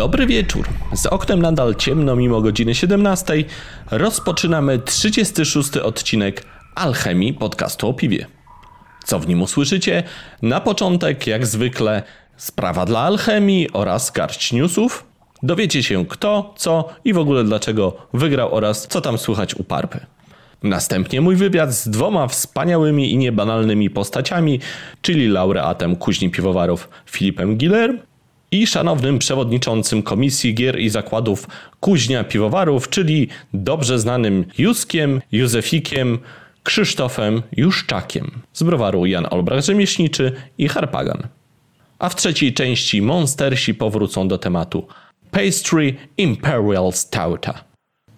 Dobry wieczór. Z oknem nadal ciemno mimo godziny 17. Rozpoczynamy 36 odcinek Alchemii podcastu o piwie. Co w nim usłyszycie? Na początek, jak zwykle, sprawa dla alchemii oraz garść newsów. Dowiecie się kto, co i w ogóle dlaczego wygrał oraz co tam słychać u Parpy. Następnie mój wywiad z dwoma wspaniałymi i niebanalnymi postaciami, czyli laureatem kuźni piwowarów Filipem Giller i szanownym przewodniczącym Komisji Gier i Zakładów Kuźnia Piwowarów, czyli dobrze znanym Juskiem, Józefikiem, Krzysztofem Juszczakiem z browaru Jan Olbrach Rzemieślniczy i Harpagan. A w trzeciej części monstersi powrócą do tematu Pastry Imperial Stouta.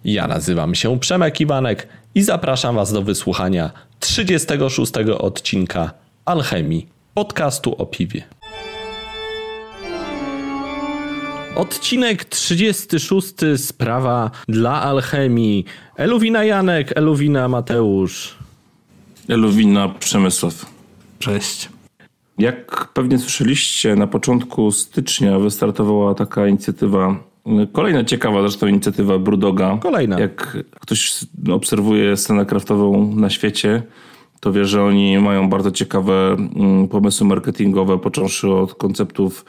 Ja nazywam się Przemek Iwanek i zapraszam Was do wysłuchania 36 odcinka Alchemii, podcastu o piwie. Odcinek 36. Sprawa dla alchemii. Eluwina Janek, Eluwina Mateusz. Eluwina Przemysław. Cześć. Jak pewnie słyszeliście, na początku stycznia wystartowała taka inicjatywa, kolejna ciekawa zresztą inicjatywa Brudoga. Kolejna. Jak ktoś obserwuje scenę kraftową na świecie, to wie, że oni mają bardzo ciekawe mm, pomysły marketingowe, począwszy od konceptów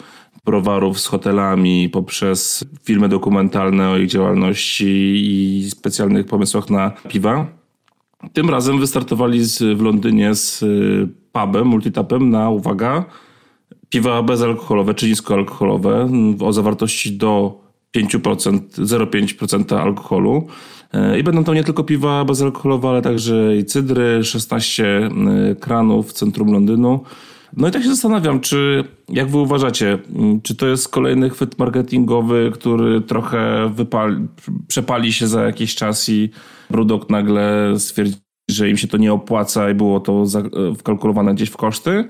browarów z hotelami, poprzez filmy dokumentalne o ich działalności i specjalnych pomysłach na piwa. Tym razem wystartowali z, w Londynie z y, pubem, multitapem na, uwaga, piwa bezalkoholowe czy niskoalkoholowe o zawartości do 5%, 0,5% alkoholu. Y, I będą to nie tylko piwa bezalkoholowe, ale także i cydry, 16 y, kranów w centrum Londynu. No i tak się zastanawiam, czy jak wy uważacie, czy to jest kolejny chwyt marketingowy, który trochę wypali, przepali się za jakiś czas i Brudok nagle stwierdzi, że im się to nie opłaca i było to wkalkulowane gdzieś w koszty?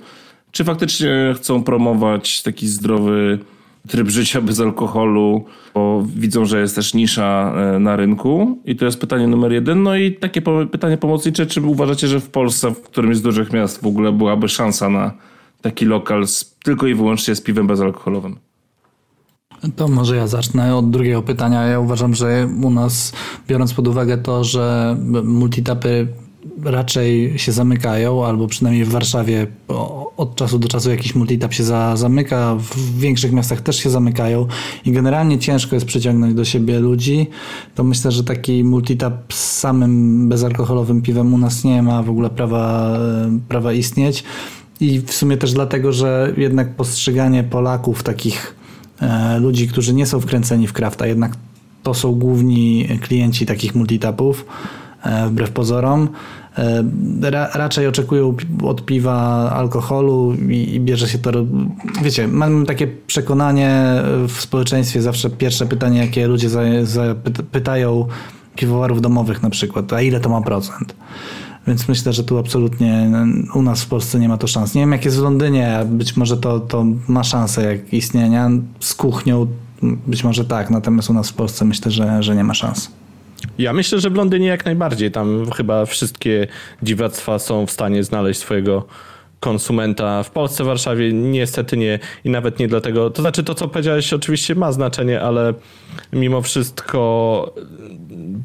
Czy faktycznie chcą promować taki zdrowy tryb życia bez alkoholu, bo widzą, że jest też nisza e, na rynku i to jest pytanie numer jeden. No i takie pytanie pomocnicze, czy uważacie, że w Polsce, w którymś z dużych miast w ogóle byłaby szansa na taki lokal z, tylko i wyłącznie z piwem bezalkoholowym? To może ja zacznę od drugiego pytania. Ja uważam, że u nas, biorąc pod uwagę to, że multitapy raczej się zamykają, albo przynajmniej w Warszawie od czasu do czasu jakiś multitap się za, zamyka, w większych miastach też się zamykają i generalnie ciężko jest przyciągnąć do siebie ludzi, to myślę, że taki multitap z samym bezalkoholowym piwem u nas nie ma w ogóle prawa, prawa istnieć. I w sumie też dlatego, że jednak postrzeganie Polaków, takich e, ludzi, którzy nie są wkręceni w krafta, jednak to są główni klienci takich multitapów, e, wbrew pozorom. E, ra, raczej oczekują od piwa alkoholu i, i, bierze się to. Wiecie, mam takie przekonanie w społeczeństwie, zawsze pierwsze pytanie, jakie ludzie za, za, pytają piwowarów domowych na przykład, a ile to ma procent? Więc myślę, że tu absolutnie u nas w Polsce nie ma to szans. Nie wiem, jak jest w Londynie, być może to, to ma szansę jak istnienia. Z kuchnią być może tak, natomiast u nas w Polsce myślę, że, że nie ma szans. Ja myślę, że w Londynie jak najbardziej. Tam chyba wszystkie dziwactwa są w stanie znaleźć swojego konsumenta. W Polsce, w Warszawie niestety nie i nawet nie dlatego. To znaczy to, co powiedziałeś oczywiście ma znaczenie, ale mimo wszystko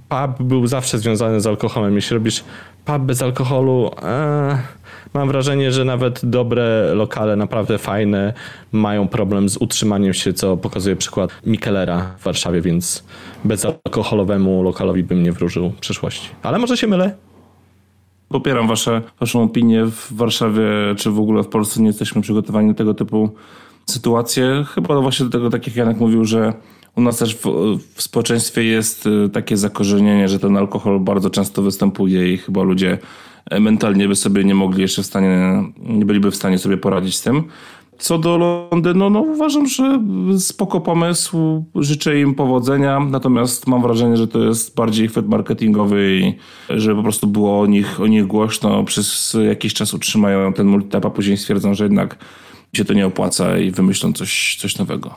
pub był zawsze związany z alkoholem. Jeśli robisz pub bez alkoholu, e, mam wrażenie, że nawet dobre lokale, naprawdę fajne, mają problem z utrzymaniem się, co pokazuje przykład Mikelera w Warszawie, więc bezalkoholowemu lokalowi bym nie wróżył przyszłości. Ale może się mylę? Popieram wasze, waszą opinię. W Warszawie, czy w ogóle w Polsce nie jesteśmy przygotowani na tego typu sytuacje. Chyba właśnie do tego, tak jak Janek mówił, że u nas też w, w, społeczeństwie jest y, takie zakorzenienie, że ten alkohol bardzo często występuje i chyba ludzie e, mentalnie by sobie nie mogli jeszcze w stanie, nie byliby w stanie sobie poradzić z tym. Co do Londynu, no uważam, że spoko pomysł, życzę im powodzenia, natomiast mam wrażenie, że to jest bardziej chwyt marketingowy i że po prostu było o nich, o nich głośno, przez jakiś czas utrzymają ten multitap, a później stwierdzą, że jednak się to nie opłaca i wymyślą coś, coś nowego.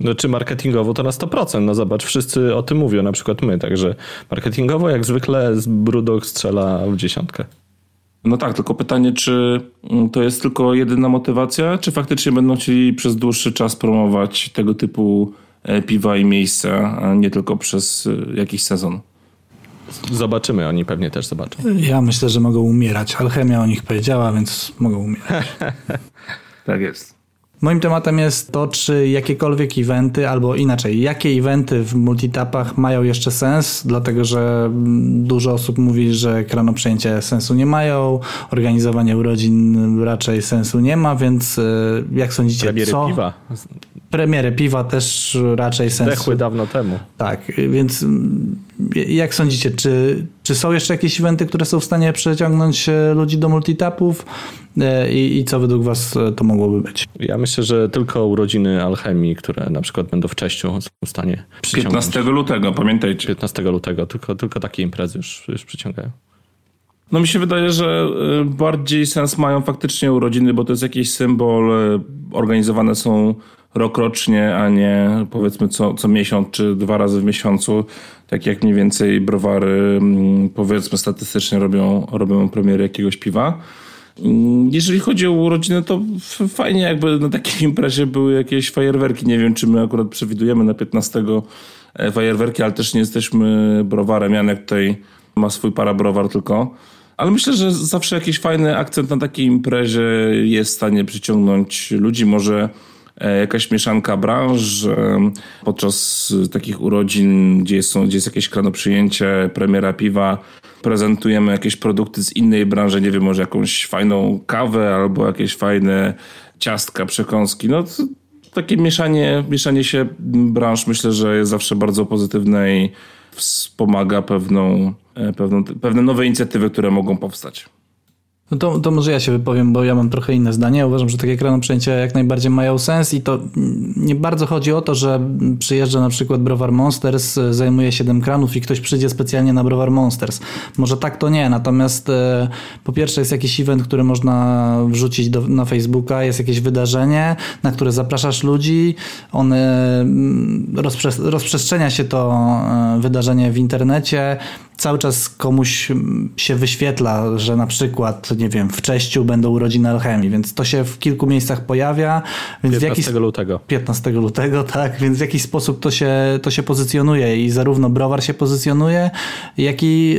No czy marketingowo to na 100%, no zobacz, wszyscy o tym mówią, na przykład my, także marketingowo jak zwykle z Brudok strzela w dziesiątkę. No tak, tylko pytanie, czy to jest tylko jedyna motywacja, czy faktycznie będą chcieli przez dłuższy czas promować tego typu piwa i miejsca, a nie tylko przez jakiś sezon. Zobaczymy, oni pewnie też zobaczą. Ja myślę, że mogą umierać. Alchemia o nich powiedziała, więc mogą umierać. tak jest. Moim tematem jest to, czy jakiekolwiek eventy, albo inaczej, jakie eventy w multitapach mają jeszcze sens, dlatego że dużo osób mówi, że kranoprzęcie sensu nie mają, organizowanie urodzin raczej sensu nie ma, więc e, jak sądzicie, Premiery co? piwa. Premiery piwa też raczej sensu. Zdechły dawno temu. Tak, więc jak sądzicie, czy, czy są jeszcze jakieś eventy, które są w stanie przeciągnąć e, ludzi do multitapów e, i, i co według was e, to mogłoby być? Ja myślę, że tylko urodziny alchemii, które na przykład będą w Cześciu są w stanie 15 lutego, pamiętajcie. 15 lutego, tylko, tylko takie imprezy już, już przyciągają. No mi się wydaje, że bardziej sens mają faktycznie urodziny, bo to jest jakiś symbol, organizowane są rok rocznie, a nie powiedzmy co, co miesiąc czy dwa razy w miesiącu, tak jak mniej więcej browary mm, powiedzmy statystycznie robią, robią premiery jakiegoś piwa. Mm, jeżeli chodzi o urodziny, to fajnie jakby na takiej imprezie były jakieś fajerwerki. Nie wiem, czy my akurat przewidujemy na 15 e, fajerwerki, ale też nie jesteśmy browarem. Janek tutaj ma swój parabrowar tylko. Ale myślę, że zawsze jakiś fajny akcent na takiej imprezie jest w stanie przyciągnąć ludzi. Może jakaś mieszanka branż. E, podczas takich urodzin, gdzie jest, gdzie jest jakieś kranoprzyjęcie, premiera piwa, prezentujemy jakieś produkty z innej branży, nie wiem, może jakąś fajną kawę albo jakieś fajne ciastka, przekąski. No, takie mieszanie, mieszanie się branż myślę, że jest zawsze bardzo pozytywne i wspomaga pewną, e, pewną, pewne nowe inicjatywy, które mogą powstać. No to, to może ja się wypowiem, bo ja mam trochę inne zdanie. Uważam, że takie przejęcia jak najbardziej mają sens i to nie bardzo chodzi o to, że przyjeżdża na przykład Browar Monsters, zajmuje 7 kranów i ktoś przyjdzie specjalnie na Browar Monsters. Może tak to nie, natomiast e, po pierwsze jest jakiś event, który można wrzucić do, na Facebooka, jest jakieś wydarzenie, na które zapraszasz ludzi, one mm, rozprze rozprzestrzenia się to e, wydarzenie w internecie, cały czas komuś się wyświetla, że na przykład, nie wiem, w Cześciu będą urodziny alchemii, więc to się w kilku miejscach pojawia. Więc 15 w jakiś, lutego. 15 lutego, tak, więc w jakiś sposób to się, to się pozycjonuje i zarówno browar się pozycjonuje, jak i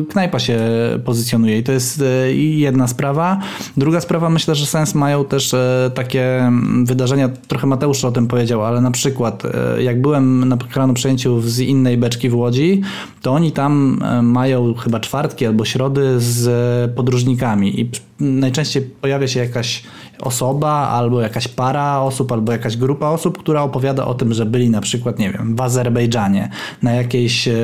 y, knajpa się pozycjonuje i to jest y, jedna sprawa. Druga sprawa, myślę, że sens mają też y, takie wydarzenia, trochę Mateusz o tym powiedział, ale na przykład jak byłem na kranu przejęciu z innej beczki w Łodzi, to oni tam E, mają chyba czwartki albo środy z podróżnikami i najczęściej pojawia się jakaś osoba, albo jakaś para osób, albo jakaś grupa osób, która opowiada o tym, że byli na przykład, nie wiem, w Azerbejdżanie, na jakiejś e,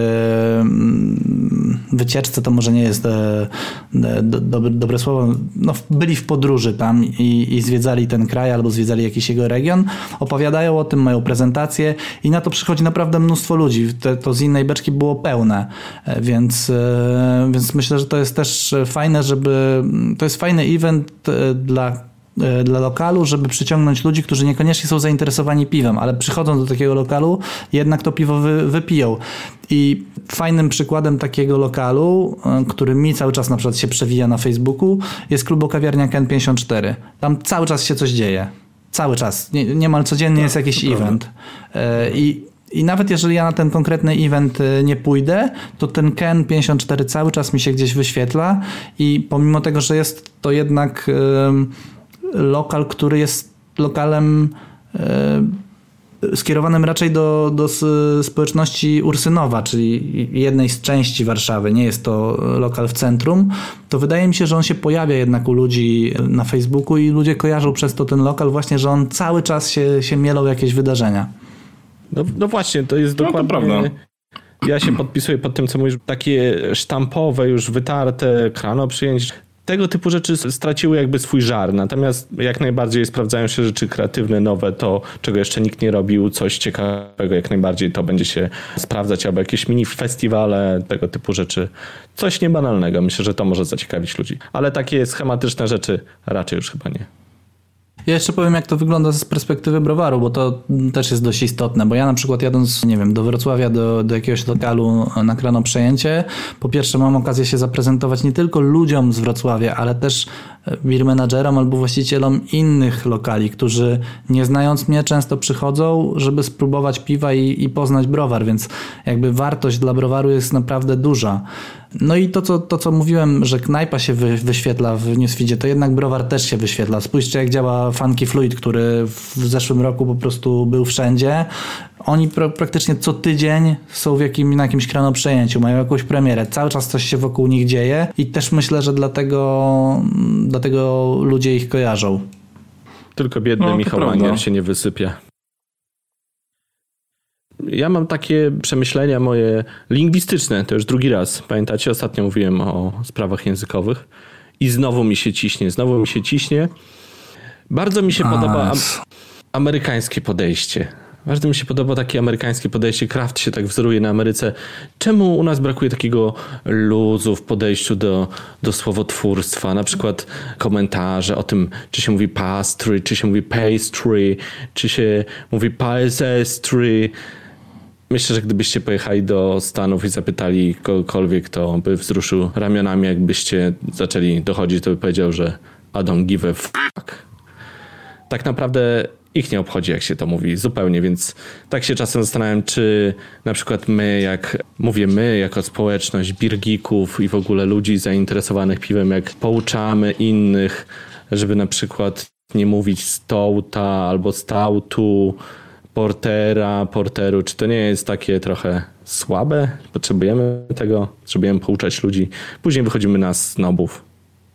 mm, wycieczce, to może nie jest e, do, do, dobre słowo, no, byli w podróży tam i, i zwiedzali ten kraj, albo zwiedzali jakiś jego region, opowiadają o tym, mają prezentacje i na to przychodzi naprawdę mnóstwo ludzi. Te, to z innej beczki było pełne, e, więc, więc myślę, że to jest też fajne, żeby, to jest fajny event dla E, dla lokalu, żeby przyciągnąć ludzi, którzy niekoniecznie są zainteresowani piwem, ale przychodzą do takiego lokalu, jednak to piwo wy, wypiją. I fajnym przykładem takiego lokalu, e, który mi cały czas na przykład się przewija na Facebooku, jest klubo kawiarnia Ken 54. Tam cały czas się coś dzieje. Cały czas. Nie, niemal codziennie tak, jest jakiś event. E, I i nawet jeżeli ja na ten konkretny event nie pójdę, to ten Ken 54 cały czas mi się gdzieś wyświetla i pomimo tego, że jest to jednak lokal, który jest lokalem e, skierowanym raczej do, do społeczności Ursynowa, czyli jednej z części Warszawy, nie jest to lokal w centrum, to wydaje mi się, że on się pojawia jednak u ludzi na Facebooku i ludzie kojarzą przez to ten lokal właśnie, że on cały czas się, się mielą jakieś wydarzenia. No, no właśnie, to jest no, dokładnie... To prawda. Ja się podpisuję pod tym, co mówisz, takie sztampowe, już wytarte krano przyjęć tego typu rzeczy straciły jakby swój żar. Natomiast jak najbardziej sprawdzają się rzeczy kreatywne, nowe, to czego jeszcze nikt nie robił, coś ciekawego, jak najbardziej to będzie się sprawdzać, albo jakieś mini festiwale, tego typu rzeczy. Coś niebanalnego. Myślę, że to może zaciekawić ludzi. Ale takie schematyczne rzeczy raczej już chyba nie. Ja jeszcze powiem, jak to wygląda z perspektywy browaru, bo to też jest dość istotne, bo ja na przykład jadąc, nie wiem, do Wrocławia, do, do jakiegoś lokalu na krano przejęcie, po pierwsze mam okazję się zaprezentować nie tylko ludziom z Wrocławia, ale też beer menadżerom albo właścicielom innych lokali, którzy nie znając mnie często przychodzą, żeby spróbować piwa i, i poznać browar, więc jakby wartość dla browaru jest naprawdę duża. No i to co, to, co mówiłem, że knajpa się wy, wyświetla w newsfeedzie, to jednak browar też się wyświetla. Spójrzcie, jak działa Funky Fluid, który w zeszłym roku po prostu był wszędzie. Oni pra praktycznie co tydzień są w jakim, na jakimś przejęciu, mają jakąś premierę. Cały czas coś się wokół nich dzieje i też myślę, że dlatego, dlatego ludzie ich kojarzą. Tylko biedny no, Michał Manier się nie wysypia ja mam takie przemyślenia moje lingwistyczne, to już drugi raz. Pamiętacie, ostatnio mówiłem o sprawach językowych i znowu mi się ciśnie, znowu mi się ciśnie. Bardzo mi się A, podoba am amerykańskie podejście. Bardzo mi się podoba takie amerykańskie podejście. Kraft się tak wzoruje na Ameryce. Czemu u nas brakuje takiego luzu w podejściu do, do słowotwórstwa? Na przykład komentarze o tym, czy się mówi pastry, czy się mówi pastry, czy się mówi pastry. Myślę, że gdybyście pojechali do Stanów i zapytali kogokolwiek, to by wzruszył ramionami. Jakbyście zaczęli dochodzić, to by powiedział, że I don't give a fuck. Tak naprawdę ich nie obchodzi, jak się to mówi, zupełnie, więc tak się czasem zastanawiam, czy na przykład my, jak mówię my, jako społeczność birgików i w ogóle ludzi zainteresowanych piwem, jak pouczamy innych, żeby na przykład nie mówić stołta albo stautu, portera, porteru, czy to nie jest takie trochę słabe? Potrzebujemy tego, potrzebujemy pouczać ludzi. Później wychodzimy na snobów.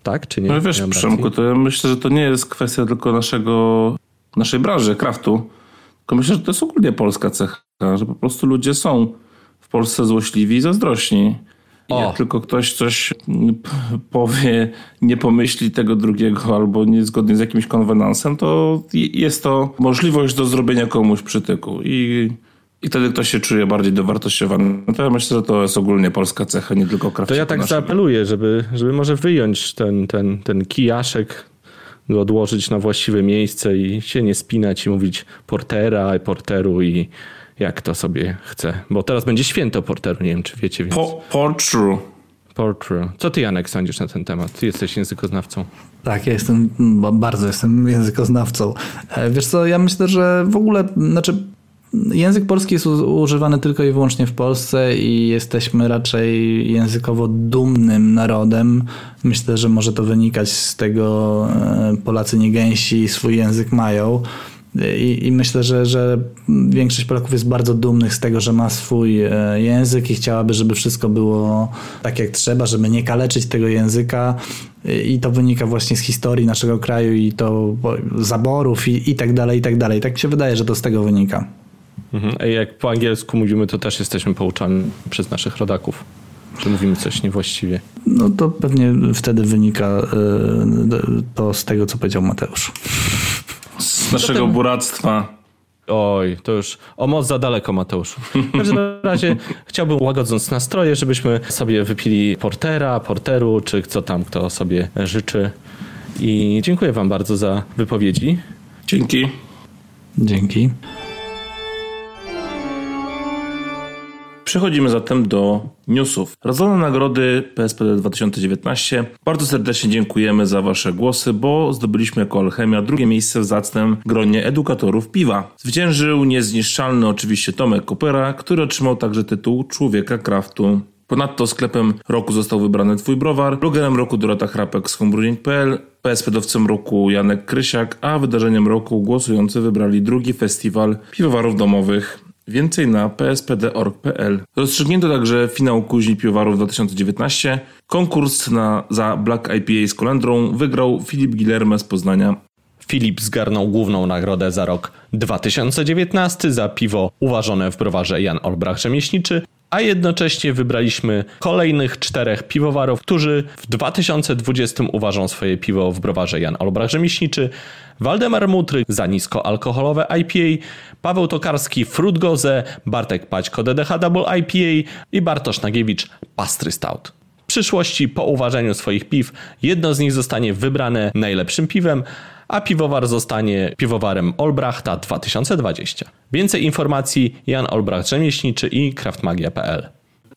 Tak, czy nie? No wiesz, Przemku, to ja myślę, że to nie jest kwestia tylko naszego, naszej branży, kraftu, tylko myślę, że to jest ogólnie polska cecha, że po prostu ludzie są w Polsce złośliwi i zazdrośni. O. Jak tylko ktoś coś powie, nie pomyśli tego drugiego albo niezgodnie z jakimś konwenansem, to jest to możliwość do zrobienia komuś przytyku i, i wtedy ktoś się czuje bardziej dowartościowany. No to ja myślę, że to jest ogólnie polska cecha, nie tylko krawczyka. To ja tak naszego. zaapeluję, żeby, żeby może wyjąć ten, ten, ten kijaszek, go odłożyć na właściwe miejsce i się nie spinać i mówić portera, porteru i jak to sobie chce. Bo teraz będzie święto porteru, nie wiem czy wiecie. Więc... Po, portru. Portru. Co ty Janek sądzisz na ten temat? Ty jesteś językoznawcą. Tak, ja jestem, bardzo jestem językoznawcą. E, wiesz co, ja myślę, że w ogóle, znaczy Język polski jest używany tylko i wyłącznie w Polsce i jesteśmy raczej językowo dumnym narodem. Myślę, że może to wynikać z tego, e, Polacy nie gęsi swój język mają. I, I, myślę, że, że większość Polaków jest bardzo dumnych z tego, że ma swój e, język i chciałaby, żeby wszystko było tak jak trzeba, żeby nie kaleczyć tego języka. I to wynika właśnie z historii naszego kraju i to zaborów i, i tak dalej, i tak dalej. Tak mi się wydaje, że to z tego wynika. Mhm. Jak po angielsku mówimy, to też jesteśmy pouczani przez naszych rodaków. Czy mówimy coś niewłaściwie? No to pewnie wtedy wynika e, to z tego, co powiedział Mateusz z naszego Zatem... buractwa. Oj, to już o moc za daleko, Mateuszu. W każdym razie chciałbym łagodząc nastroje, żebyśmy sobie wypili portera, porteru, czy co tam kto sobie życzy. I dziękuję wam bardzo za wypowiedzi. Dzięki. Dzięki. Przechodzimy zatem do newsów. Rozdane nagrody PSPD 2019. Bardzo serdecznie dziękujemy za Wasze głosy, bo zdobyliśmy jako Alchemia drugie miejsce w zacnym gronie edukatorów piwa. Zwyciężył niezniszczalny oczywiście Tomek Kopera, który otrzymał także tytuł Człowieka Kraftu. Ponadto sklepem roku został wybrany Twój Browar, blogerem roku Dorota Chrapek z homebrewing.pl, PSP-dowcem roku Janek Krysiak, a wydarzeniem roku głosujący wybrali drugi festiwal piwowarów domowych Więcej na pspd.org.pl. Rozstrzygnięto także finał kuźni piwowarów 2019. Konkurs na, za Black IPA z kolendrą wygrał Filip Gilerme z Poznania. Filip zgarnął główną nagrodę za rok 2019 za piwo uważone w browarze Jan Olbrach Rzemieślniczy, a jednocześnie wybraliśmy kolejnych czterech piwowarów, którzy w 2020 uważą swoje piwo w browarze Jan Olbrach Rzemieślniczy, Waldemar Mutry za niskoalkoholowe IPA, Paweł Tokarski Frutgoze, Bartek Paćko DDH Double IPA i Bartosz Nagiewicz Pastry Stout. Przyszłości po uważaniu swoich piw jedno z nich zostanie wybrane najlepszym piwem, a piwowar zostanie piwowarem Olbrachta 2020. Więcej informacji Jan Olbracht Rzemieślniczy i kraftmagia.pl.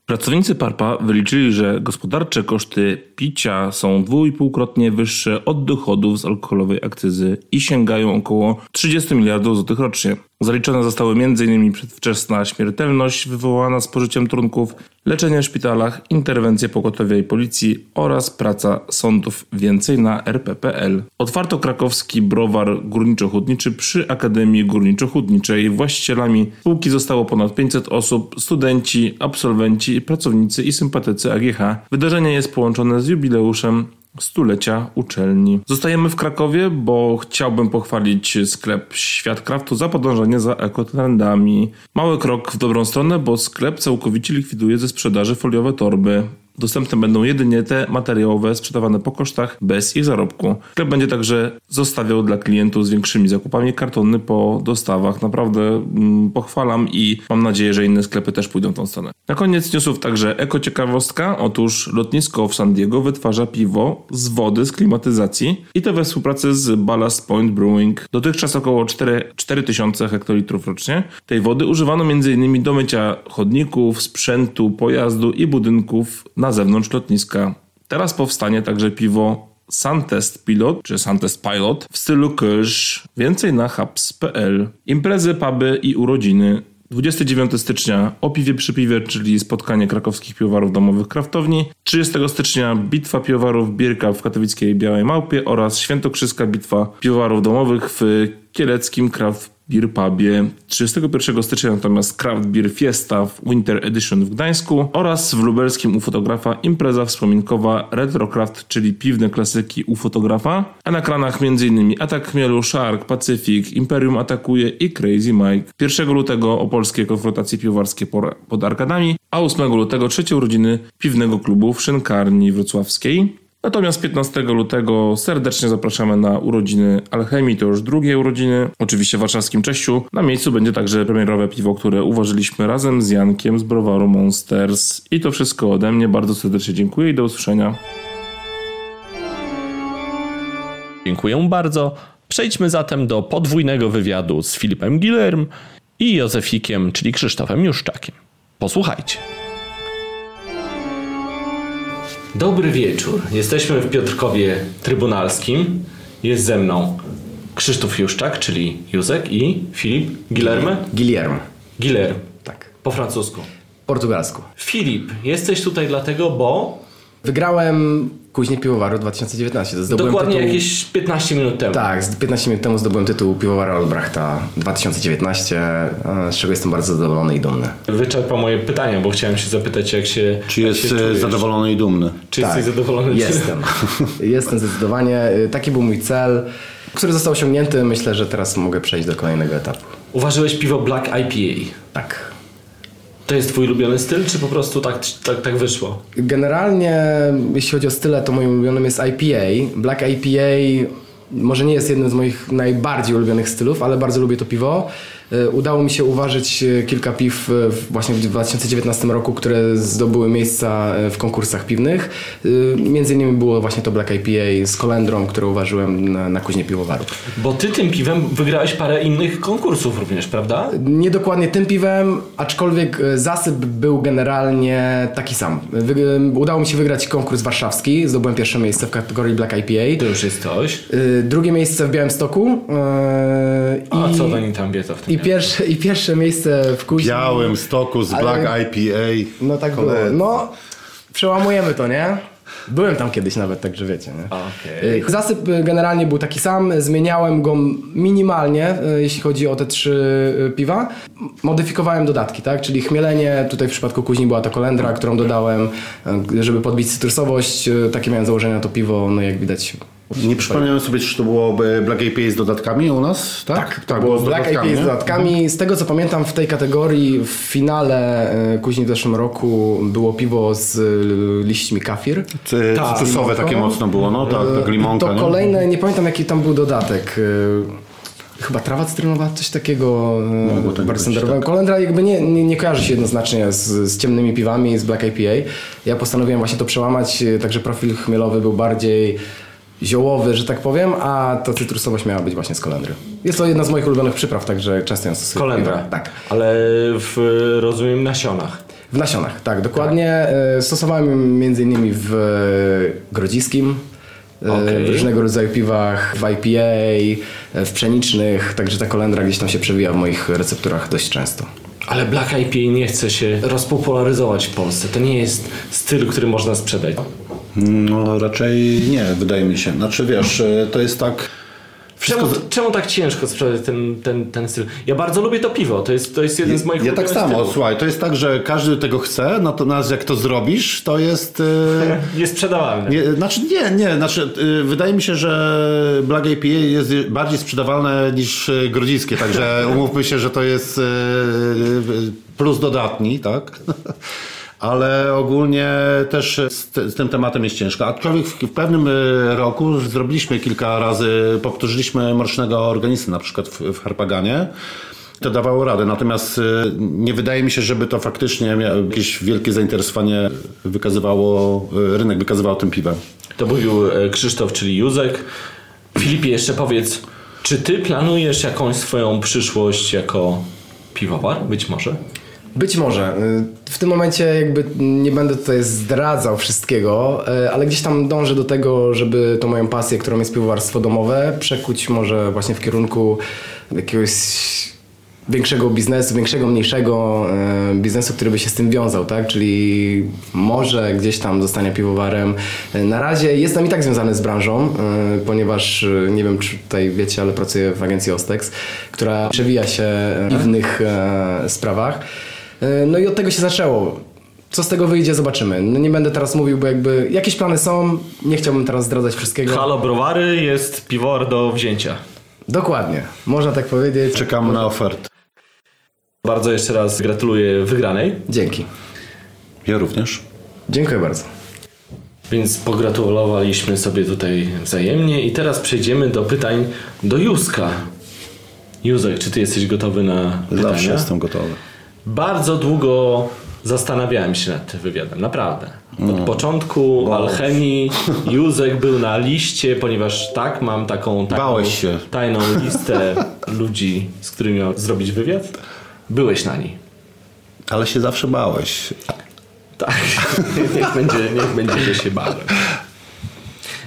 Pracownicy Parpa wyliczyli, że gospodarcze koszty picia są dwuipółkrotnie wyższe od dochodów z alkoholowej akcyzy i sięgają około 30 miliardów złotych rocznie. Zaliczone zostały m.in. przedwczesna śmiertelność wywołana spożyciem trunków, leczenie w szpitalach, interwencje pogotowia i policji oraz praca sądów. Więcej na rp.pl. Otwarto krakowski browar górniczo-hutniczy przy Akademii Górniczo-Hutniczej. Właścicielami spółki zostało ponad 500 osób, studenci, absolwenci, pracownicy i sympatycy AGH. Wydarzenie jest połączone z jubileuszem stulecia uczelni. Zostajemy w Krakowie, bo chciałbym pochwalić sklep Świat Craftu za podążanie za ekotrendami. Mały krok w dobrą stronę, bo sklep całkowicie likwiduje ze sprzedaży foliowe torby. Dostępne będą jedynie te materiałowe sprzedawane po kosztach bez ich zarobku. Sklep będzie także zostawiał dla klientów z większymi zakupami kartony po dostawach. Naprawdę mm, pochwalam i mam nadzieję, że inne sklepy też pójdą w tą stronę. Na koniec newsów także eko ciekawostka. Otóż lotnisko w San Diego wytwarza piwo z wody z klimatyzacji i to we współpracy z Ballast Point Brewing. Dotychczas około 4, 4000 hektolitrów rocznie. Tej wody używano m.in. do mycia chodników, sprzętu, pojazdu i budynków na zewnątrz lotniska. Teraz powstanie także piwo Suntest Pilot, czy Suntest Pilot w stylu Kirsch. Więcej na hubs.pl. Imprezy, puby i urodziny 29 stycznia o piwie przy piwie, czyli spotkanie krakowskich piwowarów domowych kraftowni. 30 stycznia bitwa piwowarów Bierka w katowickiej Białej Małpie oraz świętokrzyska bitwa piwowarów domowych w kieleckim Kraft Beer Pubie. 31 stycznia natomiast Craft Beer Fiesta w Winter Edition w Gdańsku oraz w lubelskim u fotografa impreza wspominkowa Retrocraft, czyli piwne klasyki u fotografa, a na kranach m.in. Atak Chmielu, Shark, Pacyfik, Imperium Atakuje i Crazy Mike. 1 lutego opolskie konfrontacje piwowarskie pod Arkadami, a 8 lutego trzecie urodziny piwnego klubu w Szynkarni Wrocławskiej. Natomiast 15 lutego serdecznie zapraszamy na urodziny Alchemii, to już drugie urodziny, oczywiście w warszawskim Cześciu. Na miejscu będzie także premierowe piwo, które uważyliśmy razem z Jankiem z browaru Monsters. I to wszystko ode mnie. Bardzo serdecznie dziękuję i do usłyszenia. Dziękuję bardzo. Przejdźmy zatem do podwójnego wywiadu z Filipem Gilerm i Józefikiem, czyli Krzysztofem Juszczakiem. Posłuchajcie. Dobry wieczór. Jesteśmy w Piotrkowie Trybunalskim. Jest ze mną Krzysztof Juszczak, czyli Józek i Filip Guillerme? Guillermo. Guillerme. Tak. Po francusku. Portugalsku. Filip, jesteś tutaj dlatego, bo Wygrałem Kuźnie Piwowaru 2019. Zdobyłem Dokładnie tytuł... jakieś 15 minut temu. Tak, 15 minut temu zdobyłem tytuł Piwowara Olbrachta 2019, z czego jestem bardzo zadowolony i dumny. Wyczerpał moje pytanie, bo chciałem się zapytać, jak się. Czy jest się e, zadowolony i dumny? Czy tak, jesteś zadowolony? Jestem. jestem zdecydowanie. E, taki był mój cel, który został osiągnięty. Myślę, że teraz mogę przejść do kolejnego etapu. Uważyłeś piwo Black IPA. Tak. To jest twój ulubiony styl, czy po prostu tak, tak, tak wyszło? Generalnie, jeśli chodzi o style, to moim ulubionym jest IPA. Black IPA może nie jest jednym z moich najbardziej ulubionych stylów, ale bardzo lubię to piwo. E, udało mi się uważać e, kilka piw e, właśnie w 2019 roku, które zdobyły miejsca w konkursach piwnych. Między innymi było właśnie to Black IPA z kolendrą, które uważyłem na, na kuźnie piwowaru. Bo ty tym piwem wygrałeś parę innych konkursów również, prawda? Nie dokładnie tym piwem, aczkolwiek zasyp był generalnie taki sam. Udało mi się wygrać konkurs warszawski, zdobyłem pierwsze miejsce w kategorii Black IPA. To już jest coś. Drugie miejsce w Białymstoku. A co oni tam wiedzą w tym i pierwsze, I pierwsze miejsce w kuźni. Białym stoku z Black IPA. No tak było. No, przełamujemy to, nie? Byłem tam kiedyś nawet, także wiecie. Nie? Okay. Zasyp y, generalnie był taki sam, zmieniałem go minimalnie, y, jeśli chodzi o te trzy y, piwa. Modyfikowałem dodatki, tak? Czyli chmielenie, tutaj w przypadku kuźni była to kolendra, którą dodałem, żeby podbić cytrusowość. Takie miałem założenia to piwo, no jak widać nie przypomniałem sobie, czy to było Black IPA z dodatkami u nas, tak? Tak, tak było Black IPA z dodatkami. Z tego co pamiętam w tej kategorii w finale e, później w zeszłym roku było piwo z e, liśćmi kafir. Cytrusowe takie mocno było, no tak, tak limonka. To kolejne, nie pamiętam jaki tam był dodatek. Chyba trawa cytrynowa, coś takiego Mogło e, tak. Kolendra jakby nie, nie, nie kojarzy się jednoznacznie z, z ciemnymi piwami, z Black IPA. Ja postanowiłem właśnie to przełamać, e, także profil chmielowy był bardziej ziołowy, że tak powiem, a ta cytrusowość miała być właśnie z kolendry. Jest to jedna z moich ulubionych przypraw, także często ją stosuję. Kolendra. Tak. Ale w, rozumiem, nasionach. W nasionach, tak, dokładnie. E, Stosowałem między innymi w grodziskim, e, Okej. w różnego rodzaju piwach, w IPA, e, w pszenicznych, także ta kolendra gdzieś tam się przewija w moich recepturach dość często. Ale Black IPA nie chce się rozpopularyzować w Polsce. To nie jest styl, który można sprzedać. No raczej nie, wydaje mi się. Znaczy wiesz, e, to jest tak... Czemu, czemu tak ciężko sprzedać ten, ten, ten styl? Ja bardzo lubię to piwo. To jest, to jest jeden z moich Ja tak samo, stylów. słuchaj, to jest tak, że każdy tego chce, natomiast jak to zrobisz, to jest... e, Jest sprzedawalny. Nie, znaczy nie, nie, znaczy y, wydaje mi się, że Black IPA jest bardziej sprzedawalne niż grodziskie, także umówmy się, że to jest y, y, plus dodatni, tak? Ale ogólnie też z, z tym tematem jest ciężko. Aczkolwiek w, w pewnym y, roku zrobiliśmy kilka razy, powtórzyliśmy mrocznego organizmu, na przykład w, w Harpaganie. To dawało radę, natomiast y, nie wydaje mi się, żeby to faktycznie jakieś wielkie zainteresowanie wykazywało, y, rynek wykazywał tym piwem. To mówił e, Krzysztof, czyli Józek. Filipie, jeszcze powiedz, czy ty planujesz jakąś swoją przyszłość jako piwowar? Być może. Być może. Y, W tym momencie jakby nie będę tutaj zdradzał wszystkiego, y, ale gdzieś tam dążę do tego, żeby tą moją pasję, którą jest piwowarstwo domowe, przekuć może właśnie w kierunku jakiegoś większego biznesu, większego, mniejszego y, biznesu, który by się z tym wiązał, tak? Czyli może gdzieś tam zostanie piwowarem. Na razie jestem i tak związany z branżą, ponieważ nie wiem, czy tutaj wiecie, ale pracuję w agencji Ostex, która przewija się w innych e, sprawach. E, No i od tego się zaczęło. Co z tego wyjdzie, zobaczymy. No nie będę teraz mówił, bo jakby jakieś plany są, nie chciałbym teraz zdradzać wszystkiego. Halo Browary jest piwowar do wzięcia. Dokładnie, można tak powiedzieć. Czekamy na ofertę. Bardzo jeszcze raz gratuluję wygranej. Dzięki. Ja również. Dziękuję bardzo. Więc pogratulowaliśmy sobie tutaj wzajemnie i teraz przejdziemy do pytań do Józka. Józek, czy ty jesteś gotowy na pytania? Zawsze jestem gotowy. Bardzo długo zastanawiałem się nad tym wywiadem, naprawdę. Od No. początku alchemii Józek był na liście, ponieważ tak, mam taką, taką tajną listę ludzi, z którymi miał zrobić wywiad. Byłeś na niej. Ale się zawsze bałeś. Tak, niech będzie, niech będzie, że się bałem.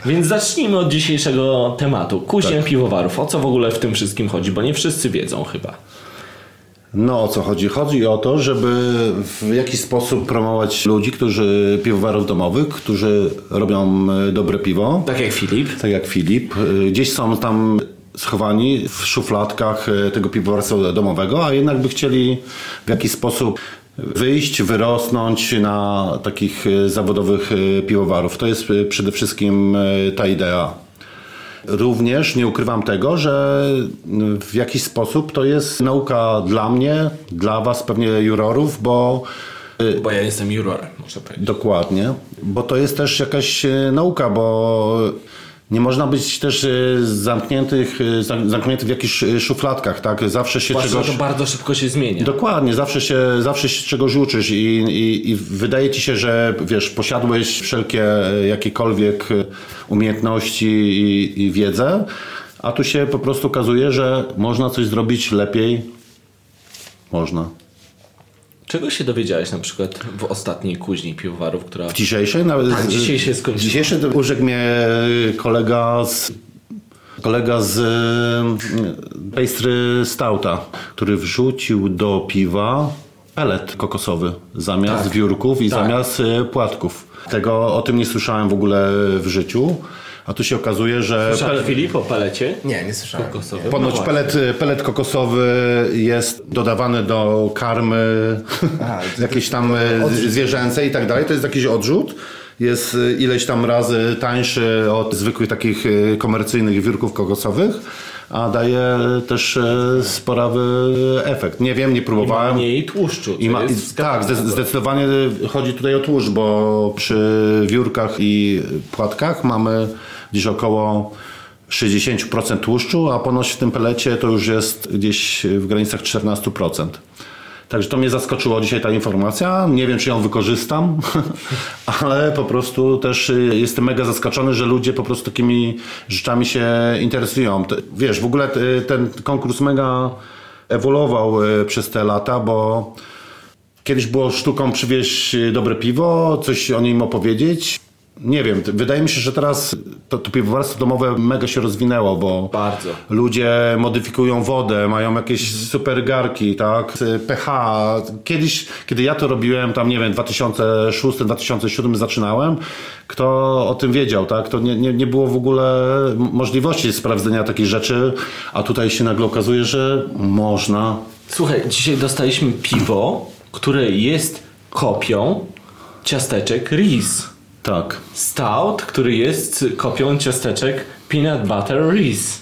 Więc zacznijmy od dzisiejszego tematu. Kuźnia Tak. piwowarów. O co w ogóle w tym wszystkim chodzi? Bo nie wszyscy wiedzą chyba. No o co chodzi? Chodzi o to, żeby w jakiś sposób promować ludzi, którzy piwowarów domowych, którzy robią e, dobre piwo. Tak jak Filip. Tak jak Filip. E, Gdzieś są tam schowani w szufladkach e, tego piwowarstwa domowego, a jednak by chcieli w jakiś sposób wyjść, wyrosnąć na takich zawodowych piwowarów. To jest przede wszystkim ta idea. Również nie ukrywam tego, że w jakiś sposób to jest nauka dla mnie, dla Was, pewnie jurorów, bo Bo ja jestem jurorem, muszę powiedzieć. dokładnie, bo to jest też jakaś e, nauka, bo nie można być też e, zamkniętych, e, zam- zamknięty w jakichś e, szufladkach, tak? Zawsze się Zwłaszcza, czegoś... to bardzo szybko się zmienia. Dokładnie, zawsze się, zawsze się czegoś uczysz i, i, i wydaje ci się, że wiesz, posiadłeś wszelkie jakiekolwiek umiejętności i, i wiedzę, a tu się po prostu okazuje, że można coś zrobić lepiej. Można. Czego się dowiedziałeś na przykład w ostatniej kuźni piwowarów, która... W dzisiejszej nawet. Tak, dzisiaj się skończyło. Dzisiejszy to urzekł mnie kolega z. Kolega z e, pastry Stouta, który wrzucił do piwa pelet kokosowy zamiast Tak. wiórków i Tak. zamiast e, płatków. Tego o tym nie słyszałem w ogóle w życiu. A tu się okazuje, że Słyszałeś Filip o pelecie? Nie, nie słyszałem. Kokosowy? Ponoć No pelet, pelet kokosowy jest dodawany do karmy Aha, jakiejś tam e, zwierzęcej i tak dalej. To jest jakiś odrzut. Jest e, ileś tam razy tańszy od zwykłych takich e, komercyjnych wiórków kokosowych, a daje też sporawy efekt. Nie wiem, nie Ma próbowałem. mniej tłuszczu. I ma, i, tak, zde- zdecydowanie chodzi tutaj o tłuszcz, bo przy wiórkach i płatkach mamy gdzieś około 60% tłuszczu, a ponoć w tym pelecie to już jest gdzieś w granicach 14%. Także to mnie zaskoczyło dzisiaj ta informacja. Nie wiem, czy ją wykorzystam, ale po prostu też y, jestem mega zaskoczony, że ludzie po prostu takimi rzeczami się interesują. Te- Wiesz, w ogóle y, ten konkurs mega ewoluował y, przez te lata, bo kiedyś było sztuką przywieźć dobre piwo, coś o nim opowiedzieć. Nie wiem, wydaje mi się, że teraz to, to piwowarstwo domowe mega się rozwinęło, bo Bardzo. ludzie modyfikują wodę, mają jakieś super garki, tak, y, pH. Kiedyś, kiedy ja to robiłem, tam nie wiem, 2006-2007 zaczynałem, kto o tym wiedział, tak, to nie, nie, nie było w ogóle możliwości sprawdzenia takich rzeczy, a tutaj się nagle okazuje, że można. Słuchaj, dzisiaj dostaliśmy piwo, które jest kopią ciasteczek Reese. Tak. Stout, który jest kopią ciasteczek Peanut Butter Reese.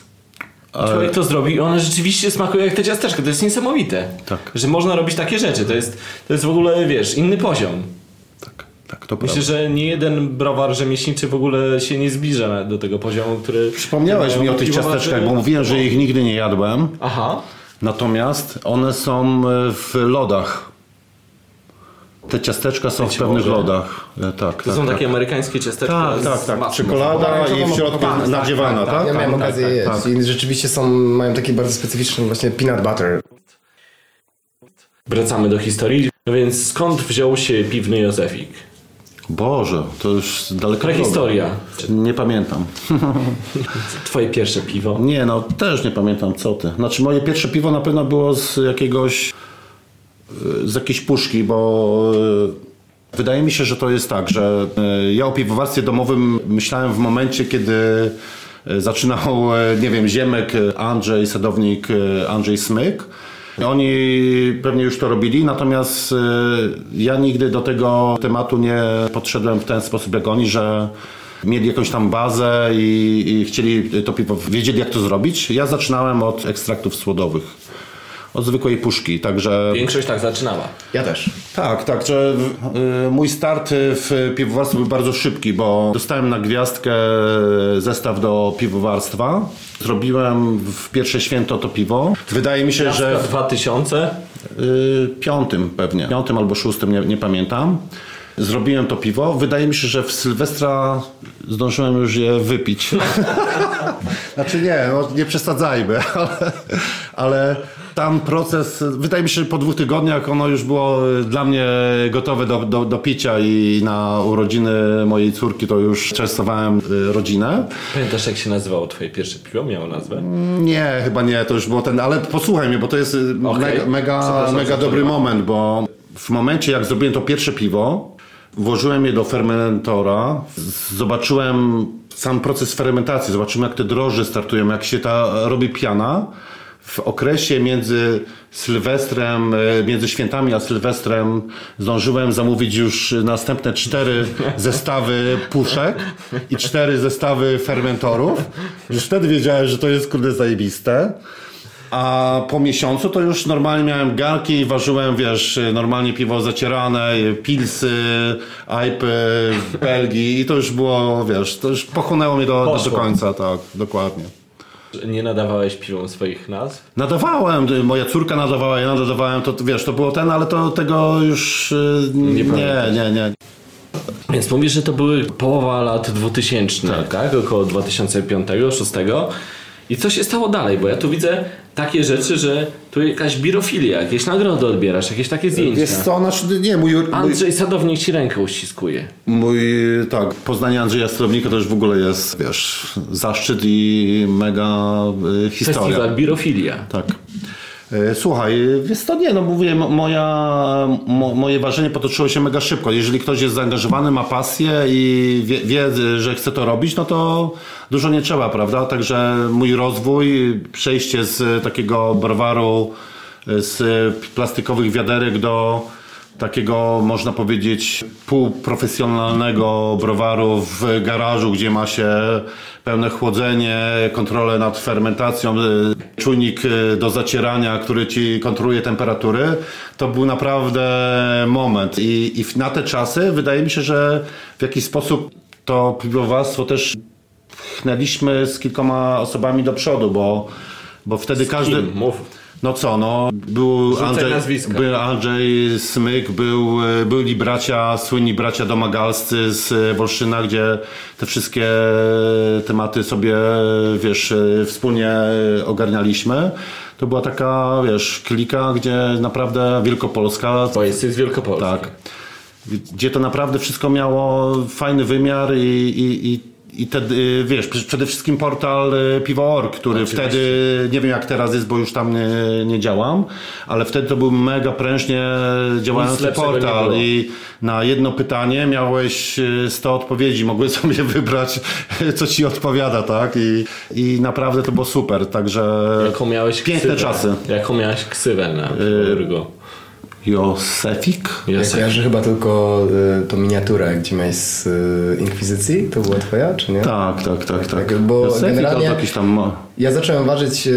Człowiek to zrobił i one rzeczywiście smakują jak te ciasteczka. To jest niesamowite. Tak. Że można robić takie rzeczy. To jest, to jest w ogóle, wiesz, inny poziom. Tak, tak, to Myślę, prawda. że nie jeden browar rzemieślniczy w ogóle się nie zbliża do tego poziomu, który... Przypomniałeś mi o tych ciasteczkach, bo mówiłem, że ich nigdy nie jadłem. Aha. Natomiast one są e, w lodach. Te ciasteczka są w pewnych może. lodach. E, Tak, To tak, są tak. takie amerykańskie ciasteczka Tak, z tak, tak. masłem. Czekolada i w środku Tak, nadziewana, tak? Ja miałem Tak, okazję tak, jeść tak. i rzeczywiście są, mają taki bardzo specyficzny właśnie peanut butter. Wracamy do historii. No więc skąd wziął się piwny Józefik? Boże, to już daleko Prehistoria. Nie pamiętam. Twoje pierwsze piwo. Nie, no też nie pamiętam, co ty. Znaczy moje pierwsze piwo na pewno było z jakiegoś, z jakiejś puszki, bo y, wydaje mi się, że to jest tak, że y, ja o piwowarstwie domowym myślałem w momencie, kiedy y, zaczynał, nie wiem, Ziemek, Andrzej, sadownik Andrzej Smyk. Oni pewnie już to robili, natomiast ja nigdy do tego tematu nie podszedłem w ten sposób jak oni, że mieli jakąś tam bazę i, i chcieli to piwo, wiedzieli jak to zrobić. Ja zaczynałem od ekstraktów słodowych, od zwykłej puszki, także... Większość tak zaczynała. Ja też. Tak, tak, że y, mój start w piwowarstwie był bardzo szybki, bo dostałem na gwiazdkę zestaw do piwowarstwa. Zrobiłem w pierwsze święto to piwo. Wydaje mi się, że W 2000 y, piątym pewnie, piątym albo szóstym, nie, nie pamiętam. Zrobiłem to piwo. Wydaje mi się, że w Sylwestra zdążyłem już je wypić. znaczy nie, no, nie przesadzajmy, ale, ale tam proces, wydaje mi się, że po dwóch tygodniach ono już było y, dla mnie gotowe do, do, do picia i na urodziny mojej córki to już częstowałem y, rodzinę. Pamiętasz jak się nazywało twoje pierwsze piwo? Miało nazwę? Nie, chyba nie, to już było ten, ale posłuchaj mnie, bo to jest y, Okej. mega, mega, mega dobry moment, bo w momencie jak zrobiłem to pierwsze piwo, włożyłem je do fermentora, zobaczyłem sam proces fermentacji, zobaczyłem jak te drożdże startują, jak się ta robi piana. W okresie między Sylwestrem, e, między świętami a Sylwestrem zdążyłem zamówić już następne cztery zestawy puszek i cztery zestawy fermentorów. Już wtedy wiedziałem, że to jest kurde zajebiste. A po miesiącu to już normalnie miałem garki, ważyłem, wiesz, normalnie piwo zacierane, pilsy, ajpy, belgi i to już było, wiesz, to już pochłonęło mnie do, do, końca, tak, dokładnie. Nie nadawałeś piwom swoich nazw? Nadawałem, moja córka nadawała, ja nadawałem, to wiesz, to było ten, ale to tego już y, nie, pamiętasz. nie, nie. Więc mówisz, że to były połowa lat 2000, tak? Około 2005-2006. I co się stało dalej? Bo ja tu widzę takie rzeczy, że tu jakaś birofilia, jakieś nagrody odbierasz, jakieś takie zdjęcia. Wiesz co, znaczy, nie, mój, mój, Andrzej Sadownik ci rękę uściskuje. mój, tak, poznanie Andrzeja Strownika to już w ogóle jest, wiesz, zaszczyt i mega y, historia. Festiwal Birofilia. Tak. E, Słuchaj, wiesz to nie, no mówię, mo- moja, mo, moje ważenie potoczyło się mega szybko. Jeżeli ktoś jest zaangażowany, ma pasję i wie, wie, że chce to robić, no to dużo nie trzeba, prawda? Także mój rozwój, przejście z takiego browaru, e, z plastikowych wiaderek do takiego, można powiedzieć, półprofesjonalnego browaru w garażu, gdzie ma się pełne chłodzenie, kontrolę nad fermentacją, y, czujnik y, do zacierania, który ci kontroluje temperatury, to był naprawdę moment. I, i na te czasy wydaje mi się, że w jakiś sposób to piwowarstwo też pchnęliśmy z kilkoma osobami do przodu, bo, bo wtedy każdy... Mów. No co, no, był Rzucaj Andrzej, nazwiska. był Andrzej Smyk, był, e, byli bracia, słynni bracia domagalscy z e, Wolszyna, gdzie te wszystkie tematy sobie, wiesz, e, wspólnie ogarnialiśmy. To była taka, wiesz, klika, gdzie naprawdę Wielkopolska, Bo jesteś z Wielkopolski. tak, gdzie to naprawdę wszystko miało fajny wymiar i, i, i i te, y, wiesz, pr- przede wszystkim portal y, Piwo.org, który wtedy, nie wiem jak teraz jest, bo już tam nie, nie działam, ale wtedy to był mega prężnie działający portal i na jedno pytanie miałeś y, 100 odpowiedzi, mogłeś sobie wybrać, co ci odpowiada, tak? I, i naprawdę to było super, także Jaką miałeś piękne ksywę? czasy. Jaką miałeś ksywę na Urgo? Josefik? Ja kojarzę chyba tylko y, tą miniaturę, gdzie miałeś z y, Inkwizycji. To była twoja, czy nie? Tak, tak, tak, tak. Tak, bo Josefik generalnie- to jakiś tam... Ja zacząłem ważyć e,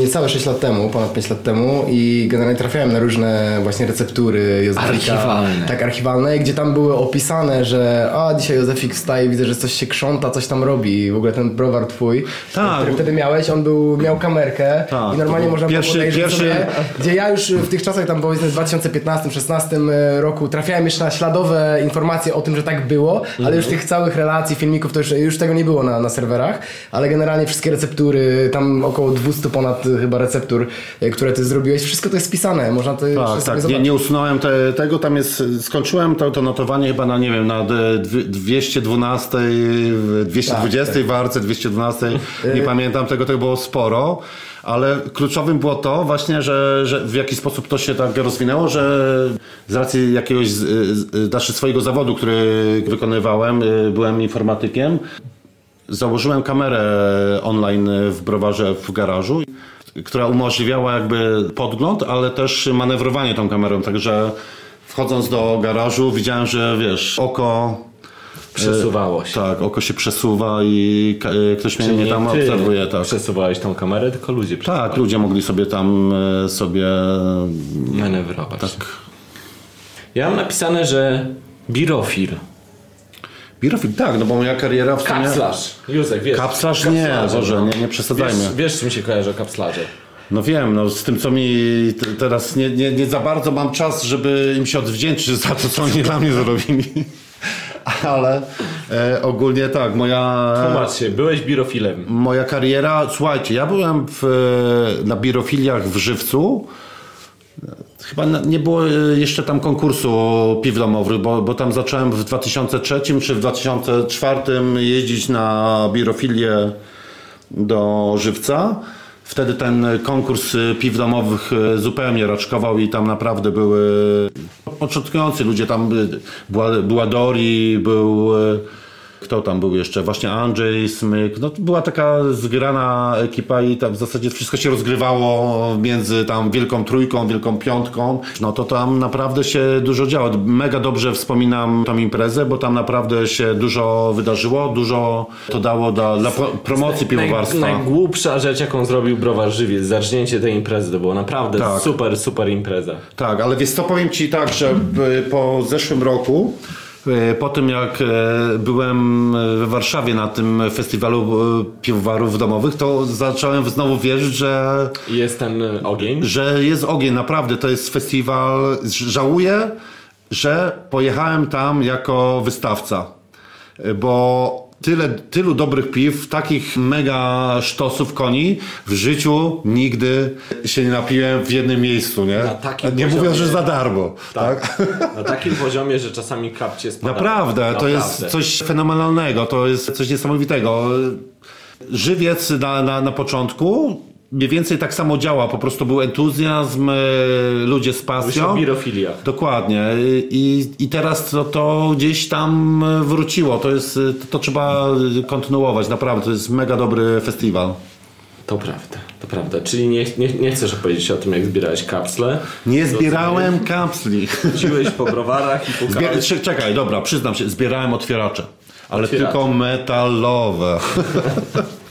niecałe 6 lat temu, ponad 5 lat temu i generalnie trafiałem na różne właśnie receptury Józefika. Archiwalne. Tak, archiwalne, gdzie tam były opisane, że a dzisiaj Józefik wstaje, widzę, że coś się krząta, coś tam robi. W ogóle ten browar twój, Tak. który wtedy miałeś, on był, miał kamerkę Tak, i normalnie można pierwszy- było pierwszy- sobie, gdzie ja już w tych czasach tam powiedzmy w 2015-16 roku trafiałem jeszcze na śladowe informacje o tym, że tak było, ale już tych całych relacji, filmików to już, już tego nie było na, na serwerach, ale generalnie wszystkie receptury, tam około 200 ponad y, chyba receptur, y, które ty zrobiłeś, wszystko to jest spisane, można to Tak, tak. Nie, zobaczyć. nie usunąłem te, tego, tam jest, skończyłem to, to notowanie chyba na, nie wiem, na d- dwie- 212, 220 Tak, warce, 212, nie pamiętam tego, tego było sporo. Ale kluczowym było to właśnie, że, że w jaki sposób to się tak rozwinęło, że z racji jakiegoś znaczy swojego zawodu, który wykonywałem, y, byłem informatykiem, Założyłem kamerę online w browarze w garażu, która umożliwiała jakby podgląd, ale też manewrowanie tą kamerą. Także wchodząc do garażu widziałem, że wiesz, oko. Przesuwało się. Tak, oko się przesuwa i e, ktoś mnie Czyli nie tam nie ty obserwuje. Tak. przesuwałeś tą kamerę, tylko ludzie tak, ludzie mogli sobie tam e, sobie. manewrować. Tak. Ja mam napisane, że birofil. Birofil, tak, no bo moja kariera w sumie. Kapslarz. Józek, wiesz. Kapslarz nie, Boże, no. nie, nie przesadzajmy. Wiesz, wiesz, czym się kojarzy kapslarze? No wiem, no z tym co mi teraz nie, nie, nie za bardzo mam czas, żeby im się odwdzięczyć za to, co oni dla mnie zrobili. Ale e, ogólnie tak, moja, Tłumacz się, byłeś birofilem. moja kariera, słuchajcie, ja byłem w, na birofiliach w Żywcu. Chyba nie było e, jeszcze tam konkursu piw domowych, bo, bo tam zacząłem w 2003 czy w 2004 jeździć na birofilię do Żywca. Wtedy ten konkurs y, piw domowych y, zupełnie raczkował i tam naprawdę były początkujący ludzie. Tam była, była Dori, był... Kto tam był jeszcze? Właśnie Andrzej Smyk. No, to była taka zgrana ekipa i tam w zasadzie wszystko się rozgrywało między tam Wielką Trójką, Wielką Piątką. No to tam naprawdę się dużo działo. Mega dobrze wspominam tą imprezę, bo tam naprawdę się dużo wydarzyło, dużo to dało dla, dla pro- promocji piwowarstwa. Naj, najgłupsza rzecz, jaką zrobił browar Żywiec, zacznięcie tej imprezy, to było naprawdę Tak. super, super impreza. Tak, ale wiesz co, powiem Ci tak, że po zeszłym roku, po tym jak y, byłem we Warszawie na tym festiwalu piwowarów domowych, to zacząłem znowu wierzyć, że, Jest ten ogień. że jest ogień, naprawdę, to jest festiwal. Żałuję, że pojechałem tam jako wystawca, bo tyle, tylu dobrych piw, takich mega sztosów koni w życiu nigdy się nie napiłem w jednym miejscu, nie? Na takim nie mówiąc, że za darmo. tak? Na takim poziomie, że czasami kapcie spada. Naprawdę, to jest Naprawdę. coś fenomenalnego, to jest coś niesamowitego. Żywiec na, na, na początku mniej więcej tak samo działa, po prostu był entuzjazm, e, ludzie z pasją. birofiliach. Dokładnie. I, i teraz to, to gdzieś tam wróciło. To, jest, to, to trzeba kontynuować, naprawdę. To jest mega dobry festiwal. To prawda, to prawda. Czyli nie, nie, nie chcesz opowiedzieć o tym, jak zbierałeś kapsle. Nie zbierałem kapsli. Chodziłeś po browarach i Zbier- pukałeś. czek- czekaj, dobra, przyznam się, zbierałem otwieracze. Ale Otwieracze. tylko metalowe.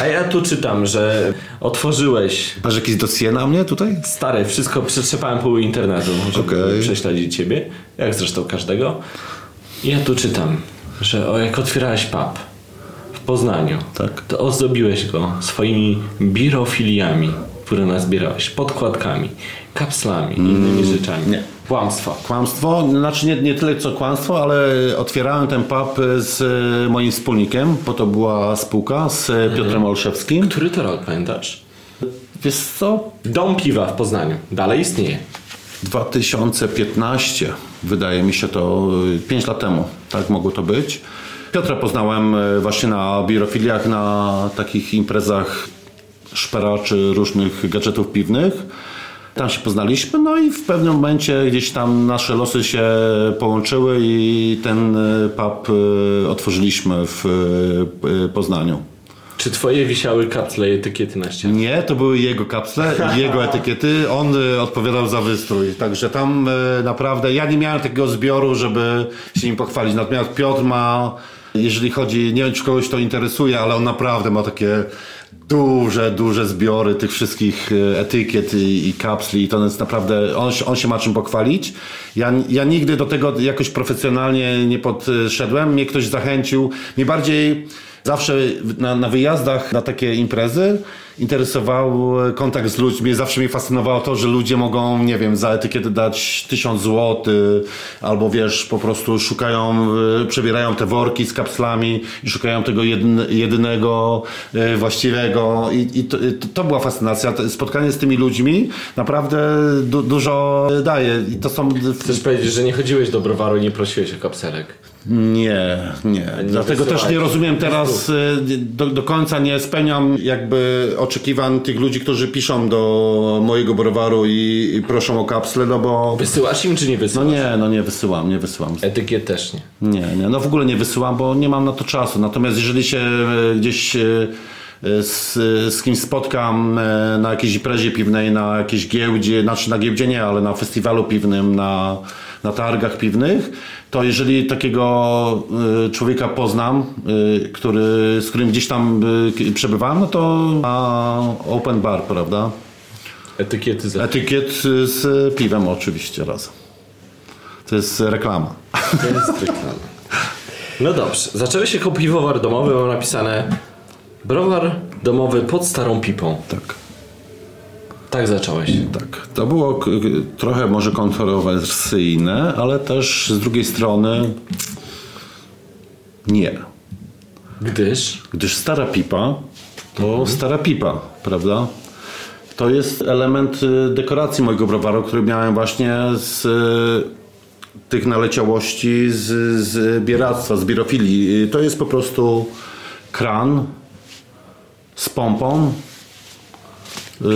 A ja tu czytam, że otworzyłeś Masz jakieś dossier na mnie tutaj? stare, wszystko przetrzepałem pół internetu, żeby Okej. prześledzić ciebie, jak zresztą każdego. I ja tu czytam, że o, jak otwierałeś pub, Poznaniu, Tak. to ozdobiłeś go swoimi birofiliami, które nazbierałeś, podkładkami, kapslami i innymi rzeczami. nie. Kłamstwo. Kłamstwo, znaczy nie, nie tyle co kłamstwo, ale otwierałem ten pub z e, moim wspólnikiem, bo to była spółka z e, Piotrem Olszewskim. Który to rok pamiętasz? Wiesz co? Dom piwa w Poznaniu. Dalej istnieje. 2015, wydaje mi się to 5 lat temu, tak mogło to być. Piotra poznałem e, właśnie na birofiliach, na takich imprezach szperaczy różnych gadżetów piwnych. Tam się poznaliśmy, no i w pewnym momencie gdzieś tam nasze losy się połączyły i ten e, pub e, otworzyliśmy w e, Poznaniu. Czy twoje wisiały kapsle i etykiety na ścianie? Nie, to były jego kapsle, jego etykiety. On odpowiadał za wystrój. Także tam naprawdę ja nie miałem takiego zbioru, żeby się nim pochwalić. Natomiast Piotr ma, jeżeli chodzi, nie wiem czy kogoś to interesuje, ale on naprawdę ma takie duże, duże zbiory tych wszystkich y, etykiet i, i kapsli. I to jest naprawdę, on, on się ma czym pochwalić. Ja, ja nigdy do tego jakoś profesjonalnie nie podszedłem. Mnie ktoś zachęcił. Mnie bardziej Zawsze na, na wyjazdach na takie imprezy interesował kontakt z ludźmi. Zawsze mnie fascynowało to, że ludzie mogą, nie wiem, za etykietę dać tysiąc złotych, albo wiesz, po prostu szukają, y, przebierają te worki z kapslami i szukają tego jedynego y, właściwego. I, i to, to, była fascynacja. Spotkanie z tymi ludźmi naprawdę du, dużo daje. I to są. Chcesz powiedzieć, że nie chodziłeś do browaru i nie prosiłeś o kapselek? Nie, nie. Dlatego też nie rozumiem teraz, y, do, do końca nie spełniam jakby oczekiwań tych ludzi, którzy piszą do mojego browaru i, i proszą o kapsle, no bo... Wysyłasz im czy nie No wysyłasz? nie, no nie wysyłam, nie wysyłam. Etykiet też nie. Nie, nie, no w ogóle nie wysyłam, bo nie mam na to czasu. Natomiast jeżeli się e, gdzieś e, e, z, z kimś spotkam na jakiejś imprezie piwnej, na jakiejś giełdzie, znaczy na giełdzie nie, ale na festiwalu piwnym, na, na targach piwnych, to jeżeli takiego e, człowieka poznam, e, który, z którym gdzieś tam k- przebywałem, no to ma open bar, prawda? Etykiety za... Etykiet z piwem oczywiście razem. To jest reklama. To jest reklama. No dobrze. Zaczęłeś jako piwowar domowy, mam napisane browar domowy pod starą pipą. Tak. Tak zacząłeś. Tak, to było trochę może kontrowersyjne, ale też z drugiej strony nie. Gdyż Gdyż stara pipa to stara pipa, prawda? To jest element y, dekoracji mojego browaru, który miałem właśnie z y, tych naleciałości z, z bieractwa, z birofilii. Y, To jest po prostu kran z pompą,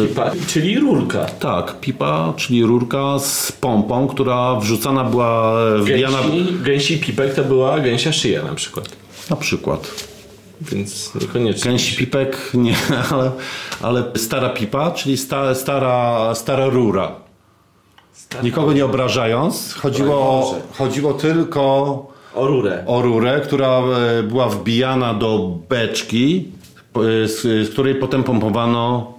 pipa, czyli rurka. Tak, pipa, czyli rurka z pompą, która wrzucana była, wbijana Gęsi, gęsi pipek to była gęsia szyja na przykład. na przykład. Więc niekoniecznie. Gęsi pipek nie, ale, ale stara pipa, czyli sta, stara, stara rura. Nikogo nie obrażając, chodziło, o, chodziło tylko O rurę. o rurę, która e, była wbijana do beczki, e, z, z której potem pompowano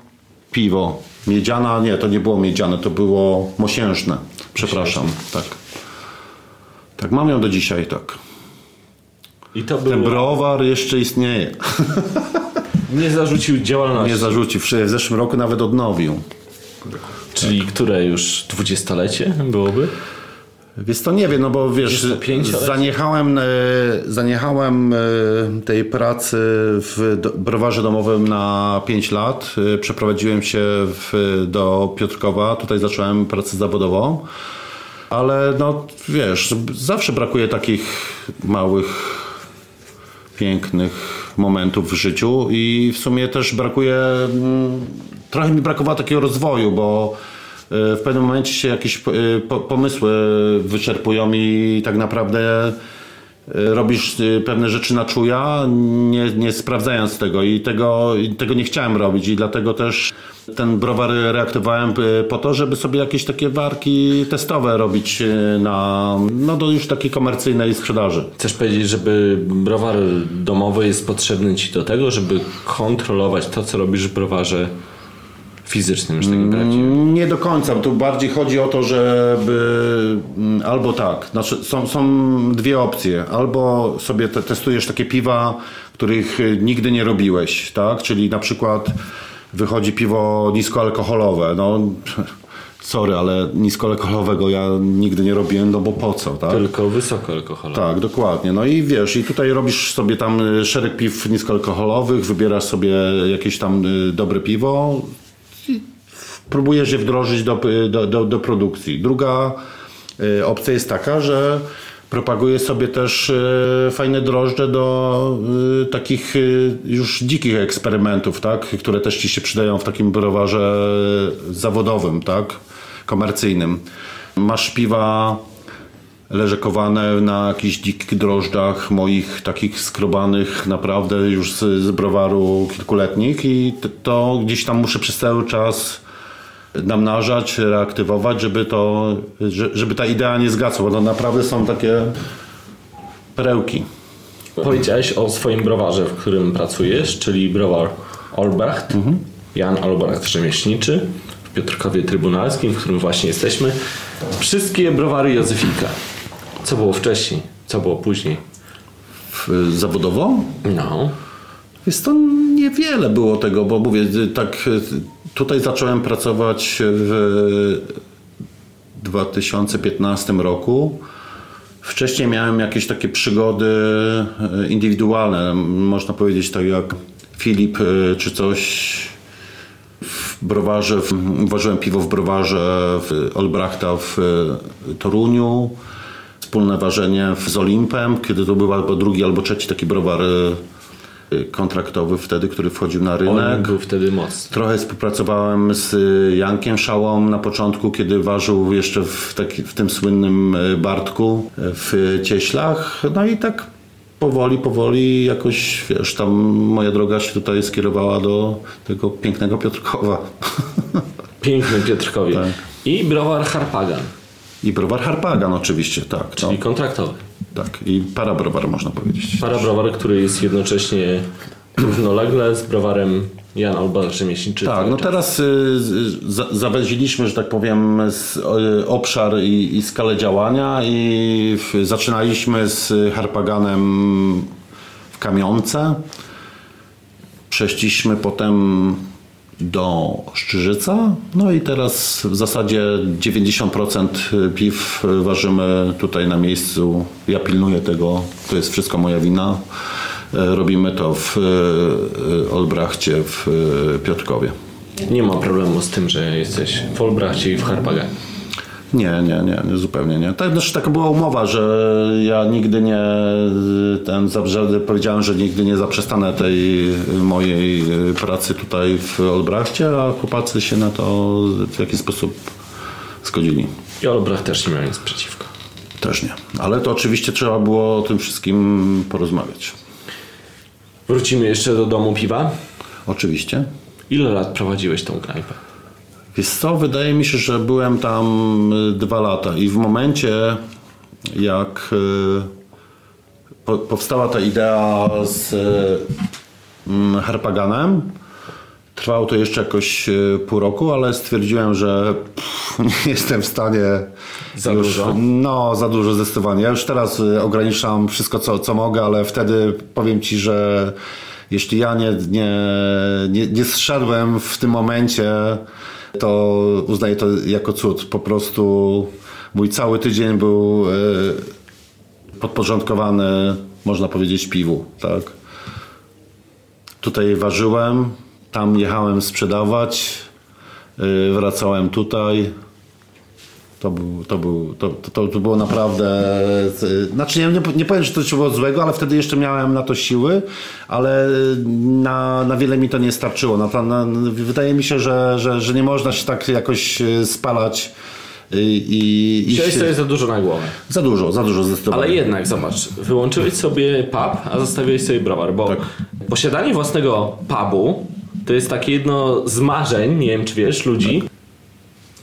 piwo. Miedziana, nie, to nie było miedziane, to było mosiężne. Przepraszam, tak. Tak, mam ją do dzisiaj, tak. I to Ten było... browar jeszcze istnieje. Nie zarzucił działalności. Nie zarzucił, w w zeszłym roku nawet odnowił. Czyli które już dwudziestolecie byłoby? Więc to nie wiem, no bo wiesz, 25 lat? zaniechałem, e, zaniechałem e, tej pracy w browarze domowym na 5 lat. E, Przeprowadziłem się w, do Piotrkowa, tutaj zacząłem pracę zawodową. Ale no wiesz, zawsze brakuje takich małych, pięknych momentów w życiu i w sumie też brakuje, mm, trochę mi brakowało takiego rozwoju, bo w pewnym momencie się jakieś e, po- pomysły wyczerpują i tak naprawdę e, robisz e, pewne rzeczy na czuja, nie, nie sprawdzając tego. I tego, tego nie chciałem robić. I dlatego też ten browar reaktywowałem e, po to, żeby sobie jakieś takie warki testowe robić e, na, no do już takiej komercyjnej sprzedaży. Chcesz powiedzieć, żeby browar domowy jest potrzebny ci do tego, żeby kontrolować to, co robisz w browarze fizycznym, już takim prawdziwym. Nie do końca, tu bardziej chodzi o to, żeby mm, albo tak, znaczy są, są dwie opcje. Albo sobie te, testujesz takie piwa, których y, nigdy nie robiłeś, tak? Czyli na przykład wychodzi piwo niskoalkoholowe. No, sorry, ale niskoalkoholowego ja nigdy nie robiłem, no bo po co, tak? Tylko wysokoalkoholowy. Tak, dokładnie. No i wiesz, i tutaj robisz sobie tam y, szereg piw niskoalkoholowych, wybierasz sobie jakieś tam y, dobre piwo próbujesz je wdrożyć do, y, do, do, do produkcji. Druga y, opcja jest taka, że propaguję sobie też y, fajne drożdże do takich już dzikich eksperymentów, tak? które też ci się przydają w takim browarze zawodowym, tak? komercyjnym. Masz piwa leżekowane na jakichś dzikich drożdżach moich takich skrobanych naprawdę już z, z browaru kilkuletnich i to gdzieś tam muszę przez cały czas namnażać, reaktywować, żeby to, że- żeby ta idea nie zgasła, bo to naprawdę są takie perełki. Powiedziałeś o swoim browarze, w którym pracujesz, czyli browar Olbracht, Jan Olbracht Rzemieślniczy w Piotrkowie Trybunalskim, w którym właśnie jesteśmy. Wszystkie browary Józefika. Co było wcześniej? Co było później? Zawodowo? No. Jest to niewiele było tego, bo mówię, tak tutaj zacząłem pracować w 2015 roku. Wcześniej miałem jakieś takie przygody y, indywidualne, można powiedzieć tak jak Filip y, czy coś w browarze, w, ważyłem piwo w browarze w Olbrachta w y, Toruniu. Wspólne ważenie z Olimpem, kiedy to był albo drugi, albo trzeci taki browar kontraktowy wtedy, który wchodził na rynek. Olimp był wtedy mocny. Trochę współpracowałem z y, Jankiem Szałą na początku, kiedy ważył jeszcze w, taki, w tym słynnym y, Bartku y, w Cieślach. No i tak powoli, powoli jakoś, wiesz, tam moja droga się tutaj skierowała do tego pięknego Piotrkowa. Piękny Piotrkowie. Tak. I browar Harpagan, I browar Harpagan oczywiście, tak. No, czyli kontraktowy. Tak. I parabrowar można powiedzieć. Parabrowar, który jest jednocześnie równolegle z browarem Jan Olbracht Rzemieślniczy. Tak, no teraz y, za, zawęziliśmy, że tak powiem, z, y, obszar i, i skalę działania i w, zaczynaliśmy z Harpaganem w Kamionce. Przeszliśmy potem do Szczyżyca, no i teraz w zasadzie 90% piw ważymy tutaj na miejscu. Ja pilnuję tego, to jest wszystko moja wina. E, Robimy to w e, Olbrachcie w e, Piotrkowie. Nie ma problemu z tym, że jesteś w Olbrachcie i w Harpaganie. Nie, nie, nie, nie, zupełnie nie. Tak, znaczy, taka była umowa, że ja nigdy nie ten zabrze- powiedziałem, że nigdy nie zaprzestanę tej mojej pracy tutaj w Olbrachcie, a chłopacy się na to w jakiś sposób zgodzili. I Olbracht też nie miał nic przeciwko. Też nie. Ale to oczywiście trzeba było o tym wszystkim porozmawiać. Wrócimy jeszcze do domu piwa. Oczywiście. Ile lat prowadziłeś tą knajpę? Wiesz co, wydaje mi się, że byłem tam y, dwa lata i w momencie jak y, po, powstała ta idea z y, mm, Harpaganem, trwało to jeszcze jakoś pół roku, ale stwierdziłem, że pff, nie jestem w stanie Za już, dużo? No, za dużo zdecydowanie. Ja już teraz ograniczam wszystko, co, co mogę, ale wtedy powiem Ci, że jeśli ja nie, nie, nie, nie zszedłem w tym momencie, to uznaję to jako cud. Po prostu mój cały tydzień był y, podporządkowany, można powiedzieć, piwu. Tak? Tutaj ważyłem, tam jechałem sprzedawać, y, wracałem tutaj. To, był, to, był, to, to, to było naprawdę. Znaczy, nie, nie, nie powiem, że to było złego, ale wtedy jeszcze miałem na to siły, ale na, na wiele mi to nie starczyło. Na, na, wydaje mi się, że, że, że nie można się tak jakoś y, spalać y, i. i Wziąłeś sobie za dużo na głowę. Za dużo, za dużo zdecydowanie. Ale jednak, zobacz, wyłączyłeś sobie pub, a zostawiłeś sobie browar, bo Tak. posiadanie własnego pubu to jest takie jedno z marzeń, nie wiem czy wiesz, ludzi.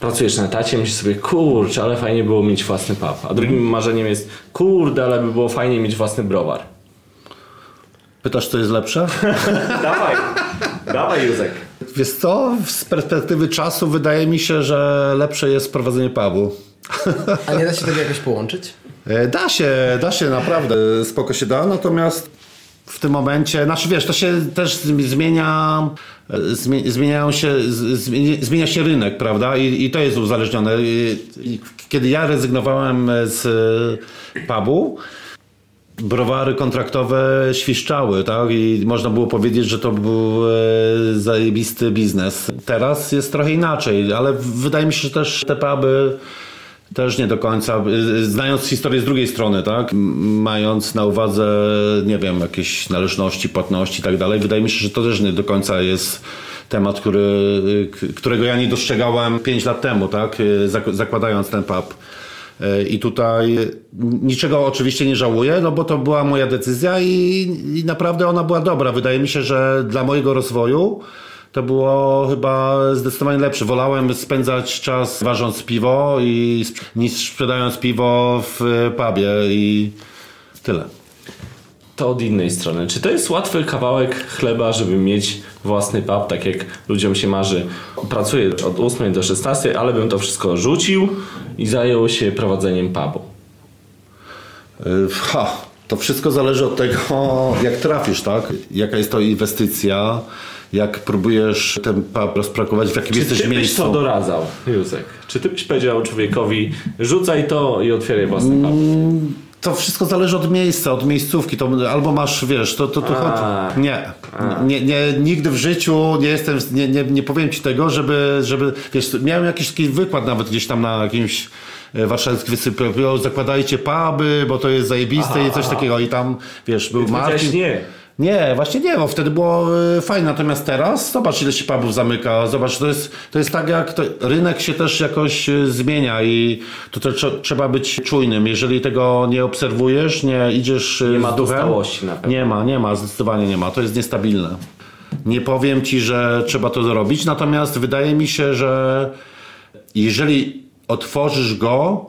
Pracujesz na etacie, myślisz sobie, kurczę, ale fajnie było mieć własny pub. A drugim marzeniem jest, kurde, ale by było fajnie mieć własny browar. Pytasz, co jest lepsze? dawaj, dawaj Józek. Wiesz co, z perspektywy czasu wydaje mi się, że lepsze jest prowadzenie pubu. A nie da się tego jakoś połączyć? E, Da się, da się naprawdę, spoko się da, natomiast w tym momencie, znaczy wiesz, to się też zmienia, e, zmie- zmieniają się, zmienia- się rynek, prawda? I, i to jest uzależnione. Kiedy ja rezygnowałem z e, pubu, browary kontraktowe świszczały, tak? I można było powiedzieć, że to był e, zajebisty biznes. Teraz jest trochę inaczej, ale wydaje mi się, że też te puby też nie do końca, y, znając historię z drugiej strony, tak? Mając na uwadze, nie wiem, jakieś należności, płatności i tak dalej, wydaje mi się, że to też nie do końca jest temat, który, którego ja nie dostrzegałem 5 lat temu, tak? Y, zak- Zakładając ten pub. Y, I tutaj niczego oczywiście nie żałuję, no bo to była moja decyzja i, i naprawdę ona była dobra. Wydaje mi się, że dla mojego rozwoju to było chyba zdecydowanie lepsze. Wolałem spędzać czas ważąc piwo i niż sprzedając piwo w pubie i tyle. To od innej strony. Czy to jest łatwy kawałek chleba, żeby mieć własny pub, tak jak ludziom się marzy? Pracuję od 8 do 16, ale bym to wszystko rzucił i zajął się prowadzeniem pubu. Y, Ha, to wszystko zależy od tego, jak trafisz, tak? Jaka jest to inwestycja, jak próbujesz ten pub rozprakować, w jakim Czy jesteś ty byś miejscu. to doradzał, Józek? Czy ty byś powiedział człowiekowi, rzucaj to i otwieraj własny pub? To wszystko zależy od miejsca, od miejscówki. To albo masz, wiesz, to, to, to A. chodzi. Nie. nie, nie. Nigdy w życiu nie jestem, nie, nie, nie powiem ci tego, żeby, żeby, wiesz, miałem jakiś taki wykład nawet gdzieś tam na jakimś e, warszawskim wysypie, o, zakładajcie puby, bo to jest zajebiste i coś takiego. I tam, wiesz, był Marcin. nie. Nie, właśnie nie, bo wtedy było e, fajnie. Natomiast teraz zobacz, ile się pubów zamyka. Zobacz, to jest, to jest tak, jak to, rynek się też jakoś e, zmienia i to, to trze- trzeba być czujnym. Jeżeli tego nie obserwujesz, nie idziesz e, Nie ma duchem, stałości na pewno. Nie ma, nie ma, zdecydowanie nie ma. To jest niestabilne. Nie powiem ci, że trzeba to zrobić, natomiast wydaje mi się, że jeżeli otworzysz go,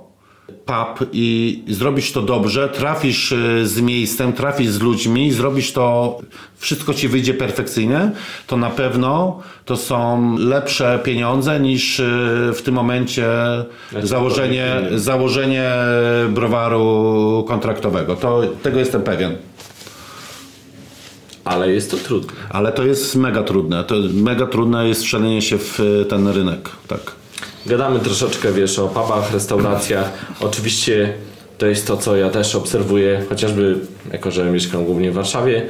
pub i zrobisz to dobrze, trafisz y, z miejscem, trafisz z ludźmi, zrobisz to, wszystko ci wyjdzie perfekcyjnie, to na pewno to są lepsze pieniądze niż y, w tym momencie założenie, założenie browaru kontraktowego. To, tego jestem pewien. Ale jest to trudne. Ale to jest mega trudne. To mega trudne jest wszalenie się w y, ten rynek. Tak. Gadamy troszeczkę, wiesz, o pubach, restauracjach. Oczywiście to jest to, co ja też obserwuję, chociażby jako, że mieszkam głównie w Warszawie.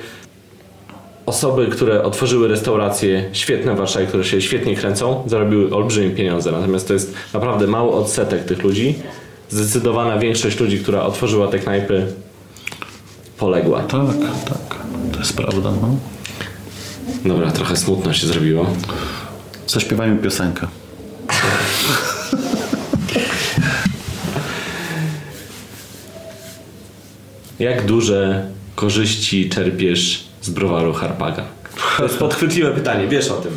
Osoby, które otworzyły restauracje świetne w Warszawie, które się świetnie kręcą, zarobiły olbrzymie pieniądze. Natomiast to jest naprawdę mały odsetek tych ludzi. Zdecydowana większość ludzi, która otworzyła te knajpy, poległa. Tak, tak. To jest prawda. No. Dobra, trochę smutno się zrobiło. Zaśpiewajmy piosenkę. Jak duże korzyści czerpiesz z browaru Harpaga? To jest podchwytliwe pytanie, wiesz o tym.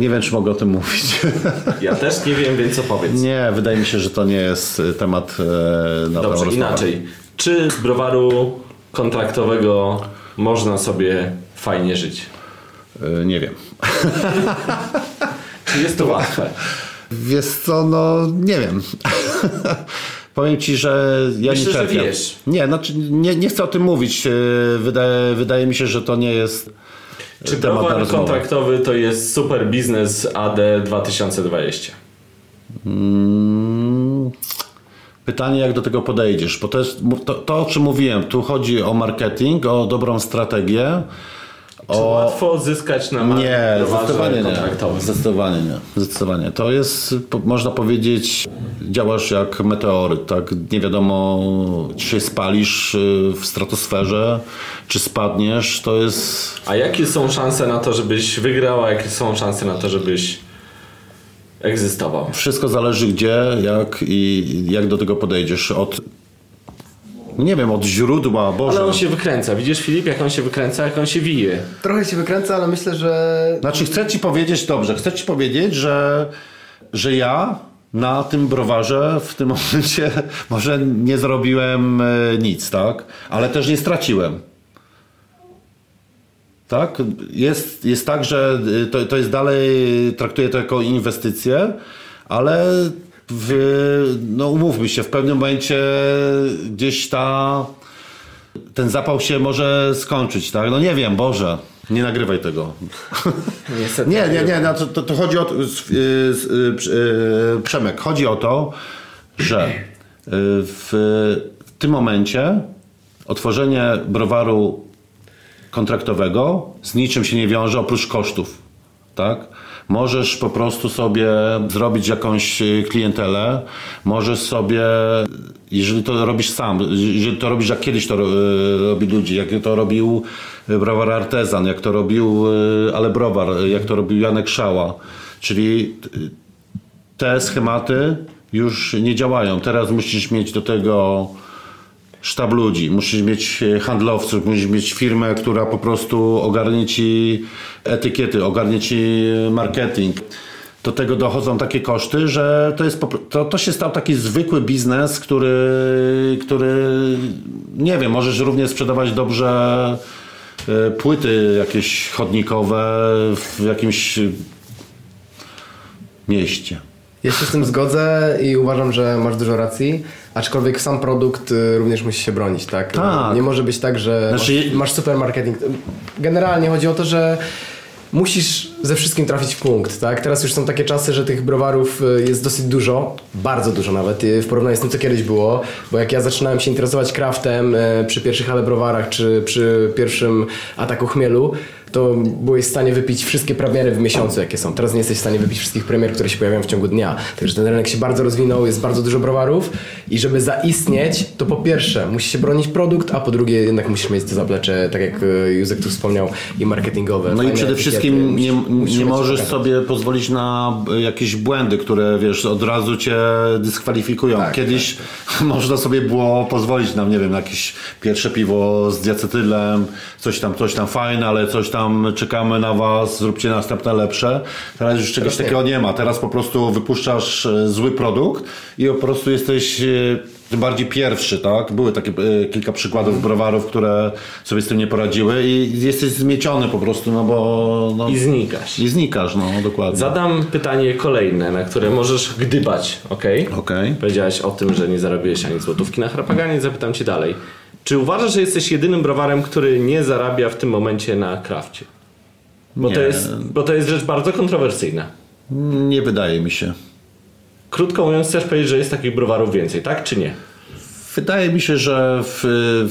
Nie wiem, czy mogę o tym mówić. Ja też nie wiem, więc opowiedz. Nie, wydaje mi się, że to nie jest y, temat e, na Dobrze, inaczej. Czy z browaru kontraktowego można sobie fajnie żyć? Y, Nie wiem. Czy jest to łatwe? Wiesz co, no nie wiem. Powiem ci, że ja Myślę, nie czerpię. wiesz. Nie, znaczy nie, nie chcę o tym mówić. Y, Wydaje, wydaje mi się, że to nie jest Czy temat browar kontraktowy to jest super biznes AD 2020? Mm, Pytanie, jak do tego podejdziesz, bo to, jest, to, to o czym mówiłem, tu chodzi o marketing, o dobrą strategię. Czy łatwo zyskać na mar- Nie, zdecydowanie nie. Zdecydowanie nie. Zdecydowanie. To jest, można powiedzieć, działasz jak meteoryt, tak? Nie wiadomo, czy się spalisz y, w stratosferze, czy spadniesz, to jest... A jakie są szanse na to, żebyś wygrał, a jakie są szanse na to, żebyś egzystował? Wszystko zależy gdzie, jak i jak do tego podejdziesz. Od, nie wiem, od źródła, Boże. Ale on się wykręca. Widzisz Filip, jak on się wykręca, jak on się wije. Trochę się wykręca, ale myślę, że Znaczy chcę ci powiedzieć, dobrze, chcę ci powiedzieć, że, że ja na tym browarze w tym momencie może nie zrobiłem e, nic, tak? Ale też nie straciłem. Tak? Jest, jest tak, że to, to jest dalej, traktuję to jako inwestycję, ale w, no umówmy się, w pewnym momencie gdzieś ta, ten zapał się może skończyć, tak? No nie wiem, Boże, nie nagrywaj tego. Niestety. Nie, nie, nie, no to, to, chodzi o to, y, Przemek, chodzi o to, że y, w tym momencie otworzenie browaru kontraktowego z niczym się nie wiąże oprócz kosztów, tak? Możesz po prostu sobie zrobić jakąś y, klientelę, możesz sobie, jeżeli to robisz sam, jeżeli to robisz jak kiedyś to y, robi ludzi, jak to robił y, browar Artezan, jak to robił Ale Browar, jak to robił Janek Szała, czyli te schematy już nie działają. Teraz musisz mieć do tego sztab ludzi, musisz mieć e, handlowców, musisz mieć firmę, która po prostu ogarnie ci etykiety, ogarnie ci marketing. Do tego dochodzą takie koszty, że to, jest, to, to się stał taki zwykły biznes, który, który nie wiem, możesz również sprzedawać dobrze e, płyty jakieś chodnikowe w jakimś mieście. Ja się z tym zgodzę i uważam, że masz dużo racji, aczkolwiek sam produkt y, również musi się bronić, tak? Tak. Nie może być tak, że Znaczy- masz, masz super marketing. Generalnie chodzi o to, że musisz ze wszystkim trafić w punkt, tak? Teraz już są takie czasy, że tych browarów y, jest dosyć dużo, bardzo dużo nawet, y, w porównaniu z tym, co kiedyś było, bo jak ja zaczynałem się interesować craftem przy pierwszych ale browarach, czy przy pierwszym ataku chmielu, to byłeś w stanie wypić wszystkie premiery w miesiącu, jakie są. Teraz nie jesteś w stanie wypić wszystkich premier, które się pojawiają w ciągu dnia. Także ten rynek się bardzo rozwinął, jest bardzo dużo browarów i żeby zaistnieć, to po pierwsze musi się bronić produkt, a po drugie jednak musisz mieć to zaplecze, tak jak e, Józek tu wspomniał, i marketingowe. No i przede wszystkim nie, nie możesz sobie pozwolić na e, jakieś błędy, które wiesz, od razu cię dyskwalifikują. Tak, Kiedyś można sobie było pozwolić na, nie wiem, na jakieś pierwsze piwo z diacetylem, coś tam, coś tam fajne, ale coś tam czekamy na was, zróbcie następne lepsze. Teraz już czegoś nie. takiego nie ma. Teraz po prostu wypuszczasz e, zły produkt i po prostu jesteś e, tym bardziej pierwszy, tak? Były takie e, kilka przykładów browarów, które sobie z tym nie poradziły i jesteś zmieciony po prostu, no bo... No, I znikasz. I znikasz, no dokładnie. Zadam pytanie kolejne, na które możesz gdybać, ok? Okej. Powiedziałeś o tym, że nie zarobiłeś ani złotówki na harapaganie, zapytam cię dalej. Czy uważasz, że jesteś jedynym browarem, który nie zarabia w tym momencie na krafcie? Bo, to Nie. jest, bo to jest rzecz bardzo kontrowersyjna. Nie wydaje mi się. Krótko mówiąc, chcesz powiedzieć, że jest takich browarów więcej, tak czy nie? Wydaje mi się, że w,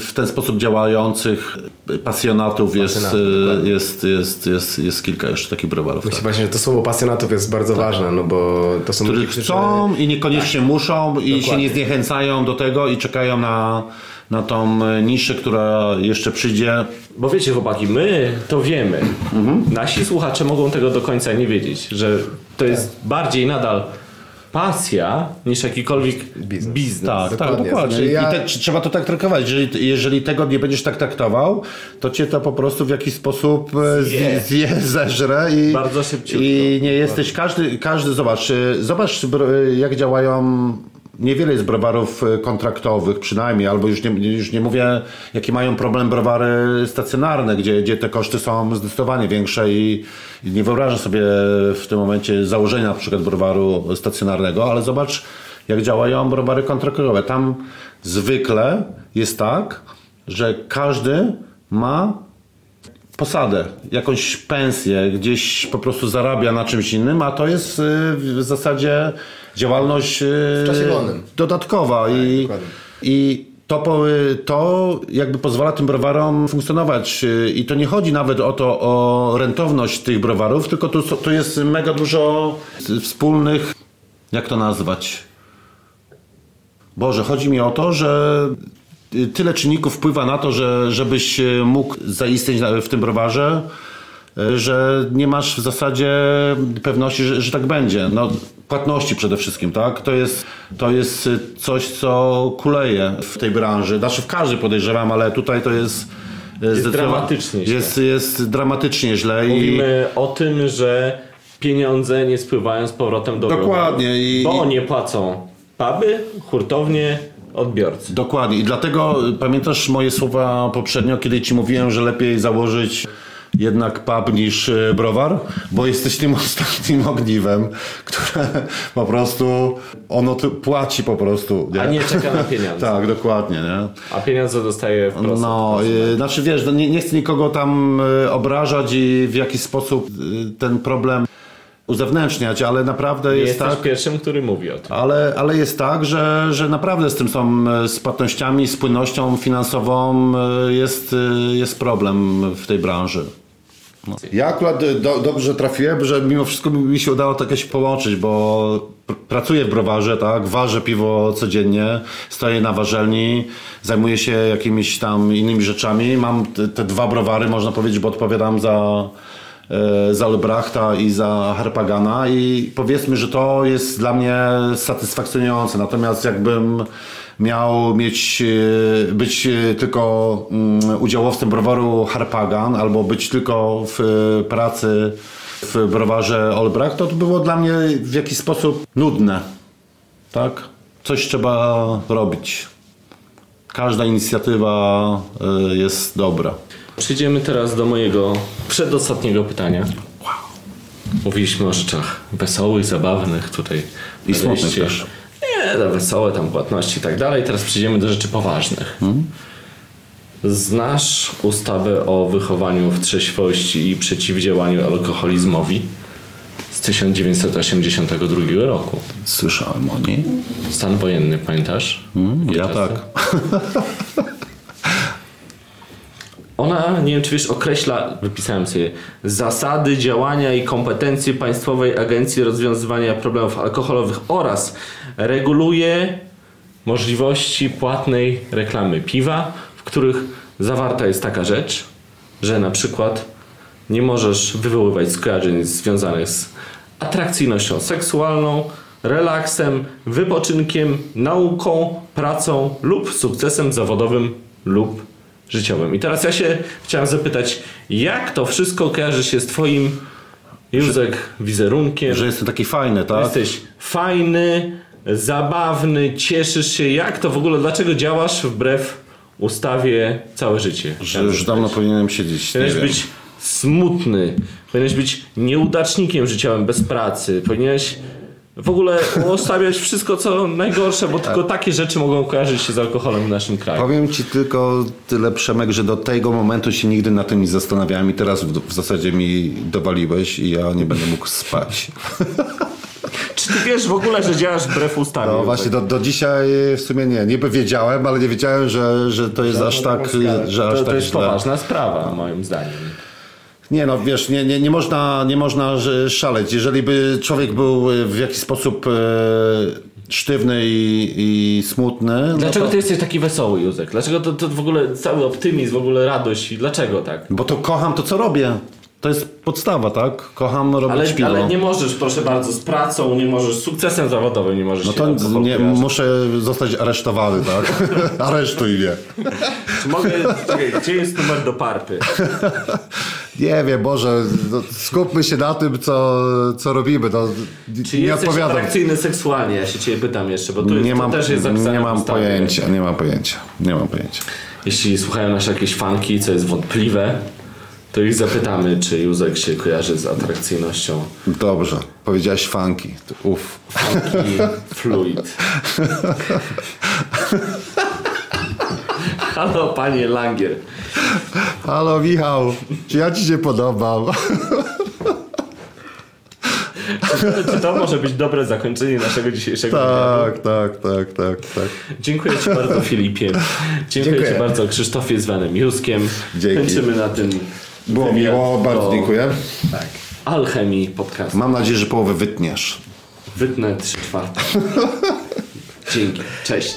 w ten sposób działających pasjonatów jest, e, jest, jest, jest, jest kilka jeszcze takich browarów. Myślę Tak. właśnie, że to słowo pasjonatów jest bardzo ważne, no bo to są Którzy chcą i niekoniecznie muszą i się Dokładnie. nie zniechęcają do tego i czekają na, na tą e, niszę, która jeszcze przyjdzie. Bo wiecie, chłopaki, my to wiemy. Nasi słuchacze mogą tego do końca nie wiedzieć, że to jest bardziej nadal pasja niż jakikolwiek biznes. Biznes. Tak, Dokładnie. tak, dokładnie. Znaczy ja- I te, trzeba to tak traktować. Jeżeli, jeżeli tego nie będziesz tak traktował, to cię to po prostu w jakiś sposób e, Zje. zje, zje zeżre i, Bardzo szybciutko. i nie jesteś, każdy, każdy zobacz, zobacz e, jak działają Niewiele jest browarów e, kontraktowych przynajmniej, albo już nie, już nie mówię, jakie mają problem browary stacjonarne, gdzie, gdzie te koszty są zdecydowanie większe i, i nie wyobrażam sobie w tym momencie założenia na przykład browaru stacjonarnego, ale zobacz jak działają browary kontraktowe. Tam zwykle jest tak, że każdy ma posadę, jakąś pensję, gdzieś po prostu zarabia na czymś innym, a to jest y, w zasadzie działalność W czasie wolnym. dodatkowa i, dokładnie. i to, to jakby pozwala tym browarom funkcjonować y, i to nie chodzi nawet o to, o rentowność tych browarów, tylko tu, tu jest mega dużo wspólnych, jak to nazwać? Boże, chodzi mi o to, że tyle czynników wpływa na to, że, żebyś y, mógł zaistnieć w tym browarze, że nie masz w zasadzie pewności, że, że tak będzie. No, płatności przede wszystkim, tak? To jest, to jest coś, co kuleje w tej branży. Znaczy w każdej podejrzewam, ale tutaj to jest... y, zdecydowanie- dramatycznie źle. Jest, jest dramatycznie źle. i- Mówimy o tym, że pieniądze nie spływają z powrotem do Dokładnie, i- Bo i- nie płacą puby, hurtownie, odbiorcy. Dokładnie. I dlatego y, pamiętasz moje słowa poprzednio, kiedy ci mówiłem, że lepiej założyć jednak pub niż e, browar, bo jesteś tym ostatnim ogniwem, które po prostu ono tu płaci po prostu. A nie czeka na pieniądze. tak, dokładnie, nie? A pieniądze dostaje wprost. No, y, znaczy wiesz, no nie, nie chcę nikogo tam y, obrażać i w jakiś sposób ten problem uzewnętrzniać, ale naprawdę Nie jest jesteś tak. pierwszym, który mówi o tym. Ale, ale jest tak, że, że naprawdę z tym są, e, z płatnościami, z płynnością finansową e, jest, e, jest problem w tej branży. No. Ja akurat do, dobrze trafiłem, że mimo wszystko mi się udało to jakoś połączyć, bo pr- pracuję w browarze, tak, ważę piwo codziennie, stoję na warzelni, zajmuję się jakimiś tam innymi rzeczami. Mam te, te dwa browary, można powiedzieć, bo odpowiadam za, e, za Olbrachta i za Harpagana i powiedzmy, że to jest dla mnie satysfakcjonujące. Natomiast jakbym miał mieć, e, być e, tylko mm, udziałowcem browaru Harpagan albo być tylko w pracy w browarze Olbracht, to, było dla mnie w jakiś sposób nudne. Tak? Coś trzeba robić. Każda inicjatywa jest dobra. Przejdziemy teraz do mojego przedostatniego pytania. Mówiliśmy o rzeczach wesołych, zabawnych tutaj. I smutnych też. Nie, no wesołe tam płatności i tak dalej. Teraz przejdziemy do rzeczy poważnych. Hmm? Znasz ustawę o wychowaniu w trzeźwości i przeciwdziałaniu alkoholizmowi z 1982 roku. Słyszałem o niej. Stan wojenny, pamiętasz? Mm, ja Czasy? tak. Ona, nie wiem czy wiesz, określa, wypisałem sobie, zasady działania i kompetencje Państwowej Agencji Rozwiązywania Problemów Alkoholowych oraz reguluje możliwości płatnej reklamy piwa, w których zawarta jest taka rzecz, że na przykład nie możesz wywoływać skojarzeń związanych z atrakcyjnością seksualną, relaksem, wypoczynkiem, nauką, pracą lub sukcesem zawodowym lub życiowym. I teraz ja się chciałem zapytać, jak to wszystko kojarzy się z twoim Józek wizerunkiem? Że jestem taki fajny, tak? Jesteś fajny, zabawny, cieszysz się. Jak to w ogóle, dlaczego działasz wbrew ustawie całe życie? Że już dawno powinienem siedzieć. Nie Powinieneś być smutny, powinieneś być nieudacznikiem życiowym bez pracy, powinieneś w ogóle ustawiać wszystko co najgorsze, bo tylko takie rzeczy mogą kojarzyć się z alkoholem w naszym kraju. Powiem ci tylko tyle, Przemek, że do tego momentu się nigdy na tym nie zastanawiałem i teraz w, w zasadzie mi dowaliłeś i ja nie będę mógł spać. Czy ty wiesz w ogóle, że działasz wbrew ustawie? No właśnie, do, do dzisiaj w sumie nie. Niby wiedziałem, ale nie wiedziałem, że, że to jest aż tak, że aż to, to tak jest źle. poważna sprawa, moim zdaniem. Nie no, wiesz, nie, nie, nie, można, nie można szaleć. Jeżeli by człowiek był e, w jakiś sposób e, sztywny i, i smutny, Dlaczego no to, ty jesteś taki wesoły, Józek? Dlaczego to, to w ogóle cały optymizm, w ogóle radość? i Dlaczego tak? bo to kocham to, co robię. To jest podstawa, tak? Kocham robić Ale, piwo. ale nie możesz, proszę bardzo, z pracą, nie możesz, z sukcesem zawodowym nie możesz No to nie, muszę zostać aresztowany, tak? Aresztuj mnie. Czy mogę, czekaj, gdzie jest numer do parpy? Nie wiem, Boże, no, skupmy się na tym, co, co robimy. No, Czy nie jesteś odpowiadam. atrakcyjny seksualnie? Ja się ciebie pytam jeszcze, bo tu jest, Nie to mam, też jest zapisane nie mam ustawie. pojęcia, nie mam pojęcia. Nie mam pojęcia. Jeśli słuchają nasze jakieś fanki, co jest wątpliwe, to ich zapytamy, czy Józek się kojarzy z atrakcyjnością Dobrze, powiedziałeś funky. Uff. funky fluid. Halo, panie Langier. Halo Michał, czy ja ci się podobam? Czy, czy to może być dobre zakończenie naszego dzisiejszego tak, tak, tak, tak, tak. Dziękuję Ci bardzo, Filipie. Dziękuję, Dziękuję. Ci bardzo, Krzysztofie zwanym Juskiem. Dzięki. Kończymy na tym. Było wywiad miło, bardzo do dziękuję. Alchemii podcast. Mam nadzieję, że połowę wytniesz. Wytnę 3 czwarte. Dzięki. Cześć.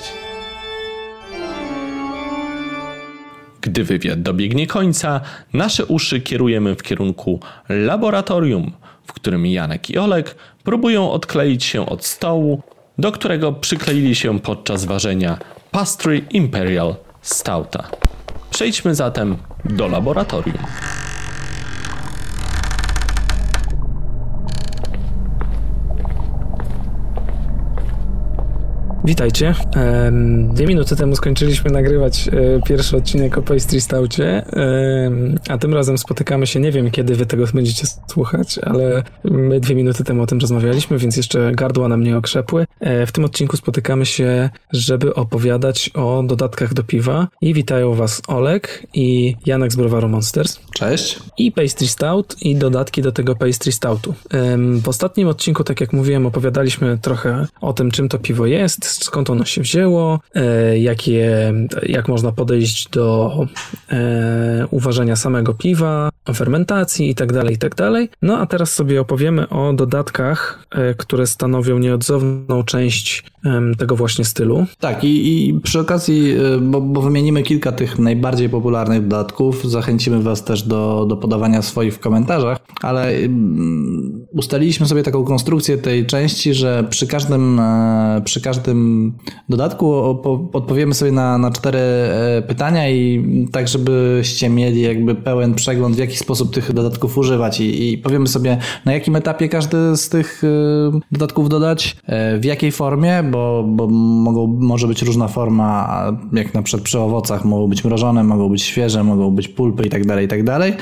Gdy wywiad dobiegnie końca, nasze uszy kierujemy w kierunku laboratorium, w którym Janek i Olek próbują odkleić się od stołu, do którego przykleili się podczas ważenia Pastry Imperial Stouta. Przejdźmy zatem do laboratorium. Witajcie. Dwie minuty temu skończyliśmy nagrywać e, pierwszy odcinek o Pastry Stoucie, a tym razem spotykamy się, nie wiem kiedy wy tego będziecie słuchać, ale my dwie minuty temu o tym rozmawialiśmy, więc jeszcze gardła nam nie okrzepły. E, w tym odcinku spotykamy się, żeby opowiadać o dodatkach do piwa i witają was Olek i Janek z Browaru Monsters. Cześć. I Pastry Stout i dodatki do tego Pastry Stoutu. W ostatnim odcinku, tak jak mówiłem, opowiadaliśmy trochę o tym, czym to piwo jest, skąd ono się wzięło, e, jakie, jak można podejść do e, uważania samego piwa, fermentacji itd., tak itd. Tak no a teraz sobie opowiemy o dodatkach, e, które stanowią nieodzowną część tego właśnie stylu. Tak i, i przy okazji, bo, bo, wymienimy kilka tych najbardziej popularnych dodatków, zachęcimy Was też do, do podawania swoich w komentarzach, ale ustaliliśmy sobie taką konstrukcję tej części, że przy każdym, przy każdym dodatku odpowiemy sobie na, na cztery e, pytania i tak, żebyście mieli jakby pełen przegląd, w jaki sposób tych dodatków używać i, i powiemy sobie, na jakim etapie każdy z tych e, dodatków dodać, e, w jakiej formie, bo, bo mogą, może być różna forma, jak na przykład przy owocach mogą być mrożone, mogą być świeże, mogą być pulpy i tak dalej, i tak dalej.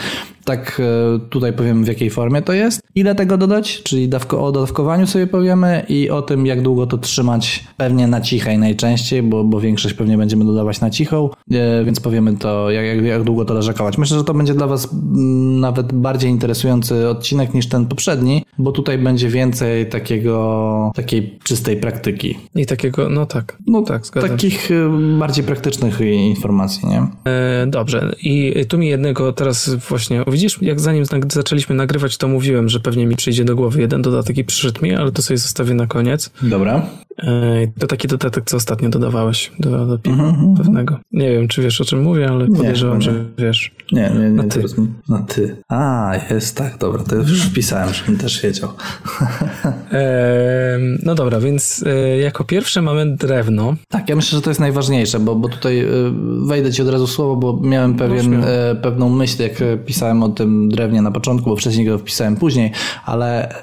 Tak e, tutaj powiem w jakiej formie to jest, ile tego dodać, czyli dawko, o dodawkowaniu sobie powiemy i o tym jak długo to trzymać pewnie na cichej najczęściej, bo, bo większość pewnie będziemy dodawać na cichą, e, więc powiemy to jak, jak, jak długo to leżakować. Myślę, że to będzie dla Was mm, nawet bardziej interesujący odcinek niż ten poprzedni, bo tutaj będzie więcej takiego, takiej czystej praktyki. I takiego, no tak. No tak, zgadzam Takich się. E, bardziej praktycznych informacji, nie? E, dobrze. I tu mi jednego teraz właśnie Widzisz, jak zanim zaczęliśmy nagrywać, to mówiłem, że pewnie mi przyjdzie do głowy jeden dodatek i przyszedł mi, ale to sobie zostawię na koniec. Dobra. E, to taki dodatek, co ostatnio dodawałeś do, do piwa uh -huh. pewnego. Nie wiem, czy wiesz o czym mówię, ale podejrzewam, nie, że wiesz. Nie, nie, nie. Na ty. Na ty. A, jest tak, dobra, to już wpisałem, żebym też wiedział. E, no dobra, więc e, jako pierwsze mamy drewno. Tak, ja myślę, że to jest najważniejsze, bo, bo tutaj e, wejdę ci od razu słowo, bo miałem pewien, no, pewną myśl, jak pisałem o tym drewnie na początku, bo wcześniej go wpisałem później, ale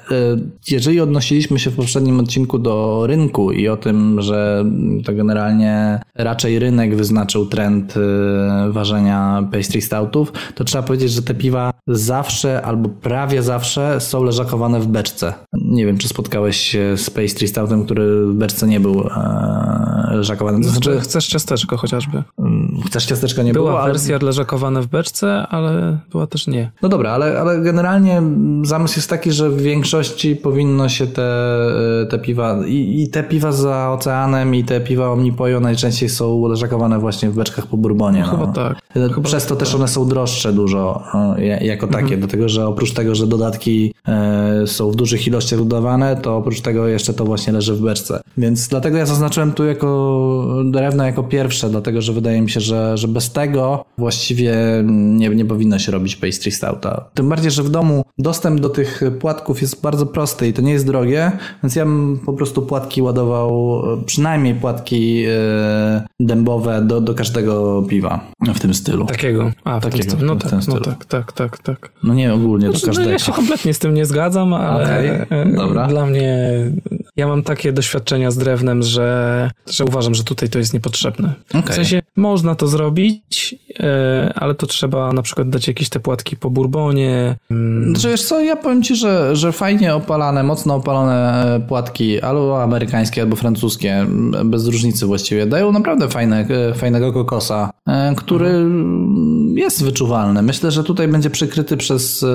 jeżeli odnosiliśmy się w poprzednim odcinku do rynku, i o tym, że to generalnie raczej rynek wyznaczył trend y, ważenia pastry stoutów, to trzeba powiedzieć, że te piwa zawsze albo prawie zawsze są leżakowane w beczce. Nie wiem, czy spotkałeś się z pastry stoutem, który w beczce nie był e, leżakowany. To znaczy, chcesz ciasteczko chociażby. Mm, chcesz ciasteczko nie była było. Była wersja ale... leżakowana w beczce, ale była też nie. No dobra, ale, ale generalnie zamysł jest taki, że w większości powinno się te, te piwa i, i te piwa za oceanem i te piwa Omnipojo najczęściej są leżakowane właśnie w beczkach po bourbonie. No. Chyba tak. Przez to też tak. one są droższe dużo jako takie, mhm. dlatego że oprócz tego, że dodatki e, są w dużych ilościach dodawane, to oprócz tego jeszcze to właśnie leży w beczce. Więc dlatego ja zaznaczyłem tu jako drewno jako pierwsze, dlatego że wydaje mi się, że, że bez tego właściwie nie, nie powinno się robić pastry stouta. Tym bardziej, że w domu dostęp do tych płatków jest bardzo prosty i to nie jest drogie, więc ja bym po prostu płatki ładował, przynajmniej płatki e, dębowe do, do każdego piwa w tym stylu. Takiego. A, w Takiego, tym stylu. No, tak, no tak, tak, tak, tak. No nie ogólnie znaczy, do każdego. No ja się kompletnie z tym nie zgadzam, ale okay. Dobra. dla mnie ja mam takie doświadczenia z drewnem, że, że uważam, że tutaj to jest niepotrzebne. Okay. W sensie można to zrobić, e, ale to trzeba na przykład dać jakieś te płatki po bourbonie. Mm. Znaczy wiesz co, ja powiem ci, że, że fajnie opalane, mocno opalone e, płatki, albo amerykańskie, albo francuskie, bez różnicy właściwie, dają naprawdę fajne, e, fajnego kokosa, który mhm. Jest wyczuwalny. Myślę, że tutaj będzie przykryty przez,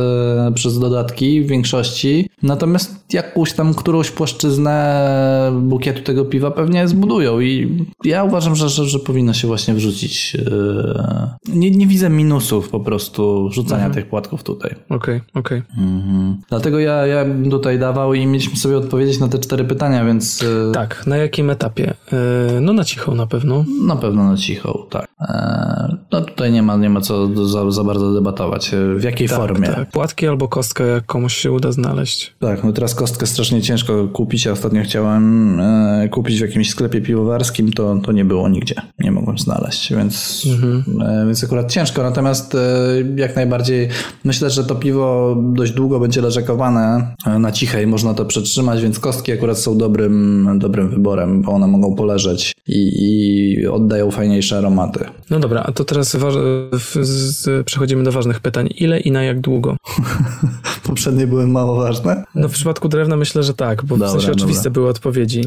przez dodatki w większości, natomiast jakąś tam którąś płaszczyznę bukietu tego piwa pewnie zbudują i ja uważam, że, że, że powinno się właśnie wrzucić. E, nie, nie widzę minusów po prostu wrzucania mhm. tych płatków tutaj. Okej, okay, okej. Okay. Mhm. Dlatego ja, ja bym tutaj dawał i mieliśmy sobie odpowiedzieć na te cztery pytania, więc... E, tak, na jakim etapie? E, no na cichą na pewno. Na pewno na cichą, tak. No tutaj nie ma, nie ma co co za, za bardzo debatować. W jakiej tak, formie? Tak. Płatki albo kostkę, jak komuś się uda znaleźć. Tak, no teraz kostkę strasznie ciężko kupić. Ja ostatnio chciałem e, kupić w jakimś sklepie piwowarskim, to, to nie było nigdzie. Nie mogłem znaleźć, więc, mhm. e, więc akurat ciężko. Natomiast e, jak najbardziej myślę, że to piwo dość długo będzie leżakowane e, na cichej, można to przetrzymać, więc kostki akurat są dobrym, dobrym wyborem, bo one mogą poleżeć i, i oddają fajniejsze aromaty. No dobra, a to teraz przechodzimy do ważnych pytań. Ile i na jak długo? Poprzednie były mało ważne? No w przypadku drewna myślę, że tak, bo dobra, w sensie oczywiste dobra. były odpowiedzi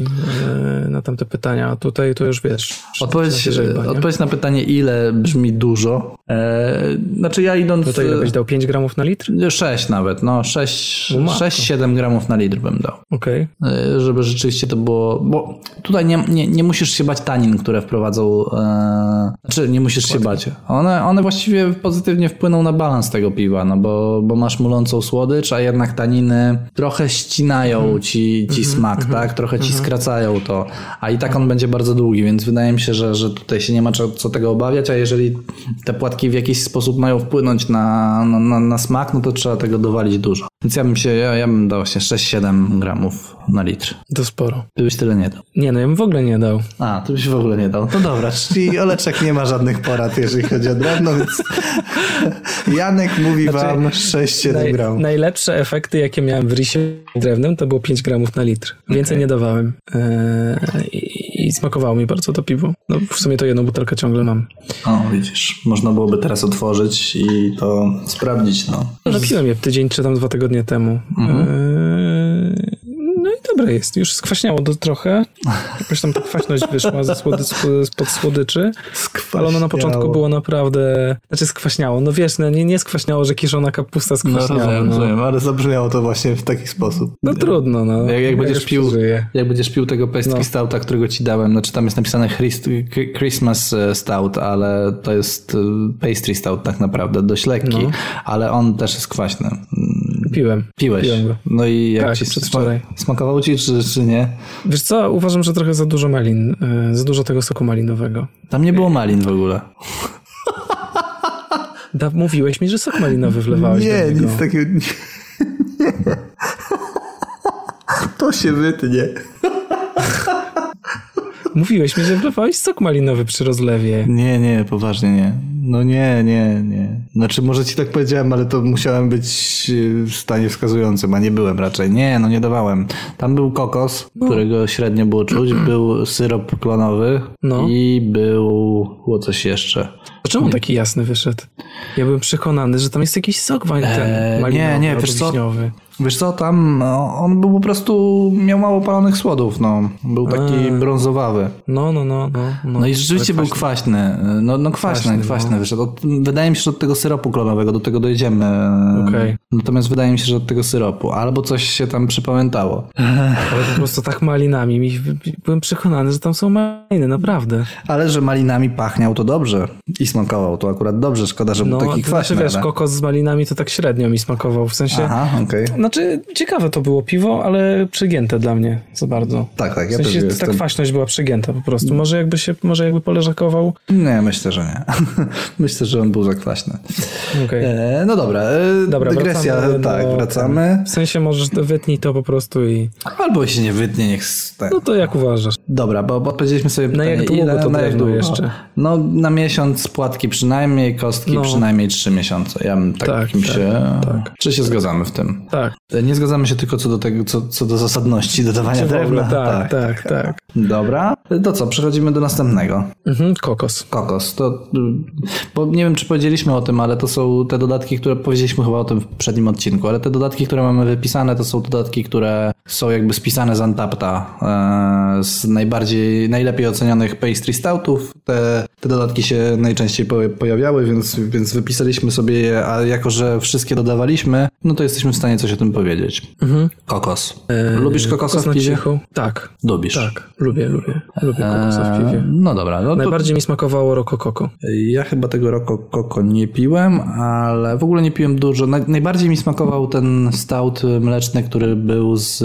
e, na tamte pytania, tutaj to już wiesz. Odpowiedź, odpowiedź na pytanie ile brzmi dużo. E, znaczy ja idąc... No to ile byś dał? 5 gramów na litr? 6 nawet, no 6-7 gramów na litr bym dał. Okej. Okay. Żeby rzeczywiście to było, bo tutaj nie, nie, nie musisz się bać tanin, które wprowadzą, e, znaczy nie musisz się bać. One, one właściwie pozytywnie wpłyną na balans tego piwa, no bo, bo masz mulącą słodycz, a jednak taniny trochę ścinają mm. ci, ci mm -hmm, smak, mm -hmm, tak? Trochę ci -hmm. skracają to, a i tak on będzie bardzo długi, więc wydaje mi się, że, że tutaj się nie ma co, co tego obawiać, a jeżeli te płatki w jakiś sposób mają wpłynąć na, na, na smak, no to trzeba tego dowalić dużo. Więc ja bym się, ja, ja bym dał właśnie 6-7 gramów na litr. To sporo. Ty byś tyle nie dał. Nie, no ja bym w ogóle nie dał. A, ty byś w ogóle nie dał. No dobra, czyli Oleczek nie ma żadnych porad, jeżeli chodzi o drewno, więc Janek mówi znaczy, wam 6-7 naj, gramów. Najlepsze efekty, jakie miałem w risie drewnem, to było 5 gramów na litr. Więcej okay. nie dawałem. Eee, i, I smakowało mi bardzo to piwo. No w sumie to jedną butelkę ciągle mam. O, widzisz. Można byłoby teraz otworzyć i to sprawdzić, no. Napiłem je tydzień czy tam dwa tygodnie temu. Mhm. Eee, dobre jest. Już skwaśniało to trochę. Jakoś tam ta kwaśność wyszła ze słody, spod słodyczy. Ale ono na początku było naprawdę... Znaczy skwaśniało. No wiesz, no nie, nie skwaśniało, że kiszona kapusta skwaśniała. No rozumiem, no. rozumiem, ale zabrzmiało to właśnie w taki sposób. No trudno, no. Jak, jak będziesz pił, jak będziesz pił tego pastry no. stouta, którego ci dałem, znaczy tam jest napisane Christmas e, stout, ale to jest e, pastry stout tak naprawdę, dość lekki, no. ale on też jest kwaśny. Piłem. Piłeś. Piłem go. No i jak tak, ci przedwczoraj. smakowało ci, czy, czy nie? Wiesz co, uważam, że trochę za dużo malin, e, za dużo tego soku malinowego. Tam nie było malin w ogóle. Da, mówiłeś mi, że sok malinowy wlewałeś Nie, nic takiego. Nie. To się wytnie. Mówiłeś mi, że wlewałeś sok malinowy przy rozlewie. Nie, nie, poważnie nie. No nie, nie, nie. Znaczy może ci tak powiedziałem, ale to musiałem być w stanie wskazującym, a nie byłem raczej. Nie, no nie dawałem. Tam był kokos, no. którego średnio było czuć, był syrop klonowy no. i był, było coś jeszcze. Dlaczego on taki jasny wyszedł? Ja byłem przekonany, że tam jest jakiś sok malinowy. Eee, nie, nie, wiesz co? Wiesz co, tam no, on był po prostu, miał mało palonych słodów, no. Był taki A. brązowawy. No, no, no, no. No, no i rzeczywiście był kwaśny. No, no kwaśny, kwaśny, kwaśny no. wyszedł. Wydaje mi się, że od tego syropu klonowego, do tego dojdziemy. Okay. Natomiast wydaje mi się, że od tego syropu. Albo coś się tam przypamiętało. Ale po prostu tak malinami. Mi, byłem przekonany, że tam są maliny, naprawdę. Ale że malinami pachniał to dobrze. I smakował to akurat dobrze. Szkoda, że no, był taki kwaśny. Znaczy, wiesz, kokos z malinami to tak średnio mi smakował. W sensie... Aha, okej. Okay. Znaczy, ciekawe to było piwo, ale przegięte dla mnie za bardzo. Tak, tak. Ja w sensie, ta kwaśność była przegięta po prostu. Może jakby się, może jakby poleżakował? Nie, myślę, że nie. myślę, że on był za kwaśny. Okay. E, no dobra, e, dobra dygresja, wracamy tak, do, wracamy. W sensie możesz wytnij to po prostu i... Albo się nie wytnie, niech... Tak. No to jak uważasz? Dobra, bo, bo odpowiedzieliśmy sobie pytanie, na jak długo ile, to na jak długo jeszcze? No na miesiąc płatki przynajmniej, kostki no. przynajmniej trzy miesiące. Ja bym tak, tak, tak się... Tak. Czy się zgadzamy w tym? Tak. Nie zgadzamy się tylko co do tego, co, co do zasadności dodawania drewna. Tak, tak, tak, tak. Dobra. To co, przechodzimy do następnego. Mhm, kokos. Kokos. To, bo nie wiem, czy powiedzieliśmy o tym, ale to są te dodatki, które powiedzieliśmy chyba o tym w przednim odcinku, ale te dodatki, które mamy wypisane, to są dodatki, które są jakby spisane z Antapta, e, z najbardziej, najlepiej ocenionych pastry stoutów. Te, te dodatki się najczęściej pojawiały, więc, więc wypisaliśmy sobie je, a jako, że wszystkie dodawaliśmy, no to jesteśmy w stanie coś o tym powiedzieć. Mhm. Kokos. E, Lubisz kokosa kokos w piwie? Tak. Lubisz? Tak, lubię, lubię. Lubię kokosa w piwie. No dobra. No Najbardziej to... mi smakowało Roko Koko. Ja chyba tego Roko Koko nie piłem, ale w ogóle nie piłem dużo. Najbardziej mi smakował ten stout mleczny, który był z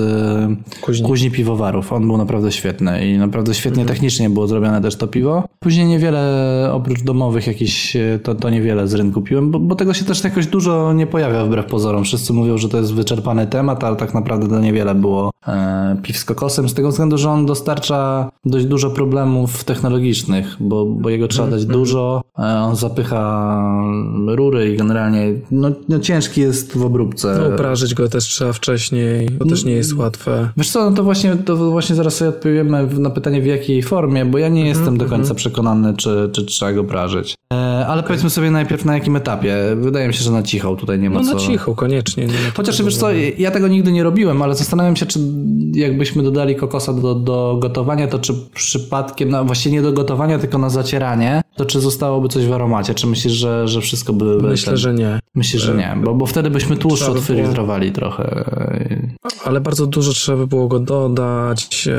kuźni, kuźni piwowarów. On był naprawdę świetny i naprawdę świetnie mhm. technicznie było zrobione też to piwo. Później niewiele, oprócz domowych jakichś, to, to niewiele z rynku piłem, bo, bo tego się też jakoś dużo nie pojawia wbrew pozorom. Wszyscy mówią, że to jest wyczerpany temat, ale tak naprawdę to niewiele było e, piw z kokosem, z tego względu, że on dostarcza dość dużo problemów technologicznych, bo, bo jego trzeba dać mm -hmm. dużo, e, on zapycha rury i generalnie no, no ciężki jest w obróbce. No, uprażyć go też trzeba wcześniej, to też nie jest łatwe. Wiesz co, no to właśnie, to właśnie zaraz sobie odpowiemy na pytanie w jakiej formie, bo ja nie mm -hmm, jestem do końca mm -hmm. przekonany, czy, czy trzeba go prażyć. E, ale okay. powiedzmy sobie najpierw na jakim etapie. Wydaje mi się, że na cichą tutaj nie ma no, co... No na cichą, koniecznie. Nie Chociaż wiesz co, ja tego nigdy nie robiłem, ale zastanawiam się, czy jakbyśmy dodali kokosa do, do gotowania, to czy przypadkiem, no właściwie nie do gotowania, tylko na zacieranie, to czy zostałoby coś w aromacie? Czy myślisz, że, że wszystko by... Myślę, ten... że nie. Myślisz, że nie, bo, bo wtedy byśmy tłuszcz odfiltrowali było... trochę. Ale bardzo dużo trzeba by było go dodać.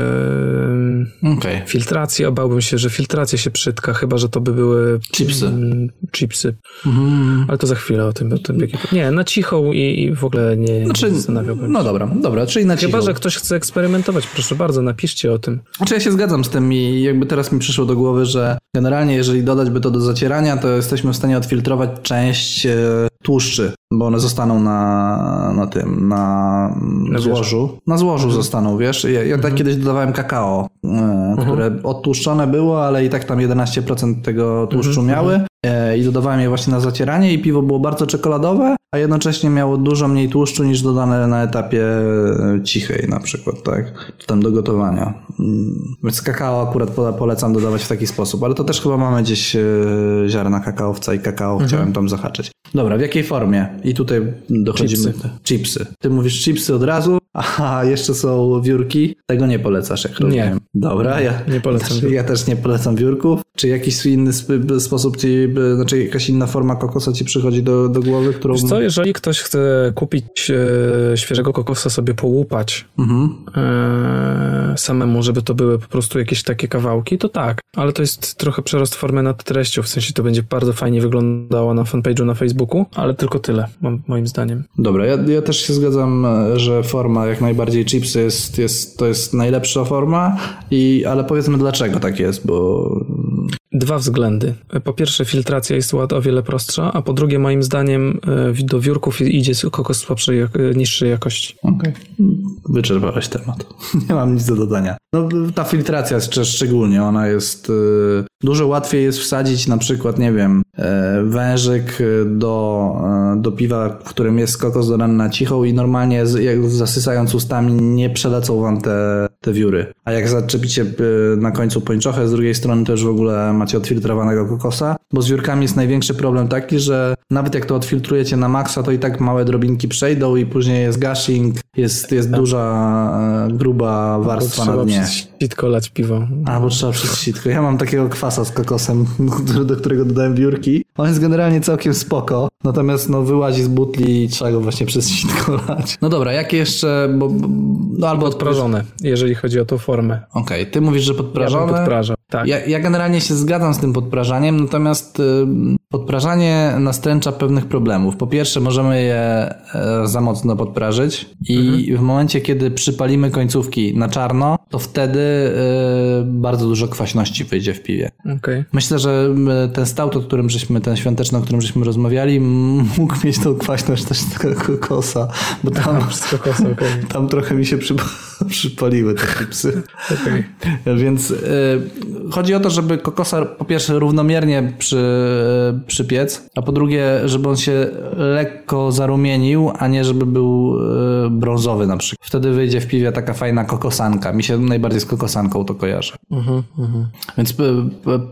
Okay. Filtracji, obałbym się, że filtracja się przytka, chyba, że to by były... Chipsy. Mm, chipsy. Mm. Ale to za chwilę o tym. O tym nie, na cichą i, i w ogóle nie, znaczy, nie zastanawiałbym No dobra, dobra, czyli na cichą. Chyba, że ktoś chce eksperymentować, proszę bardzo, napiszcie o tym. Znaczy ja się zgadzam z tym i jakby teraz mi przyszło do głowy, że generalnie jeżeli dodać by to do zacierania, to jesteśmy w stanie odfiltrować część e, tłuszczy, bo one zostaną na, na tym, na, na złożu. Na złożu mhm. zostaną, wiesz. Ja, ja tak mhm. kiedyś dodawałem kakao, e, mhm. które odtłuszczone było, ale i tak tam 11% tego tłuszczu mhm. miały. E, I dodawałem je właśnie na zacieranie i piwo było bardzo czekoladowe, a jednocześnie miało dużo mniej tłuszczu niż dodane na etapie e, cichej na przykład, tak? Czy tam do gotowania. Mm, więc kakao akurat polecam dodawać w taki sposób, ale to też chyba mamy gdzieś ziarna kakaowca i kakao mhm. chciałem tam zahaczyć. Dobra, w jakiej formie? I tutaj dochodzimy. Chipsy. chipsy. Ty mówisz chipsy od razu, a jeszcze są wiórki. Tego nie polecasz, jak rozumiem. Nie. Dobra, ja nie polecam. Też, ja też nie polecam wiórków. Czy jakiś inny sposób ci, znaczy jakaś inna forma kokosa ci przychodzi do, do głowy, którą... Wiesz co, jeżeli ktoś chce kupić e, świeżego kokosa sobie połupać mhm. e, samemu, żeby to były po prostu jakieś takie kawałki, to tak. Ale to jest trochę przerost formy nad treścią, w sensie to będzie bardzo fajnie wyglądało na fanpage'u na Facebooku, ale tylko tyle, moim zdaniem. Dobra, ja, ja też się zgadzam, że forma jak najbardziej chipsy jest, jest, to jest najlepsza forma, i, ale powiedzmy dlaczego tak jest, bo Dwa względy. Po pierwsze, filtracja jest o wiele prostsza, a po drugie, moim zdaniem, e, do wiórków idzie kokos słabszej, e, niższej jakości. Okej. Okay. Wyczerpałeś temat. Nie mam nic do dodania. No, ta filtracja szczególnie, ona jest e, dużo łatwiej jest wsadzić na przykład, nie wiem, wężyk do, do piwa, w którym jest kokos dodany na cichą i normalnie zasysając ustami nie przelecą wam te, te wióry. A jak zaczepicie na końcu pończochę, z drugiej strony też w ogóle macie odfiltrowanego kokosa, bo z wiórkami jest największy problem taki, że nawet jak to odfiltrujecie na maksa, to i tak małe drobinki przejdą i później jest gushing, jest, jest duża, e, gruba warstwa na dnie. Sitko lać piwo. Albo trzeba przez sitko. Ja mam takiego kwasa z kokosem, do którego dodałem wiórki. On jest generalnie całkiem spoko, natomiast no wyłazi z butli i trzeba go właśnie przez sitko lać. No dobra, jakie jeszcze, bo, no albo podprażone, jeżeli chodzi o tą formę. Okej, okay, ty mówisz, że podprażone. Ja podprażał. Tak. Ja, ja generalnie się zgadzam z tym podprażaniem, natomiast y, podprażanie nastręcza pewnych problemów. Po pierwsze, możemy je e, za mocno podprażyć i mhm. w momencie, kiedy przypalimy końcówki na czarno, to wtedy y, bardzo dużo kwaśności wyjdzie w piwie. Okay. Myślę, że ten stout, o którym żeśmy, ten świąteczny, o którym żeśmy rozmawiali, mógł mieć tą kwaśność też tego kokosa, bo tam, Aha, kokosa, okay. tam trochę mi się przypa przypaliły te chipsy. Okay. Więc y, chodzi o to, żeby kokosa po pierwsze równomiernie przy, przypiec, a po drugie, żeby on się lekko zarumienił, a nie żeby był e, brązowy na przykład. Wtedy wyjdzie w piwie taka fajna kokosanka. Mi się najbardziej z kokosanką to kojarzy. Uh -huh, uh -huh. Więc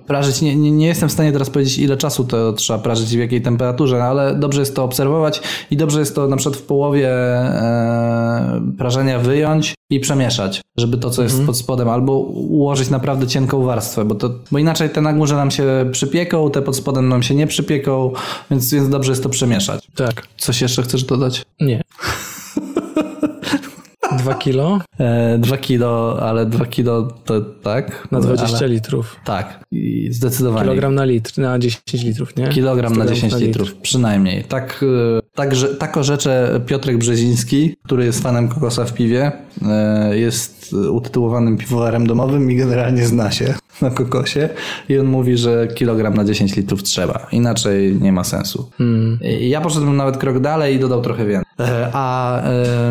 prażyć, nie, nie, nie, jestem w stanie teraz powiedzieć, ile czasu to, to trzeba prażyć w jakiej temperaturze, ale dobrze jest to obserwować i dobrze jest to na przykład w połowie e, prażenia wyjąć i przemieszać, żeby to, co jest mhm. pod spodem, albo ułożyć naprawdę cienką warstwę, bo, to, bo inaczej te na górze nam się przypieką, te pod spodem nam się nie przypieką, więc, więc dobrze jest to przemieszać. Tak. Coś jeszcze chcesz dodać? Nie. Dwa kilo? E, dwa kilo, ale dwa kilo to tak. Na 20 ale... litrów. Tak, i zdecydowanie. Kilogram na litr, na 10 litrów, nie? Kilogram na 10 na litrów, litr. przynajmniej. Tak, e, tak, że, tak orzecze Piotrek Brzeziński, który jest fanem kokosa w piwie. E, jest utytułowanym piwowarem domowym i generalnie zna się na kokosie. I on mówi, że kilogram na 10 litrów trzeba. Inaczej nie ma sensu. Hmm. Ja poszedłem nawet krok dalej i dodał trochę więcej. E, a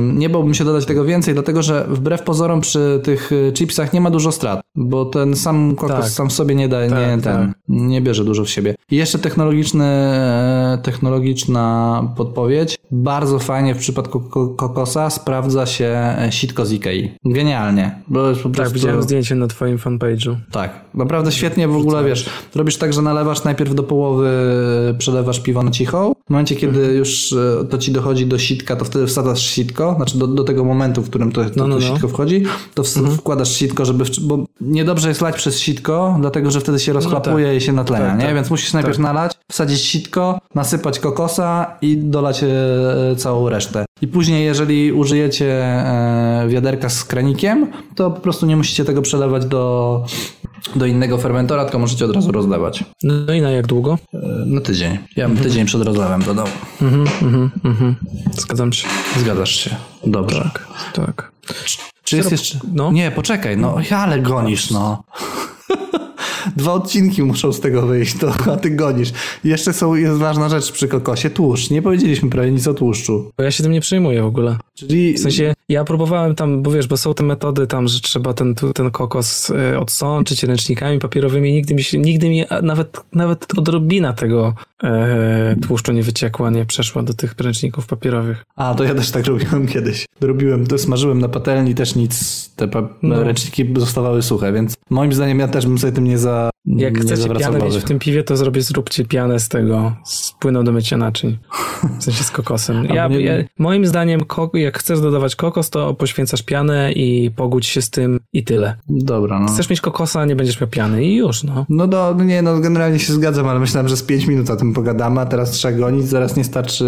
nie bałbym się dodać tego więcej, dlatego że wbrew pozorom przy tych e, chipsach nie ma dużo strat, bo ten sam kokos tak. sam w sobie nie daje, tak, nie, ten, tak. nie bierze dużo w siebie. I jeszcze technologiczny, e, technologiczna podpowiedź. Bardzo fajnie w przypadku kokosa sprawdza się sitko z Ikei. Genialnie. Tak, prostu... widziałem zdjęcie na twoim fanpage'u. Tak, naprawdę świetnie w ogóle, wiesz, robisz tak, że nalewasz najpierw do połowy, przelewasz piwo na cicho. W momencie, kiedy mhm. już to ci dochodzi do sitka, to wtedy wsadzasz sitko, znaczy do, do tego momentu, w którym to, to, no, no, to no. sitko wchodzi, to w, mhm. wkładasz sitko, żeby, w, bo niedobrze jest lać przez sitko, dlatego, że wtedy się rozchlapuje no tak. i się natlenia, tak, nie? Tak. Więc musisz najpierw tak. nalać, wsadzić sitko, nasypać kokosa i dolać e, całą resztę. I później, jeżeli użyjecie e, wiaderka z kranikiem, to po prostu nie musicie tego przelewać do, do innego fermentora, tylko możecie od razu rozlewać. No i na jak długo? E, na tydzień. Ja bym tydzień przed rozlewem dodał. Mhm, mhm, mhm. Zgadzam się. Zgadzasz się. Dobrze. Tak, tak. Czy, czy jest jeszcze... No? Nie, poczekaj, no ale gonisz, no. Dwa odcinki muszą z tego wyjść, to, a ty gonisz. Jeszcze są, jest ważna rzecz przy kokosie, tłuszcz. Nie powiedzieliśmy prawie nic o tłuszczu. Bo ja się tym nie przejmuję w ogóle. Czyli... W sensie, ja próbowałem tam, bo wiesz, bo są te metody tam, że trzeba ten, ten kokos e, odsączyć ręcznikami papierowymi. Nigdy mi się, nigdy mi nawet, nawet odrobina tego e, tłuszczu nie wyciekła, nie przeszła do tych ręczników papierowych. A, to ja też tak robiłem kiedyś. Robiłem, to smażyłem na patelni, też nic, te no. ręczniki zostawały suche, więc moim zdaniem ja też bym sobie tym nie za Jak nie chcecie pianę mieć w tym piwie, to zrobię, zróbcie pianę z tego, z płyną do mycia naczyń. W sensie z kokosem. Ja, nie... ja, moim zdaniem, jak chcesz dodawać kokos, to poświęcasz pianę i pogódź się z tym i tyle. Dobra, no. Chcesz mieć kokosa, nie będziesz miał piany i już, no. No do, nie, no generalnie się zgadzam, ale myślałem, że z 5 minut o tym pogadamy, a teraz trzeba gonić, zaraz nie starczy,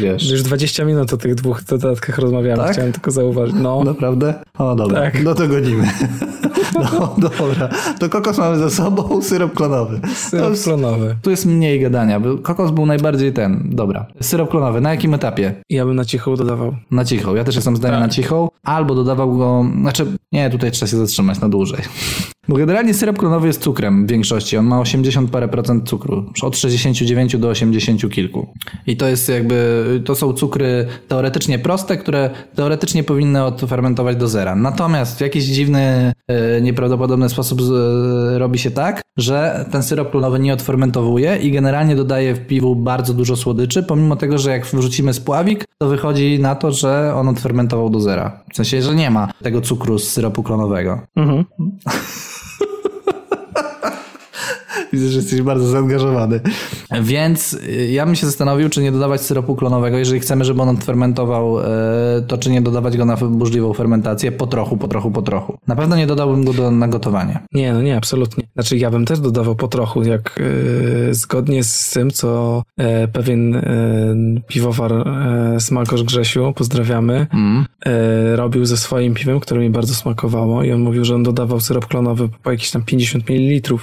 wiesz. Już 20 minut o tych dwóch dodatkach rozmawiamy, tak? chciałem tylko zauważyć. No. Naprawdę? O, dobra, tak. no to gonimy. No, dobra. To kokos mamy za sobą, syrop klonowy. Syrop jest, klonowy. Tu jest mniej gadania, bo kokos był najbardziej ten. Dobra. Syrop klonowy, na jakim etapie? Ja bym na cichą dodawał. Na cichą. Ja też jestem zdania tak. na cichą. Albo dodawał go, znaczy nie, tutaj trzeba się zatrzymać na dłużej. Bo generalnie syrop klonowy jest cukrem w większości. On ma 80 parę procent cukru. Od 69 do 80 kilku. I to jest jakby, to są cukry teoretycznie proste, które teoretycznie powinny odfermentować do zera. Natomiast w jakiś dziwny, e, nieprawdopodobny sposób robi się tak, że ten syrop klonowy nie odfermentowuje i generalnie dodaje w piwu bardzo dużo słodyczy, pomimo tego, że jak wrzucimy spławik, to wychodzi na to, że on odfermentował do zera. W sensie, że nie ma tego cukru z syropu klonowego. Mhm. Widzę, że jesteś bardzo zaangażowany. Więc y, ja bym się zastanowił, czy nie dodawać syropu klonowego, jeżeli chcemy, żeby on fermentował, y, to czy nie dodawać go na burzliwą fermentację po trochu, po trochu, po trochu. Na pewno nie dodałbym go do, na gotowanie. Nie, no nie, absolutnie. Znaczy ja bym też dodawał po trochu, jak yy, zgodnie z tym, co yy, pewien yy, piwowar yy, Smakosz Grzesiu, pozdrawiamy, mm. robił ze swoim piwem, które mi bardzo smakowało i on mówił, że on dodawał syrop klonowy po jakieś tam 50 ml.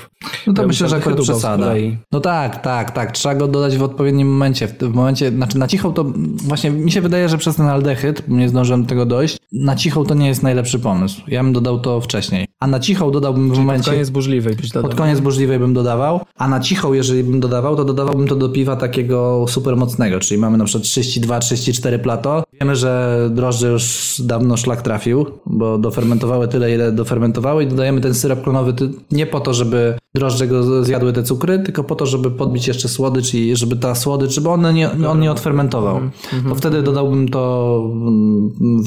No to ja myślę, że akurat przesada. No tak, tak, tak. Trzeba go dodać w odpowiednim momencie. W, w momencie, znaczy na cichą to właśnie mi się wydaje, że przez ten aldehyd, nie zdążyłem do tego dojść, na cichą to nie jest najlepszy pomysł. Ja bym dodał to wcześniej. A na cichą dodałbym Czyli w momencie... pod koniec burzliwej byś dodał. Pod koniec burzliwej bym dodawał, a na cichą, jeżeli bym dodawał, to dodawałbym to do piwa takiego super mocnego, czyli mamy na przykład 32-34 plato. Wiemy, że drożdże już dawno szlak trafił, bo dofermentowały tyle, ile dofermentowały i dodajemy ten syrop klonowy nie po to, żeby drożdże go zjadły te cukry, tylko po to, żeby podbić jeszcze słodycz i żeby ta słodycz, żeby on nie, on nie odfermentował. To wtedy dodałbym to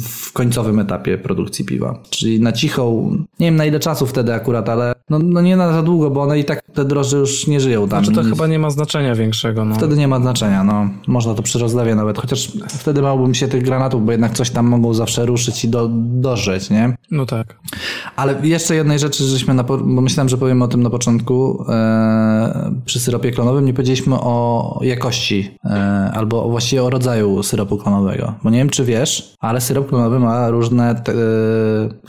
w końcowym etapie produkcji piwa. Czyli na cichą, nie wiem na ile czasu wtedy akurat, ale no, no nie na za długo, bo one i tak te drożdże już nie żyją tam. Znaczy to chyba nie ma znaczenia większego. No. Wtedy nie ma znaczenia, no. Można to przy rozlewie nawet, chociaż wtedy bałbym się tych granatów, bo jednak coś tam mogą zawsze ruszyć i do, dożreć, nie? No tak. Ale jeszcze jednej rzeczy, żeśmy, na, bo myślałem, że powiem o tym na początku, e, przy syropie klonowym nie powiedzieliśmy o jakości, e, albo właściwie o rodzaju syropu klonowego. Bo nie wiem, czy wiesz, ale syrop klonowy ma różne te, e,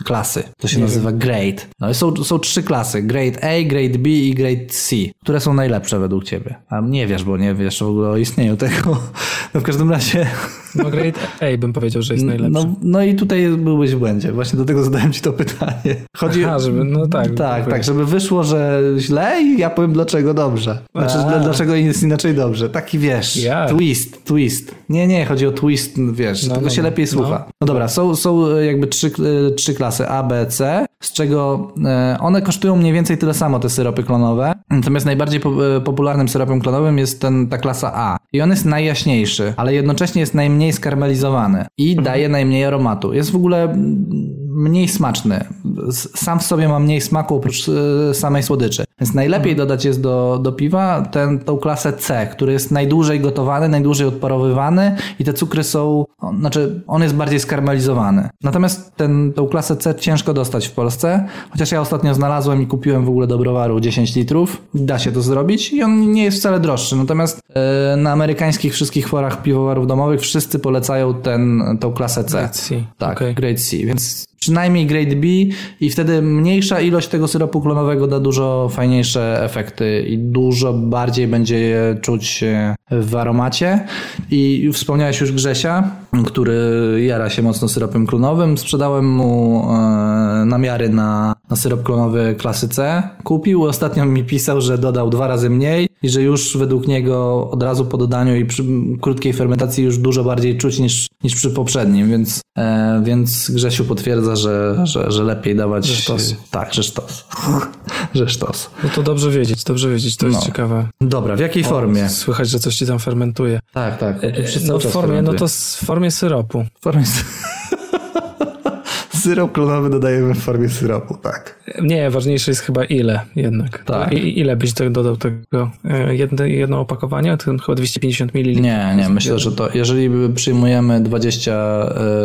klasy. To się nie nazywa wiem. grade. No, są, są trzy klasy, grade A, grade B i grade C, które są najlepsze według ciebie. A nie wiesz, bo nie wiesz w ogóle o istnieniu tego. No w każdym razie... No grade A bym powiedział, że jest najlepszy. No, no i tutaj byłbyś w błędzie. Właśnie do tego zadałem ci to pytanie. Chodzi Aha, żeby, no tak. Tak, tak, żeby wyszło, że źle i ja powiem dlaczego dobrze. Znaczy, A. dlaczego jest inaczej dobrze. Taki wiesz, yeah. twist, twist. Nie, nie, chodzi o twist, wiesz, no, tego no, się no. lepiej słucha. No. no dobra, są, są jakby trzy, trzy klasy A, B, C, z czego e, one kosztują mniej więcej tyle samo, te syropy klonowe. Natomiast najbardziej e, popularnym syropem klonowym jest ten, ta klasa A. I on jest najjaśniejszy, ale jednocześnie jest najmniej skarmelizowany i mhm. daje najmniej aromatu. Jest w ogóle mniej smaczny. Sam w sobie ma mniej smaku oprócz e, samej słodyczy. Więc najlepiej mhm. dodać jest do, do piwa ten, tą klasę C, który jest najdłużej gotowany, najdłużej odparowywany i te cukry są, znaczy on jest bardziej skarmelizowany. Natomiast ten, tą klasę C ciężko dostać w Polsce, chociaż ja ostatnio znalazłem i kupiłem w ogóle do browaru 10 litrów. Da się to zrobić i on nie jest wcale droższy. Natomiast yy, na amerykańskich wszystkich forach piwowarów domowych wszyscy polecają ten, tą klasę C. Grade C. Tak, okay. Grade C, więc przynajmniej grade B i wtedy mniejsza ilość tego syropu klonowego da dużo fajniejsze efekty i dużo bardziej będzie je czuć w aromacie. I wspomniałeś już Grzesia, który jara się mocno syropem klonowym. Sprzedałem mu e, namiary na, na syrop klonowy klasy C. Kupił, ostatnio mi pisał, że dodał dwa razy mniej i że już według niego od razu po dodaniu i przy krótkiej fermentacji już dużo bardziej czuć niż, niż przy poprzednim, więc, e, więc Grzesiu potwierdza, że, że, że lepiej dawać... Że sztos. Tak, że sztos. że sztos. No to dobrze wiedzieć, dobrze wiedzieć, to no. jest ciekawe. Dobra, w jakiej o, formie? Słychać, że coś ci tam fermentuje. Tak, tak. E, no w formie, no to w formie syropu. W formie Syrop klonowy dodajemy w formie syropu, tak. Nie, ważniejsze jest chyba ile jednak. Tak. I, ile byś dodał tego? E, jedno, jedno opakowanie? To chyba 250 ml? Nie, nie, myślę, że to, jeżeli przyjmujemy 20,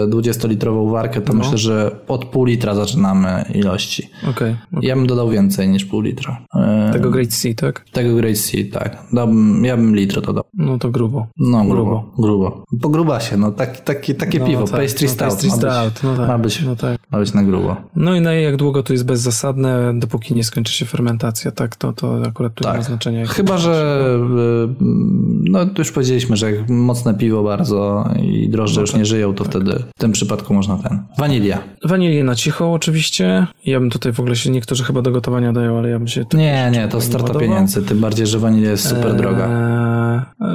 20-litrową e, warkę, to no. myślę, że od pół litra zaczynamy ilości. Okej. Okay, okay. Ja bym dodał więcej niż pół litra. E, tego Great C, tak? Tego Great C, tak. Dałbym, ja bym litr dodał. No to grubo. No grubo, grubo. Po grubasie, no tak, taki, takie no, piwo, tak, pastry no, stout. Pastry stout, no tak. Ma być, no tak. Ma być na grubo. No i na jak długo to jest bezzasadne, dopóki nie skończy się fermentacja, tak? To, to akurat tu tak. nie ma znaczenia. Chyba, że y, no to już powiedzieliśmy, że jak mocne piwo bardzo i drożdże no już tak, nie żyją, to tak. wtedy w tym przypadku można ten. Wanilia. Wanilię na cicho oczywiście. Ja bym tutaj w ogóle się, niektórzy chyba do gotowania dają, ale ja bym się... Nie, nie, to strata pieniędzy, tym bardziej, że wanilia jest super eee, droga.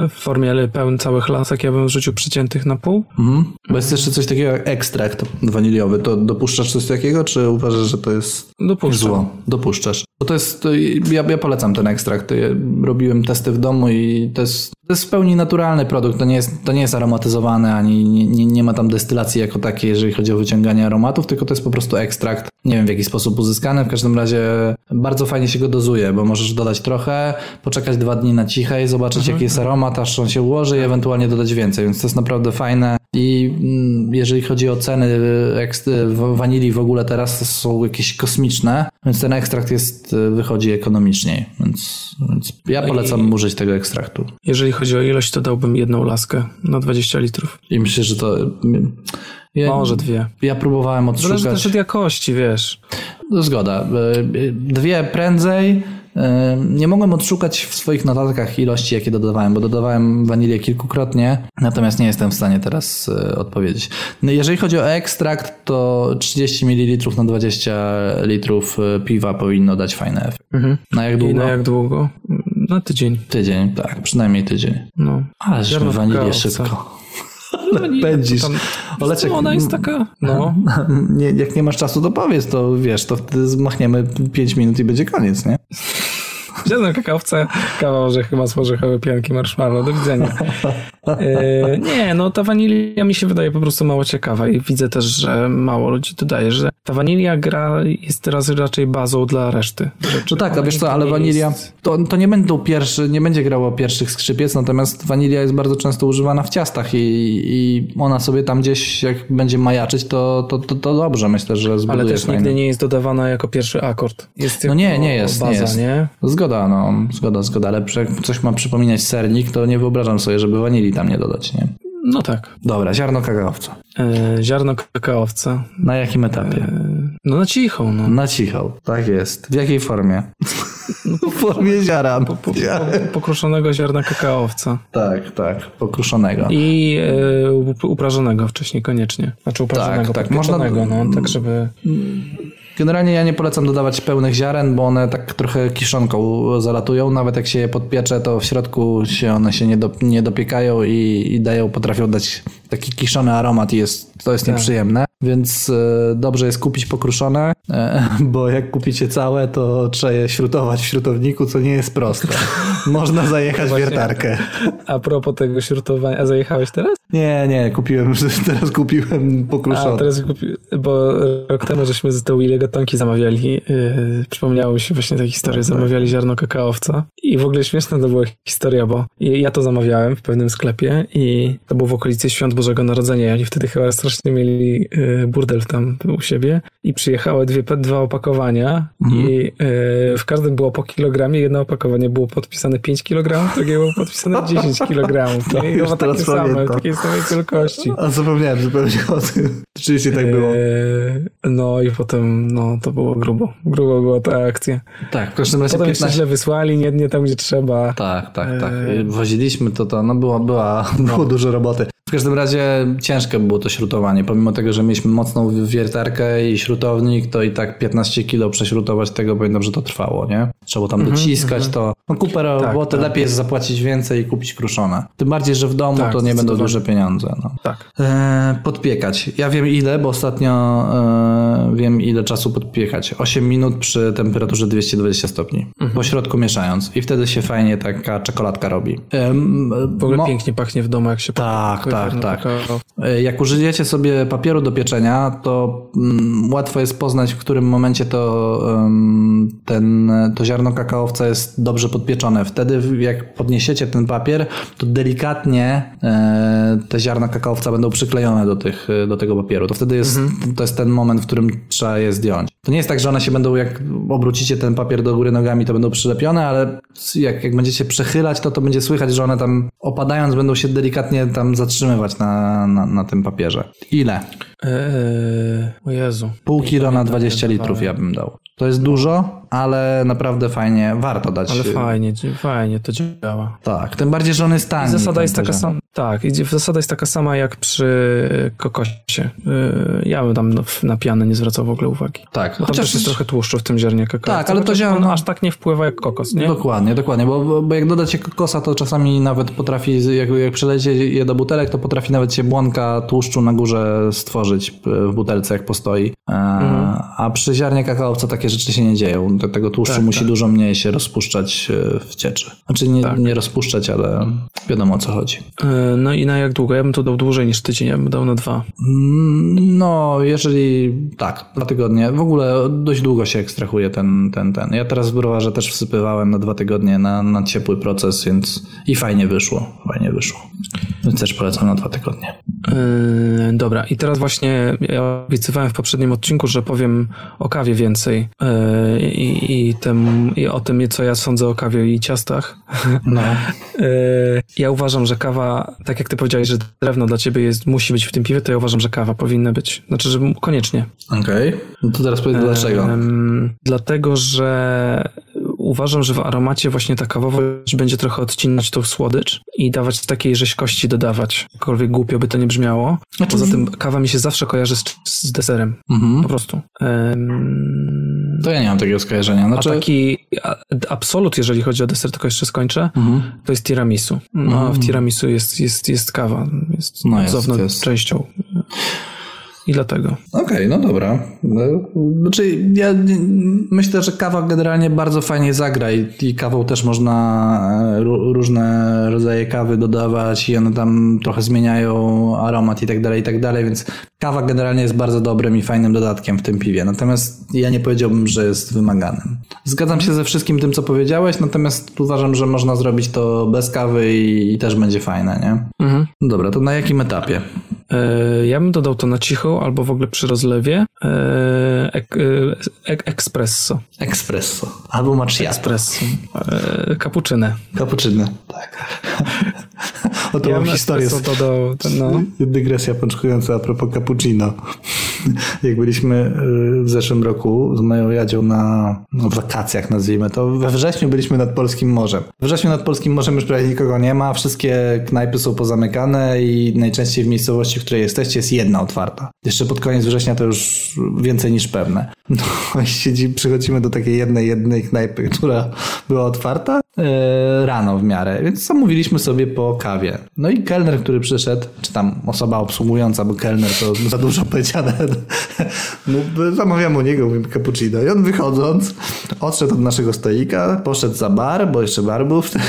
W formie pełen całych lasek ja bym wrzucił przyciętych na pół. Mhm. Bo jest jeszcze coś takiego jak ekstrakt waniliowy. To dopuszczasz coś takiego, czy uważasz, że to jest Dopuszczam. zło? Dopuszczasz. Bo to jest, ja, ja polecam ten ekstrakt. Robiłem testy w domu i to jest, to jest w pełni naturalny produkt. To nie jest, to nie jest aromatyzowane, ani nie, nie, nie ma tam destylacji jako takiej, jeżeli chodzi o wyciąganie aromatów, tylko to jest po prostu ekstrakt. Nie wiem w jaki sposób uzyskany. W każdym razie bardzo fajnie się go dozuje, bo możesz dodać trochę, poczekać dwa dni na cichej, zobaczyć mhm. jaki jest aromat, aż on się ułoży i ewentualnie dodać więcej. Więc to jest naprawdę fajne. I mm, jeżeli chodzi o ceny wanilii w ogóle teraz są jakieś kosmiczne, więc ten ekstrakt jest, wychodzi ekonomiczniej. Więc, więc ja no polecam I użyć tego ekstraktu. Jeżeli chodzi o ilość, to dałbym jedną laskę na 20 litrów. I myślę, że to... Ja, Może dwie. Ja próbowałem odszukać... Zależy też od jakości, wiesz. No, zgoda. Dwie prędzej, nie mogłem odszukać w swoich notatkach ilości, jakie dodawałem, bo dodawałem wanilię kilkukrotnie, natomiast nie jestem w stanie teraz e, odpowiedzieć. No jeżeli chodzi o ekstrakt, to 30 ml na 20 litrów e, piwa powinno dać fajny efekt. Mhm. Na jak długo? I na jak długo? Na tydzień. Tydzień, tak, przynajmniej tydzień. No. Ale żeśmy wanilię szybko. pędzisz. Tam, Oleczek, ona jest taka, no. Nie, jak nie masz czasu, to powiedz, to wiesz, to wtedy zmachniemy 5 minut i będzie koniec, nie? Zjadłem kakałowce, kawa orzechy, z orzechowe, pianki, marshmallow, do widzenia. E, nie, no ta wanilia mi się wydaje po prostu mało ciekawa i widzę też, że mało ludzi dodaje, że ta wanilia gra jest teraz raczej bazą dla reszty rzeczy. No tak, a wiesz co, ale wanilia, to, to nie będą pierwszy, nie będzie grało pierwszych skrzypiec, natomiast wanilia jest bardzo często używana w ciastach i, i ona sobie tam gdzieś, jak będzie majaczyć, to, to, to, to dobrze, myślę, że zbuduje Ale też fajny. nigdy nie jest dodawana jako pierwszy akord. Jest No nie, nie jest, baza, nie jest. nie? Zgoda, no, zgoda, zgoda, ale jak coś ma przypominać sernik, to nie wyobrażam sobie, żeby wanilii tam nie dodać, nie? No tak. Dobra, ziarno kakaowca. E, ziarno kakaowca. Na jakim etapie? E, no na cichą, no. Na cichą. Tak jest. W jakiej formie? w formie ziaran. Po, po, pokruszonego ziarna kakaowca. Tak, tak. Pokruszonego. I e, up- uprażonego wcześniej koniecznie. Znaczy uprażonego, tak. tak, Można- no, tak żeby... Generalnie ja nie polecam dodawać pełnych ziaren, bo one tak trochę kiszonką zalatują. Nawet jak się je podpiecze, to w środku się one się nie, do, nie dopiekają i, i dają, potrafią dać taki kiszony aromat i jest, to jest nieprzyjemne. Więc e, dobrze jest kupić pokruszone, e, bo jak kupicie całe, to trzeba je śrutować w śrutowniku, co nie jest proste. Można zajechać wiertarkę. A propos tego śrutowania, a zajechałeś teraz? Nie, nie, kupiłem, teraz kupiłem pokruszone. A, teraz kupi... bo rok temu żeśmy z tą ile gatonki zamawiali. Yy, przypomniało mi się właśnie ta historia. Zamawiali ziarno kakaowca. I w ogóle śmieszna to była historia, bo ja to zamawiałem w pewnym sklepie i to było w okolicy Świąt Bożego Narodzenia. Oni wtedy chyba strasznie mieli yy, burdel tam u siebie. I przyjechały dwie, dwa opakowania i yy, w każdym było po kilogramie. Jedno opakowanie było podpisane 5 kg, drugie było podpisane 10 kg. To I już takie same, pamiętam. Samej wielkości. A zapomniałem zupełnie o tym. Rzeczywiście tak było. Eee, No i potem, no to było grubo. Grubo była ta akcja. Tak, w każdym razie Potem jeszcze 15... źle wysłali, nie, nie tam, gdzie trzeba. Tak, tak, tak. Eee. Woziliśmy to, to no było, była, było dużo roboty. W każdym razie ciężkie było to śrutowanie. Pomimo tego, że mieliśmy mocną wiertarkę i śrutownik, to i tak 15 kilo prześrutować tego, pamiętam, że to trwało, nie? Trzeba było tam dociskać to. No kupę roboty, tak. lepiej jest zapłacić więcej i kupić kruszone. Tym bardziej, że w domu Tak, to nie będą duże pieniądze. No. Tak. E, podpiekać. Ja wiem ile, bo ostatnio e, wiem ile czasu podpiekać. 8 minut przy temperaturze 220 stopni. Po środku mieszając. I wtedy się fajnie taka czekoladka robi. E, W ogóle pięknie pachnie w domu, jak się Tak, tak, no, tak. E, Jak użyjecie sobie papieru do pieczenia, to mm, łatwo jest poznać, w którym momencie to, em, ten, to ziarno kakaowca jest dobrze podpieczone. Wtedy, jak podniesiecie ten papier, to delikatnie e, te ziarna kakaowca będą przyklejone do, tych, do tego papieru. To wtedy jest, to jest ten moment, w którym trzeba je zdjąć. To nie jest tak, że one się będą, jak obrócicie ten papier do góry nogami, to będą przylepione, ale jak, jak będziecie przechylać, to to będzie słychać, że one tam opadając będą się delikatnie tam zatrzymywać na, na, na tym papierze. Ile? Eee, o Jezu. Pół kilo na 20 litrów ja bym dał. To jest dużo, ale naprawdę fajnie, warto dać. Ale fajnie, fajnie to działa. Tak, tym bardziej, że on jest tani. I zasada jest taka sama. Tak, i zasada jest taka sama jak przy kokosie. Yy, Ja bym tam no, na pianę nie zwracał w ogóle uwagi. Tak, Bo chociaż też jest trochę tłuszczu w tym ziarnie kakao. Tak, ale to ziarno- on aż tak nie wpływa jak kokos, nie? Dokładnie, dokładnie, bo, bo- bo jak dodacie kokosa, to czasami nawet potrafi, jak, jak przelecie je do butelek, to potrafi nawet się błonka tłuszczu na górze stworzyć w butelce, jak postoi. E, A przy ziarnie kakaowca takie rzeczy się nie dzieją. Do tego tłuszczu Tak, musi tak. dużo mniej się rozpuszczać e, w cieczy. Znaczy nie, nie rozpuszczać, ale wiadomo o co chodzi. Yy, No i na jak długo? Ja bym to dał dłużej niż tydzień, ja bym dał na dwa. Mm, No, jeżeli tak, dwa tygodnie. W ogóle dość długo się ekstrahuje ten, ten, ten. Ja teraz w browarze też wsypywałem na dwa tygodnie na, na ciepły proces, więc i fajnie wyszło. Fajnie wyszło. Więc też polecam na dwa tygodnie. Yy, dobra, i teraz właśnie ja obiecywałem w poprzednim odcinku, że powiem o kawie więcej yy, i, tym, i o tym, co ja sądzę o kawie i ciastach. No. Yy, ja uważam, że kawa, tak jak ty powiedziałeś, że drewno dla ciebie jest, musi być w tym piwie, to ja uważam, że kawa powinna być. Znaczy, że koniecznie. Okej. No to teraz powiedz dlaczego. Dlatego, że uważam, że w aromacie właśnie ta kawowość będzie trochę odcinać tą słodycz i dawać takiej rzeźkości dodawać. Jakkolwiek głupio by to nie brzmiało. Znaczy Poza tym kawa mi się zawsze kojarzy z, z deserem. Mhm. Po prostu. Em, To ja nie mam takiego skojarzenia. Znaczy... A taki absolut, jeżeli chodzi o deser, tylko jeszcze skończę, mhm. to jest tiramisu. No, mhm. w tiramisu jest, jest, jest kawa, jest no jest, jest. częścią i dlatego. Okej, okay, no dobra. Znaczy, ja myślę, że kawa generalnie bardzo fajnie zagra i, i kawą też można e, różne rodzaje kawy dodawać i one tam trochę zmieniają aromat i tak dalej, i tak dalej, więc kawa generalnie jest bardzo dobrym i fajnym dodatkiem w tym piwie. Natomiast ja nie powiedziałbym, że jest wymaganym. Zgadzam się ze wszystkim tym, co powiedziałeś, natomiast uważam, że można zrobić to bez kawy i, i też będzie fajne, nie? Mhm. Dobra, to na jakim etapie? E, ja bym dodał to na cicho albo w ogóle przy rozlewie. E, ek, ek, espresso. Espresso. Albo macchiato. Espresso. E, cappuccino. Cappuccino, tak. O to ja mam historię. Dodał, ten, no. Dygresja pączkująca a propos cappuccino. Jak byliśmy w zeszłym roku z moją Jadzią na no, wakacjach, nazwijmy to, we wrześniu byliśmy nad Polskim Morzem. We wrześniu nad Polskim Morzem już prawie nikogo nie ma, wszystkie knajpy są pozamykane i najczęściej w miejscowości, w której jesteście, jest jedna otwarta. Jeszcze pod koniec września to już więcej niż pewne. No i siedzi, przychodzimy do takiej jednej, jednej knajpy, która była otwarta yy, rano w miarę, więc zamówiliśmy sobie po kawie. No i kelner, który przyszedł, czy tam osoba obsługująca, bo kelner to za dużo powiedziane, no, zamawiam u niego, mówimy cappuccino. I on wychodząc odszedł od naszego stoika, poszedł za bar, bo jeszcze bar był w, te,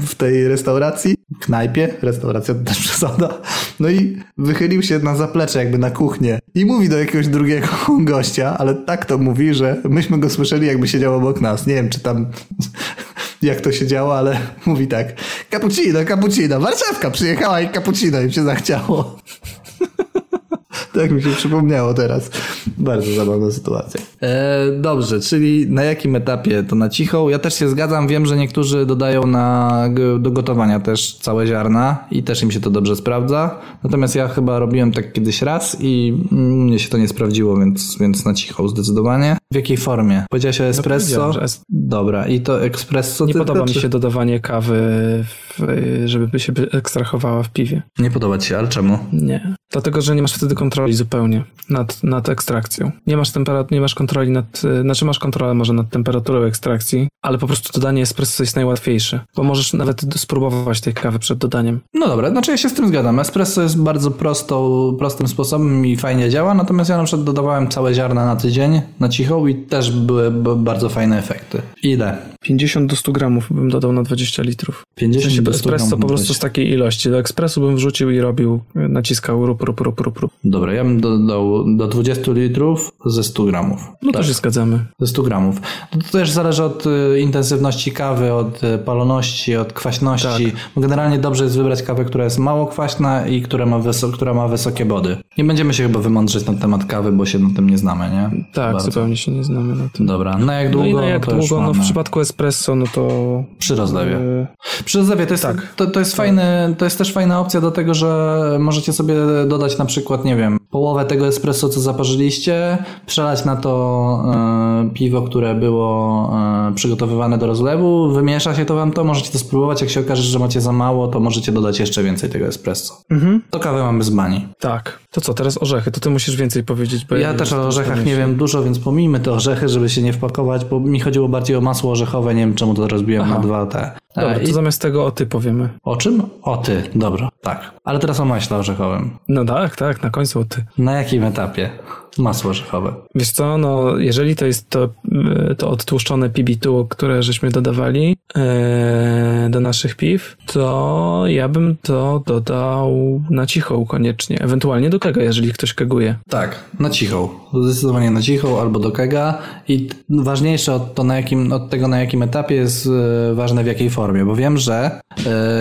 w tej restauracji, knajpie, restauracja to też przesada, no i wychylił się na zaplecze jakby na kuchnię i mówi do jakiegoś drugiego gościa, ale tak to mówi, że myśmy go słyszeli jakby siedział obok nas. Nie wiem, czy tam jak to się działo, ale mówi tak cappuccino, cappuccino, Warszawka przyjechała i cappuccino im się zachciało. Tak mi się przypomniało teraz. Bardzo zabawna sytuacja. E, dobrze, czyli na jakim etapie to na cichą? Ja też się zgadzam, wiem, że niektórzy dodają na, do gotowania też całe ziarna i też im się to dobrze sprawdza. Natomiast ja chyba robiłem tak kiedyś raz i mnie się to nie sprawdziło, więc, więc na cichą zdecydowanie. W jakiej formie? Powiedziałeś o no espresso? No es... Dobra, i to espresso... Nie podoba mi się dodawanie kawy, w, żeby się ekstrahowała w piwie. Nie podoba ci się, ale czemu? Nie. Dlatego, że nie masz wtedy kontroli zupełnie nad, nad ekstrakcją. Nie masz temperat, nie masz kontroli nad, znaczy masz kontrolę może nad temperaturą ekstrakcji, ale po prostu dodanie espresso jest najłatwiejsze, bo możesz nawet spróbować tej kawy przed dodaniem. No dobra, znaczy ja się z tym zgadzam. Espresso jest bardzo prostą, prostym sposobem i fajnie działa, natomiast ja na przykład dodawałem całe ziarna na tydzień na cichą i też były bardzo fajne efekty. Ile? 50 do 100 gramów bym dodał na 20 litrów. 50 w sensie do 100 espresso po prostu z takiej ilości. Do ekspresu bym wrzucił i robił, naciskał rup, rup, rup, rup, rup. Dobra, ja bym dodał do 20 litrów ze 100 gramów. No tak. to się zgadzamy. Ze 100 gramów. To, to też zależy od y, intensywności kawy, od y, paloności, od kwaśności. Tak. Generalnie dobrze jest wybrać kawę, która jest mało kwaśna i która ma, która ma wysokie body. Nie będziemy się chyba wymądrzeć na temat kawy, bo się na tym nie znamy, nie? Tak, Bardzo. zupełnie się nie znamy na tym. Dobra, na jak długo? No i na jak no długo? No w przypadku espresso, no to... Przy rozlewie. Y, Przy rozlewie to jest, tak. to, to jest tak. fajny, to jest też fajna opcja do tego, że możecie sobie dodać na przykład, nie wiem, połowę tego espresso, co zaparzyliście, przelać na to e, piwo, które było e, przygotowywane do rozlewu, wymiesza się to wam to, możecie to spróbować, jak się okaże, że macie za mało, to możecie dodać jeszcze więcej tego espresso. Mhm. To kawę mamy z bani. Tak. To co, teraz orzechy, to ty musisz więcej powiedzieć. Bo ja, ja też o orzechach nie wiem dużo, więc pomijmy te orzechy, żeby się nie wpakować, bo mi chodziło bardziej o masło orzechowe, nie wiem czemu to rozbiłem Aha. na dwa te. Dobra, to I... zamiast tego o ty powiemy. O czym? O ty, dobra, tak. Ale teraz o maśle orzechowym. No tak, tak, na końcu o ty. Na jakim etapie? Masło orzechowe. Wiesz co, no jeżeli to jest to, to odtłuszczone PB2, które żeśmy dodawali e, do naszych piw, to ja bym to dodał na cichą koniecznie. Ewentualnie do kega, jeżeli ktoś keguje. Tak, na cichą. Zdecydowanie na cichą albo do kega i ważniejsze od, to na jakim, od tego na jakim etapie jest e, ważne w jakiej formie, bo wiem, że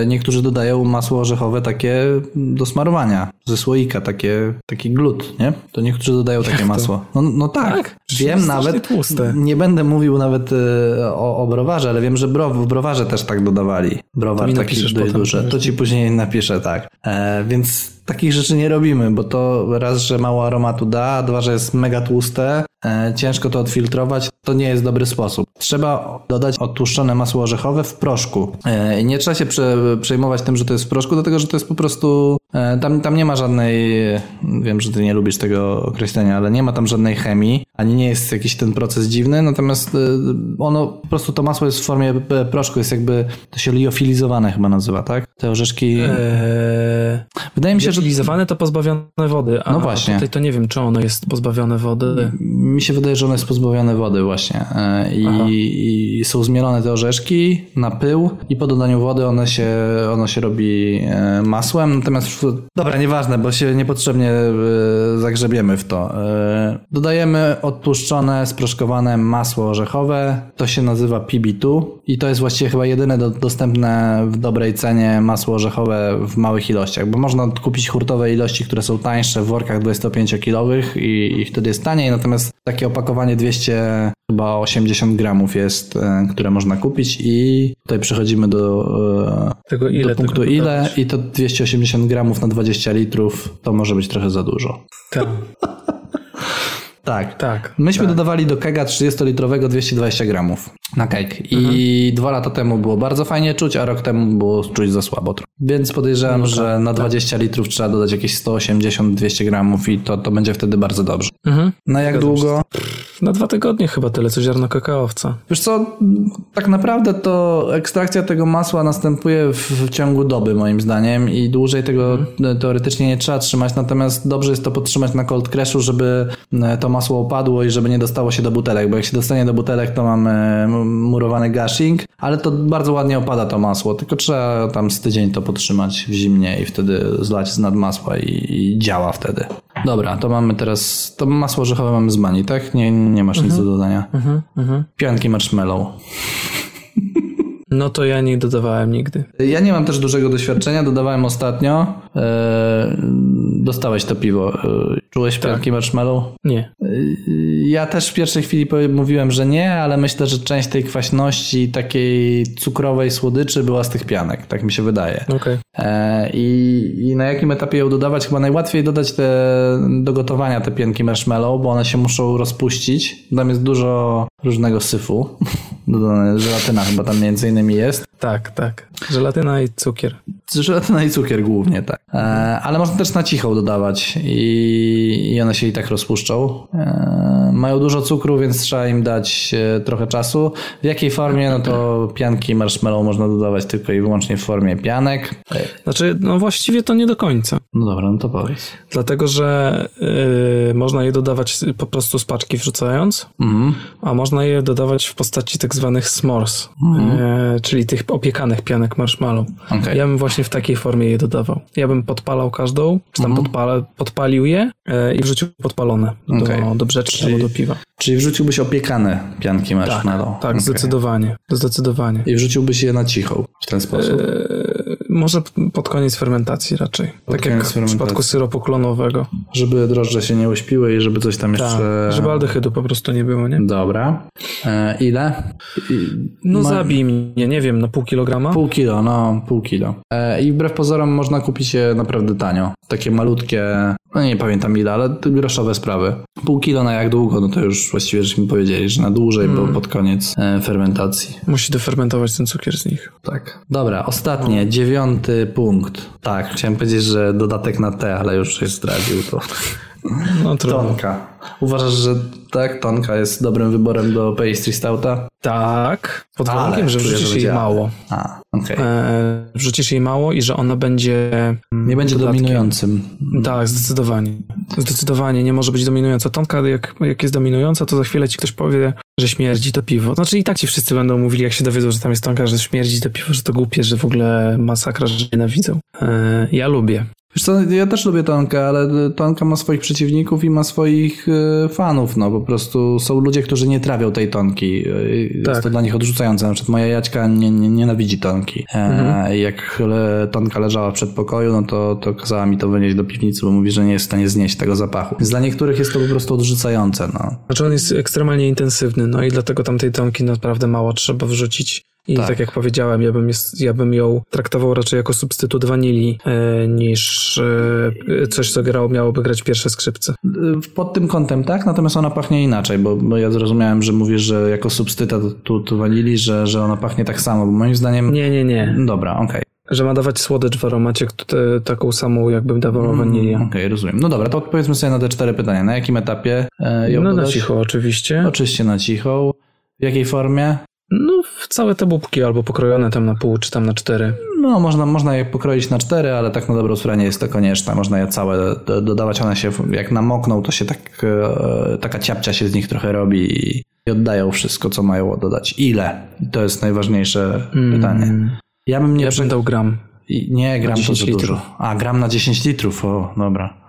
niektórzy dodają masło orzechowe takie do smarowania ze słoika, takie, taki glut, nie? To niektórzy dodają takie masło. No, no tak, tak wiem nawet. Tłuste. Nie będę mówił nawet y, o, o, browarze, ale wiem, że bro, w browarze też tak dodawali. Browar taki duży. To ci później napiszę, tak. E, więc takich rzeczy nie robimy, bo to raz, że mało aromatu da, dwa, że jest mega tłuste, e, ciężko to odfiltrować, to nie jest dobry sposób. Trzeba dodać odtłuszczone masło orzechowe w proszku. E, nie trzeba się prze, przejmować tym, że to jest w proszku, dlatego że to jest po prostu E, tam, tam nie ma żadnej, wiem, że ty nie lubisz tego określenia, ale nie ma tam żadnej chemii, ani nie jest jakiś ten proces dziwny, natomiast e, ono, po prostu to masło jest w formie e, proszku, jest jakby, to się liofilizowane chyba nazywa, tak? Te orzeszki... Eee, Wydaje mi się, że... Liofilizowane to pozbawione wody, a No właśnie. tutaj to nie wiem, czy ono jest pozbawione wody. Mi się wydaje, że ono jest pozbawione wody właśnie I, i są zmielone te orzeszki na pył i po dodaniu wody one się, ono się robi masłem, natomiast dobra, nieważne, bo się niepotrzebnie zagrzebiemy w to. Dodajemy odtłuszczone, sproszkowane masło orzechowe, to się nazywa PB2 i to jest właściwie chyba jedyne do, dostępne w dobrej cenie masło orzechowe w małych ilościach, bo można kupić hurtowe ilości, które są tańsze w workach 25-kilowych i, i wtedy jest taniej, natomiast takie opakowanie 200 chyba 80 gramów jest, które można kupić i tutaj przechodzimy do, tego ile do punktu ile dodawać? i to 280 gramów na 20 litrów to może być trochę za dużo. Tak. Tak. Tak. Myśmy tak. dodawali do kega 30-litrowego 220 gramów na keg. I dwa lata temu było bardzo fajnie czuć, a rok temu było czuć za słabo. Więc podejrzewam, No że na 20 litrów trzeba dodać jakieś 180-200 gramów i to, to będzie wtedy bardzo dobrze. Mhm. Na jak Zgadzam długo? Na dwa tygodnie chyba tyle, co ziarno kakaowca. Wiesz co, tak naprawdę to ekstrakcja tego masła następuje w, w ciągu doby moim zdaniem i dłużej tego teoretycznie nie trzeba trzymać, natomiast dobrze jest to podtrzymać na cold crashu, żeby e, to masło opadło i żeby nie dostało się do butelek, bo jak się dostanie do butelek, to mamy murowany gushing, ale to bardzo ładnie opada to masło, tylko trzeba tam z tydzień to podtrzymać w zimnie i wtedy zlać z nad masła i, i działa wtedy. Dobra, to mamy teraz, to masło orzechowe mamy z bani, tak? Nie, nie masz nic do dodania. Pianki marshmallow. No to ja nie dodawałem nigdy. Ja nie mam też dużego doświadczenia, dodawałem ostatnio. Eee, dostałeś to piwo. Eee, czułeś pianki marshmallow? Nie. Eee, Ja też w pierwszej chwili mówiłem, że nie, ale myślę, że część tej kwaśności, takiej cukrowej słodyczy była z tych pianek, tak mi się wydaje. E, I, I na jakim etapie ją dodawać? Chyba najłatwiej dodać te, do gotowania te pianki marshmallow, bo one się muszą rozpuścić. Tam jest dużo różnego syfu. Dodane żelatyna chyba tam między innymi jest. Tak, tak. Żelatyna i cukier. Żelatyna i cukier głównie, tak. E, ale można też na cichą dodawać i, i one się i tak rozpuszczą. E, mają dużo cukru, więc trzeba im dać e, trochę czasu. W jakiej formie? No to pianki marshmallow można dodawać tylko i wyłącznie w formie pianek. Znaczy, no właściwie to nie do końca. No dobra, no to powiedz. Dlatego, że yy, można je dodawać po prostu z paczki wrzucając, Mhm. a można je dodawać w postaci tak zwanych s'mores, yy, czyli tych opiekanych pianek marshmallow. Okej. Ja bym właśnie w takiej formie je dodawał. Ja bym podpalał każdą, czy tam podpala, podpalił je yy, i wrzucił podpalone do, Okej. do brzeczki Czyli- albo do piwa. Czyli wrzuciłbyś opiekane pianki Tak, marshmallow. tak, Okej. zdecydowanie. Zdecydowanie. I wrzuciłbyś je na cichą w ten sposób. Yy, może pod koniec fermentacji raczej. tak koniec jak w przypadku syropu klonowego. Żeby drożdże się nie uśpiły i żeby coś tam Tak, jeszcze... żeby aldehydu po prostu nie było, nie? Dobra. E, ile? I, No ma- zabij mnie, nie wiem, na pół kilograma? Pół kilo, no pół kilo. E, I wbrew pozorom można kupić je naprawdę tanio. Takie malutkie, no nie pamiętam ile, ale groszowe sprawy. Pół kilo na jak długo, no to już właściwie żeśmy powiedzieli, że na dłużej, bo pod koniec e, fermentacji. Musi dofermentować ten cukier z nich. Tak. Dobra, ostatnie, dziewiąty punkt. Tak, chciałem powiedzieć, że dodatek na T, ale już się zdradził to. No trudno. Tonka. Uważasz, że tak, tonka jest dobrym wyborem do pastry stouta? Tak, pod Ale warunkiem, że wrzucisz jej mało. A, okej. E, wrzucisz jej mało i że ona będzie... mm, Nie będzie dodatkiem. dominującym. Tak, zdecydowanie. Zdecydowanie nie może być dominująca. Tonka, jak, jak jest dominująca, to za chwilę ci ktoś powie, że śmierdzi to piwo. Znaczy i tak ci wszyscy będą mówili, jak się dowiedzą, że tam jest tonka, że śmierdzi to piwo, że to głupie, że w ogóle masakra, że nienawidzą. E, ja lubię. Wiesz co, ja też lubię Tonkę, ale Tonka ma swoich przeciwników i ma swoich e, fanów, no po prostu są ludzie, którzy nie trawią tej Tonki. E, Jest Tak. to dla nich odrzucające. Na przykład moja Jaćka nie, nie, nienawidzi Tonki. E, i Jak Tonka leżała w przedpokoju, no to, to kazała mi to wynieść do piwnicy, bo mówi, że nie jest w stanie znieść tego zapachu. Więc dla niektórych jest to po prostu odrzucające, no. Znaczy on jest ekstremalnie intensywny, no i dlatego tamtej tonki naprawdę mało trzeba wrzucić. I Tak. tak, jak powiedziałem, ja bym, ja bym ją traktował raczej jako substytut wanilii e, niż e, coś, co grało, miałoby grać pierwsze skrzypce. Y, Pod tym kątem tak, natomiast ona pachnie inaczej, bo, bo ja zrozumiałem, że mówisz, że jako substytut tu wanilii, że, że ona pachnie tak samo, bo moim zdaniem... Nie, nie, nie. Dobra, okej. że ma dawać słodycz w aromacie, taką samą jakbym dawała Mm, wanilię. Okej, okay, rozumiem. No dobra, to odpowiedzmy sobie na te cztery pytania. Na jakim etapie e, ją No na dodać? cicho oczywiście. Oczywiście na cicho. W jakiej formie? No w całe te bubki albo pokrojone tam na pół, czy tam na cztery. No, można, można je pokroić na cztery, ale tak na dobrą sprawę nie jest to konieczne. Można je całe do, dodawać. One się, jak namokną, to się tak, e, taka ciapcia się z nich trochę robi i, oddają wszystko, co mają dodać. Ile? To jest najważniejsze pytanie. Ja bym nie... Ja gram. Nie, gram to 10 za litrów. dużo. A, gram na 10 litrów, o, dobra.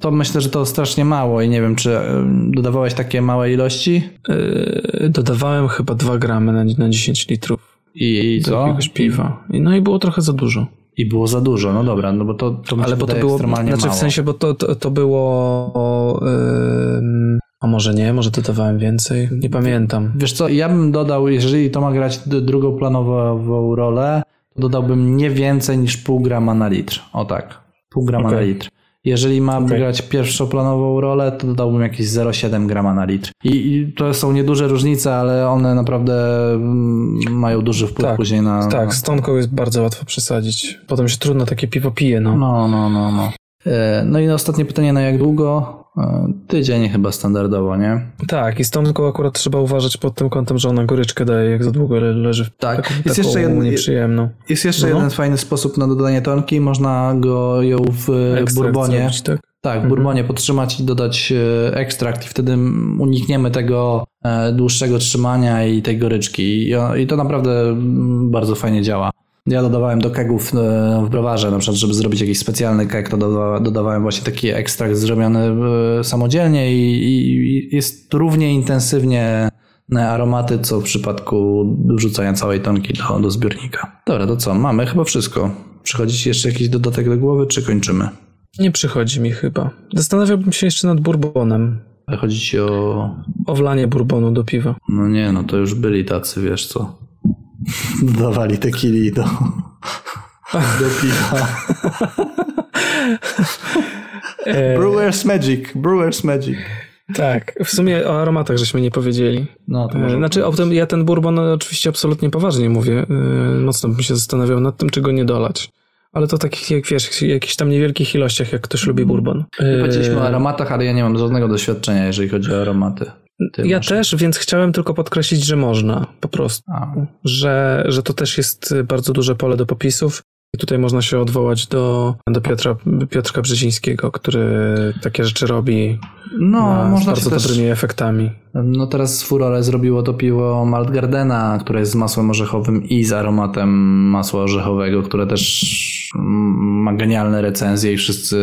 To myślę, że to strasznie mało i nie wiem, czy e, dodawałeś takie małe ilości? Yy, dodawałem chyba 2 gramy na, na 10 litrów I, i co? jakiegoś piwa. I, no i było trochę za dużo. I było za dużo, no dobra, no bo to, to Ale bo to było, ekstremalnie znaczy mało. w sensie, bo to, to, to było, yy, a może nie, może dodawałem więcej, nie pamiętam. Wiesz co, ja bym dodał, jeżeli to ma grać d- drugoplanową rolę, to dodałbym nie więcej niż pół grama na litr. O tak, pół grama Okej. na litr. Jeżeli ma Okej. grać pierwszoplanową rolę, to dodałbym jakieś 0,7 grama na litr. I, I to są nieduże różnice, ale one naprawdę mm, mają duży wpływ Tak, później na... Tak, z tonką jest bardzo łatwo przesadzić. Potem się trudno takie piwo pije, no. No, no, no, no. E, No i ostatnie pytanie, na jak długo? E, Tydzień chyba standardowo, nie? Tak, i z tonką akurat trzeba uważać pod tym kątem, że ona goryczkę daje, jak za długo le- leży w Tak. taką, Jest jeszcze jeden- nieprzyjemną. Jest jeszcze No. jeden fajny sposób na dodanie tonki. Można go ją w Ekstrakt bourbonie, zrobić, tak? tak, w Mhm. bourbonie podtrzymać i dodać e, ekstrakt i wtedy unikniemy tego e, dłuższego trzymania i tej goryczki. I, to naprawdę bardzo fajnie działa. Ja dodawałem do kegów e, w browarze, na przykład, żeby zrobić jakiś specjalny keg, to dodawa- dodawałem właśnie taki ekstrakt zrobiony e, samodzielnie i, jest równie intensywnie aromaty, co w przypadku wrzucania całej tonki do, do zbiornika. Dobra, to co? Mamy chyba wszystko. Przychodzi ci jeszcze jakiś dodatek do głowy, czy kończymy? Nie przychodzi mi chyba. Zastanawiałbym się jeszcze nad bourbonem. Chodzi ci o... O wlanie bourbonu do piwa. No nie, no to już byli tacy, wiesz co. Dodawali tequili do, do piwa. E, Brewer's Magic, Brewer's Magic. tak, w sumie o aromatach żeśmy nie powiedzieli. No to E, może... Znaczy, o tym, ja ten bourbon oczywiście absolutnie poważnie mówię. E, Mocno bym się zastanawiał nad tym, czy go nie dolać. Ale to takich, jak wiesz, jakichś tam niewielkich ilościach, jak ktoś lubi bourbon. E, Powiedzieliśmy o aromatach, ale ja nie mam żadnego doświadczenia, jeżeli chodzi o aromaty. Ty Ja masz. też, więc chciałem tylko podkreślić, że można po prostu. A, Że, że to też jest bardzo duże pole do popisów. I tutaj można się odwołać do, do Piotra, Piotrka Brzezińskiego, który takie rzeczy robi no, ma z można bardzo też... dobrymi efektami. No teraz Furore zrobiło to piwo Malt Gardena, które jest z masłem orzechowym i z aromatem masła orzechowego, które też ma genialne recenzje i wszyscy,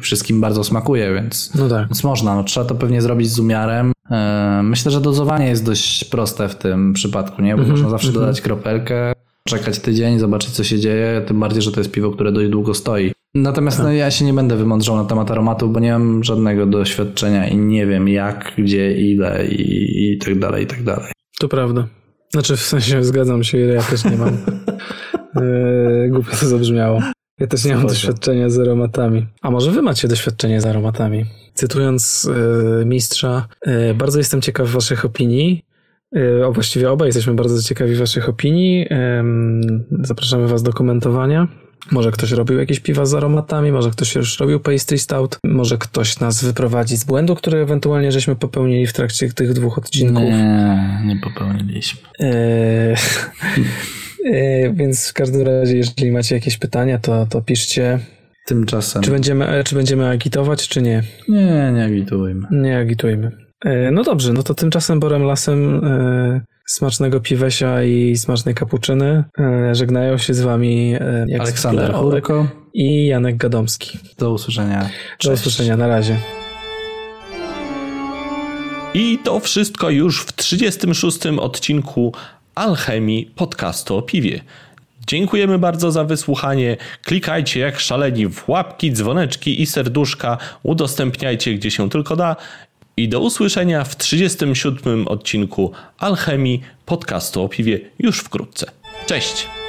wszystkim bardzo smakuje, więc, No tak. więc można. No, trzeba to pewnie zrobić z umiarem. E, Myślę, że dozowanie jest dość proste w tym przypadku, nie? Bo Mhm, można zawsze mhm. dodać kropelkę, czekać tydzień, zobaczyć co się dzieje, tym bardziej, że to jest piwo, które dość długo stoi. Natomiast Tak. no, ja się nie będę wymądrzał na temat aromatów, bo nie mam żadnego doświadczenia i nie wiem jak, gdzie, ile i, i tak dalej, i tak dalej. To prawda. Znaczy, w sensie zgadzam się, ja też nie mam. Eee, głupio to zabrzmiało. Ja też nie mam doświadczenia z aromatami. A może wy macie doświadczenie z aromatami? Cytując e, mistrza, e, bardzo jestem ciekaw waszych opinii. E, o, właściwie obaj jesteśmy bardzo ciekawi waszych opinii. Zapraszamy was do komentowania. Może ktoś robił jakieś piwa z aromatami, może ktoś już robił pastry stout, może ktoś nas wyprowadzi z błędu, który ewentualnie żeśmy popełnili w trakcie tych dwóch odcinków. Nie, nie popełniliśmy. Eee, eee, więc w każdym razie, jeżeli macie jakieś pytania, to, to piszcie. Tymczasem. Czy będziemy, e, czy będziemy agitować, czy nie? Nie, nie agitujmy. Nie agitujmy. Eee, no dobrze, no to tymczasem Borem Lasem e, smacznego piwesia i smacznej kapuczyny e, żegnają się z wami e, Aleksander Hurko. i Janek Gadomski. Do usłyszenia. Do Cześć. usłyszenia, na razie. I to wszystko już w 36. odcinku Alchemii podcastu o piwie. Dziękujemy bardzo za wysłuchanie. Klikajcie jak szaleni w łapki, dzwoneczki i serduszka. Udostępniajcie gdzie się tylko da. I do usłyszenia w 37. odcinku Alchemii podcastu o piwie już wkrótce. Cześć!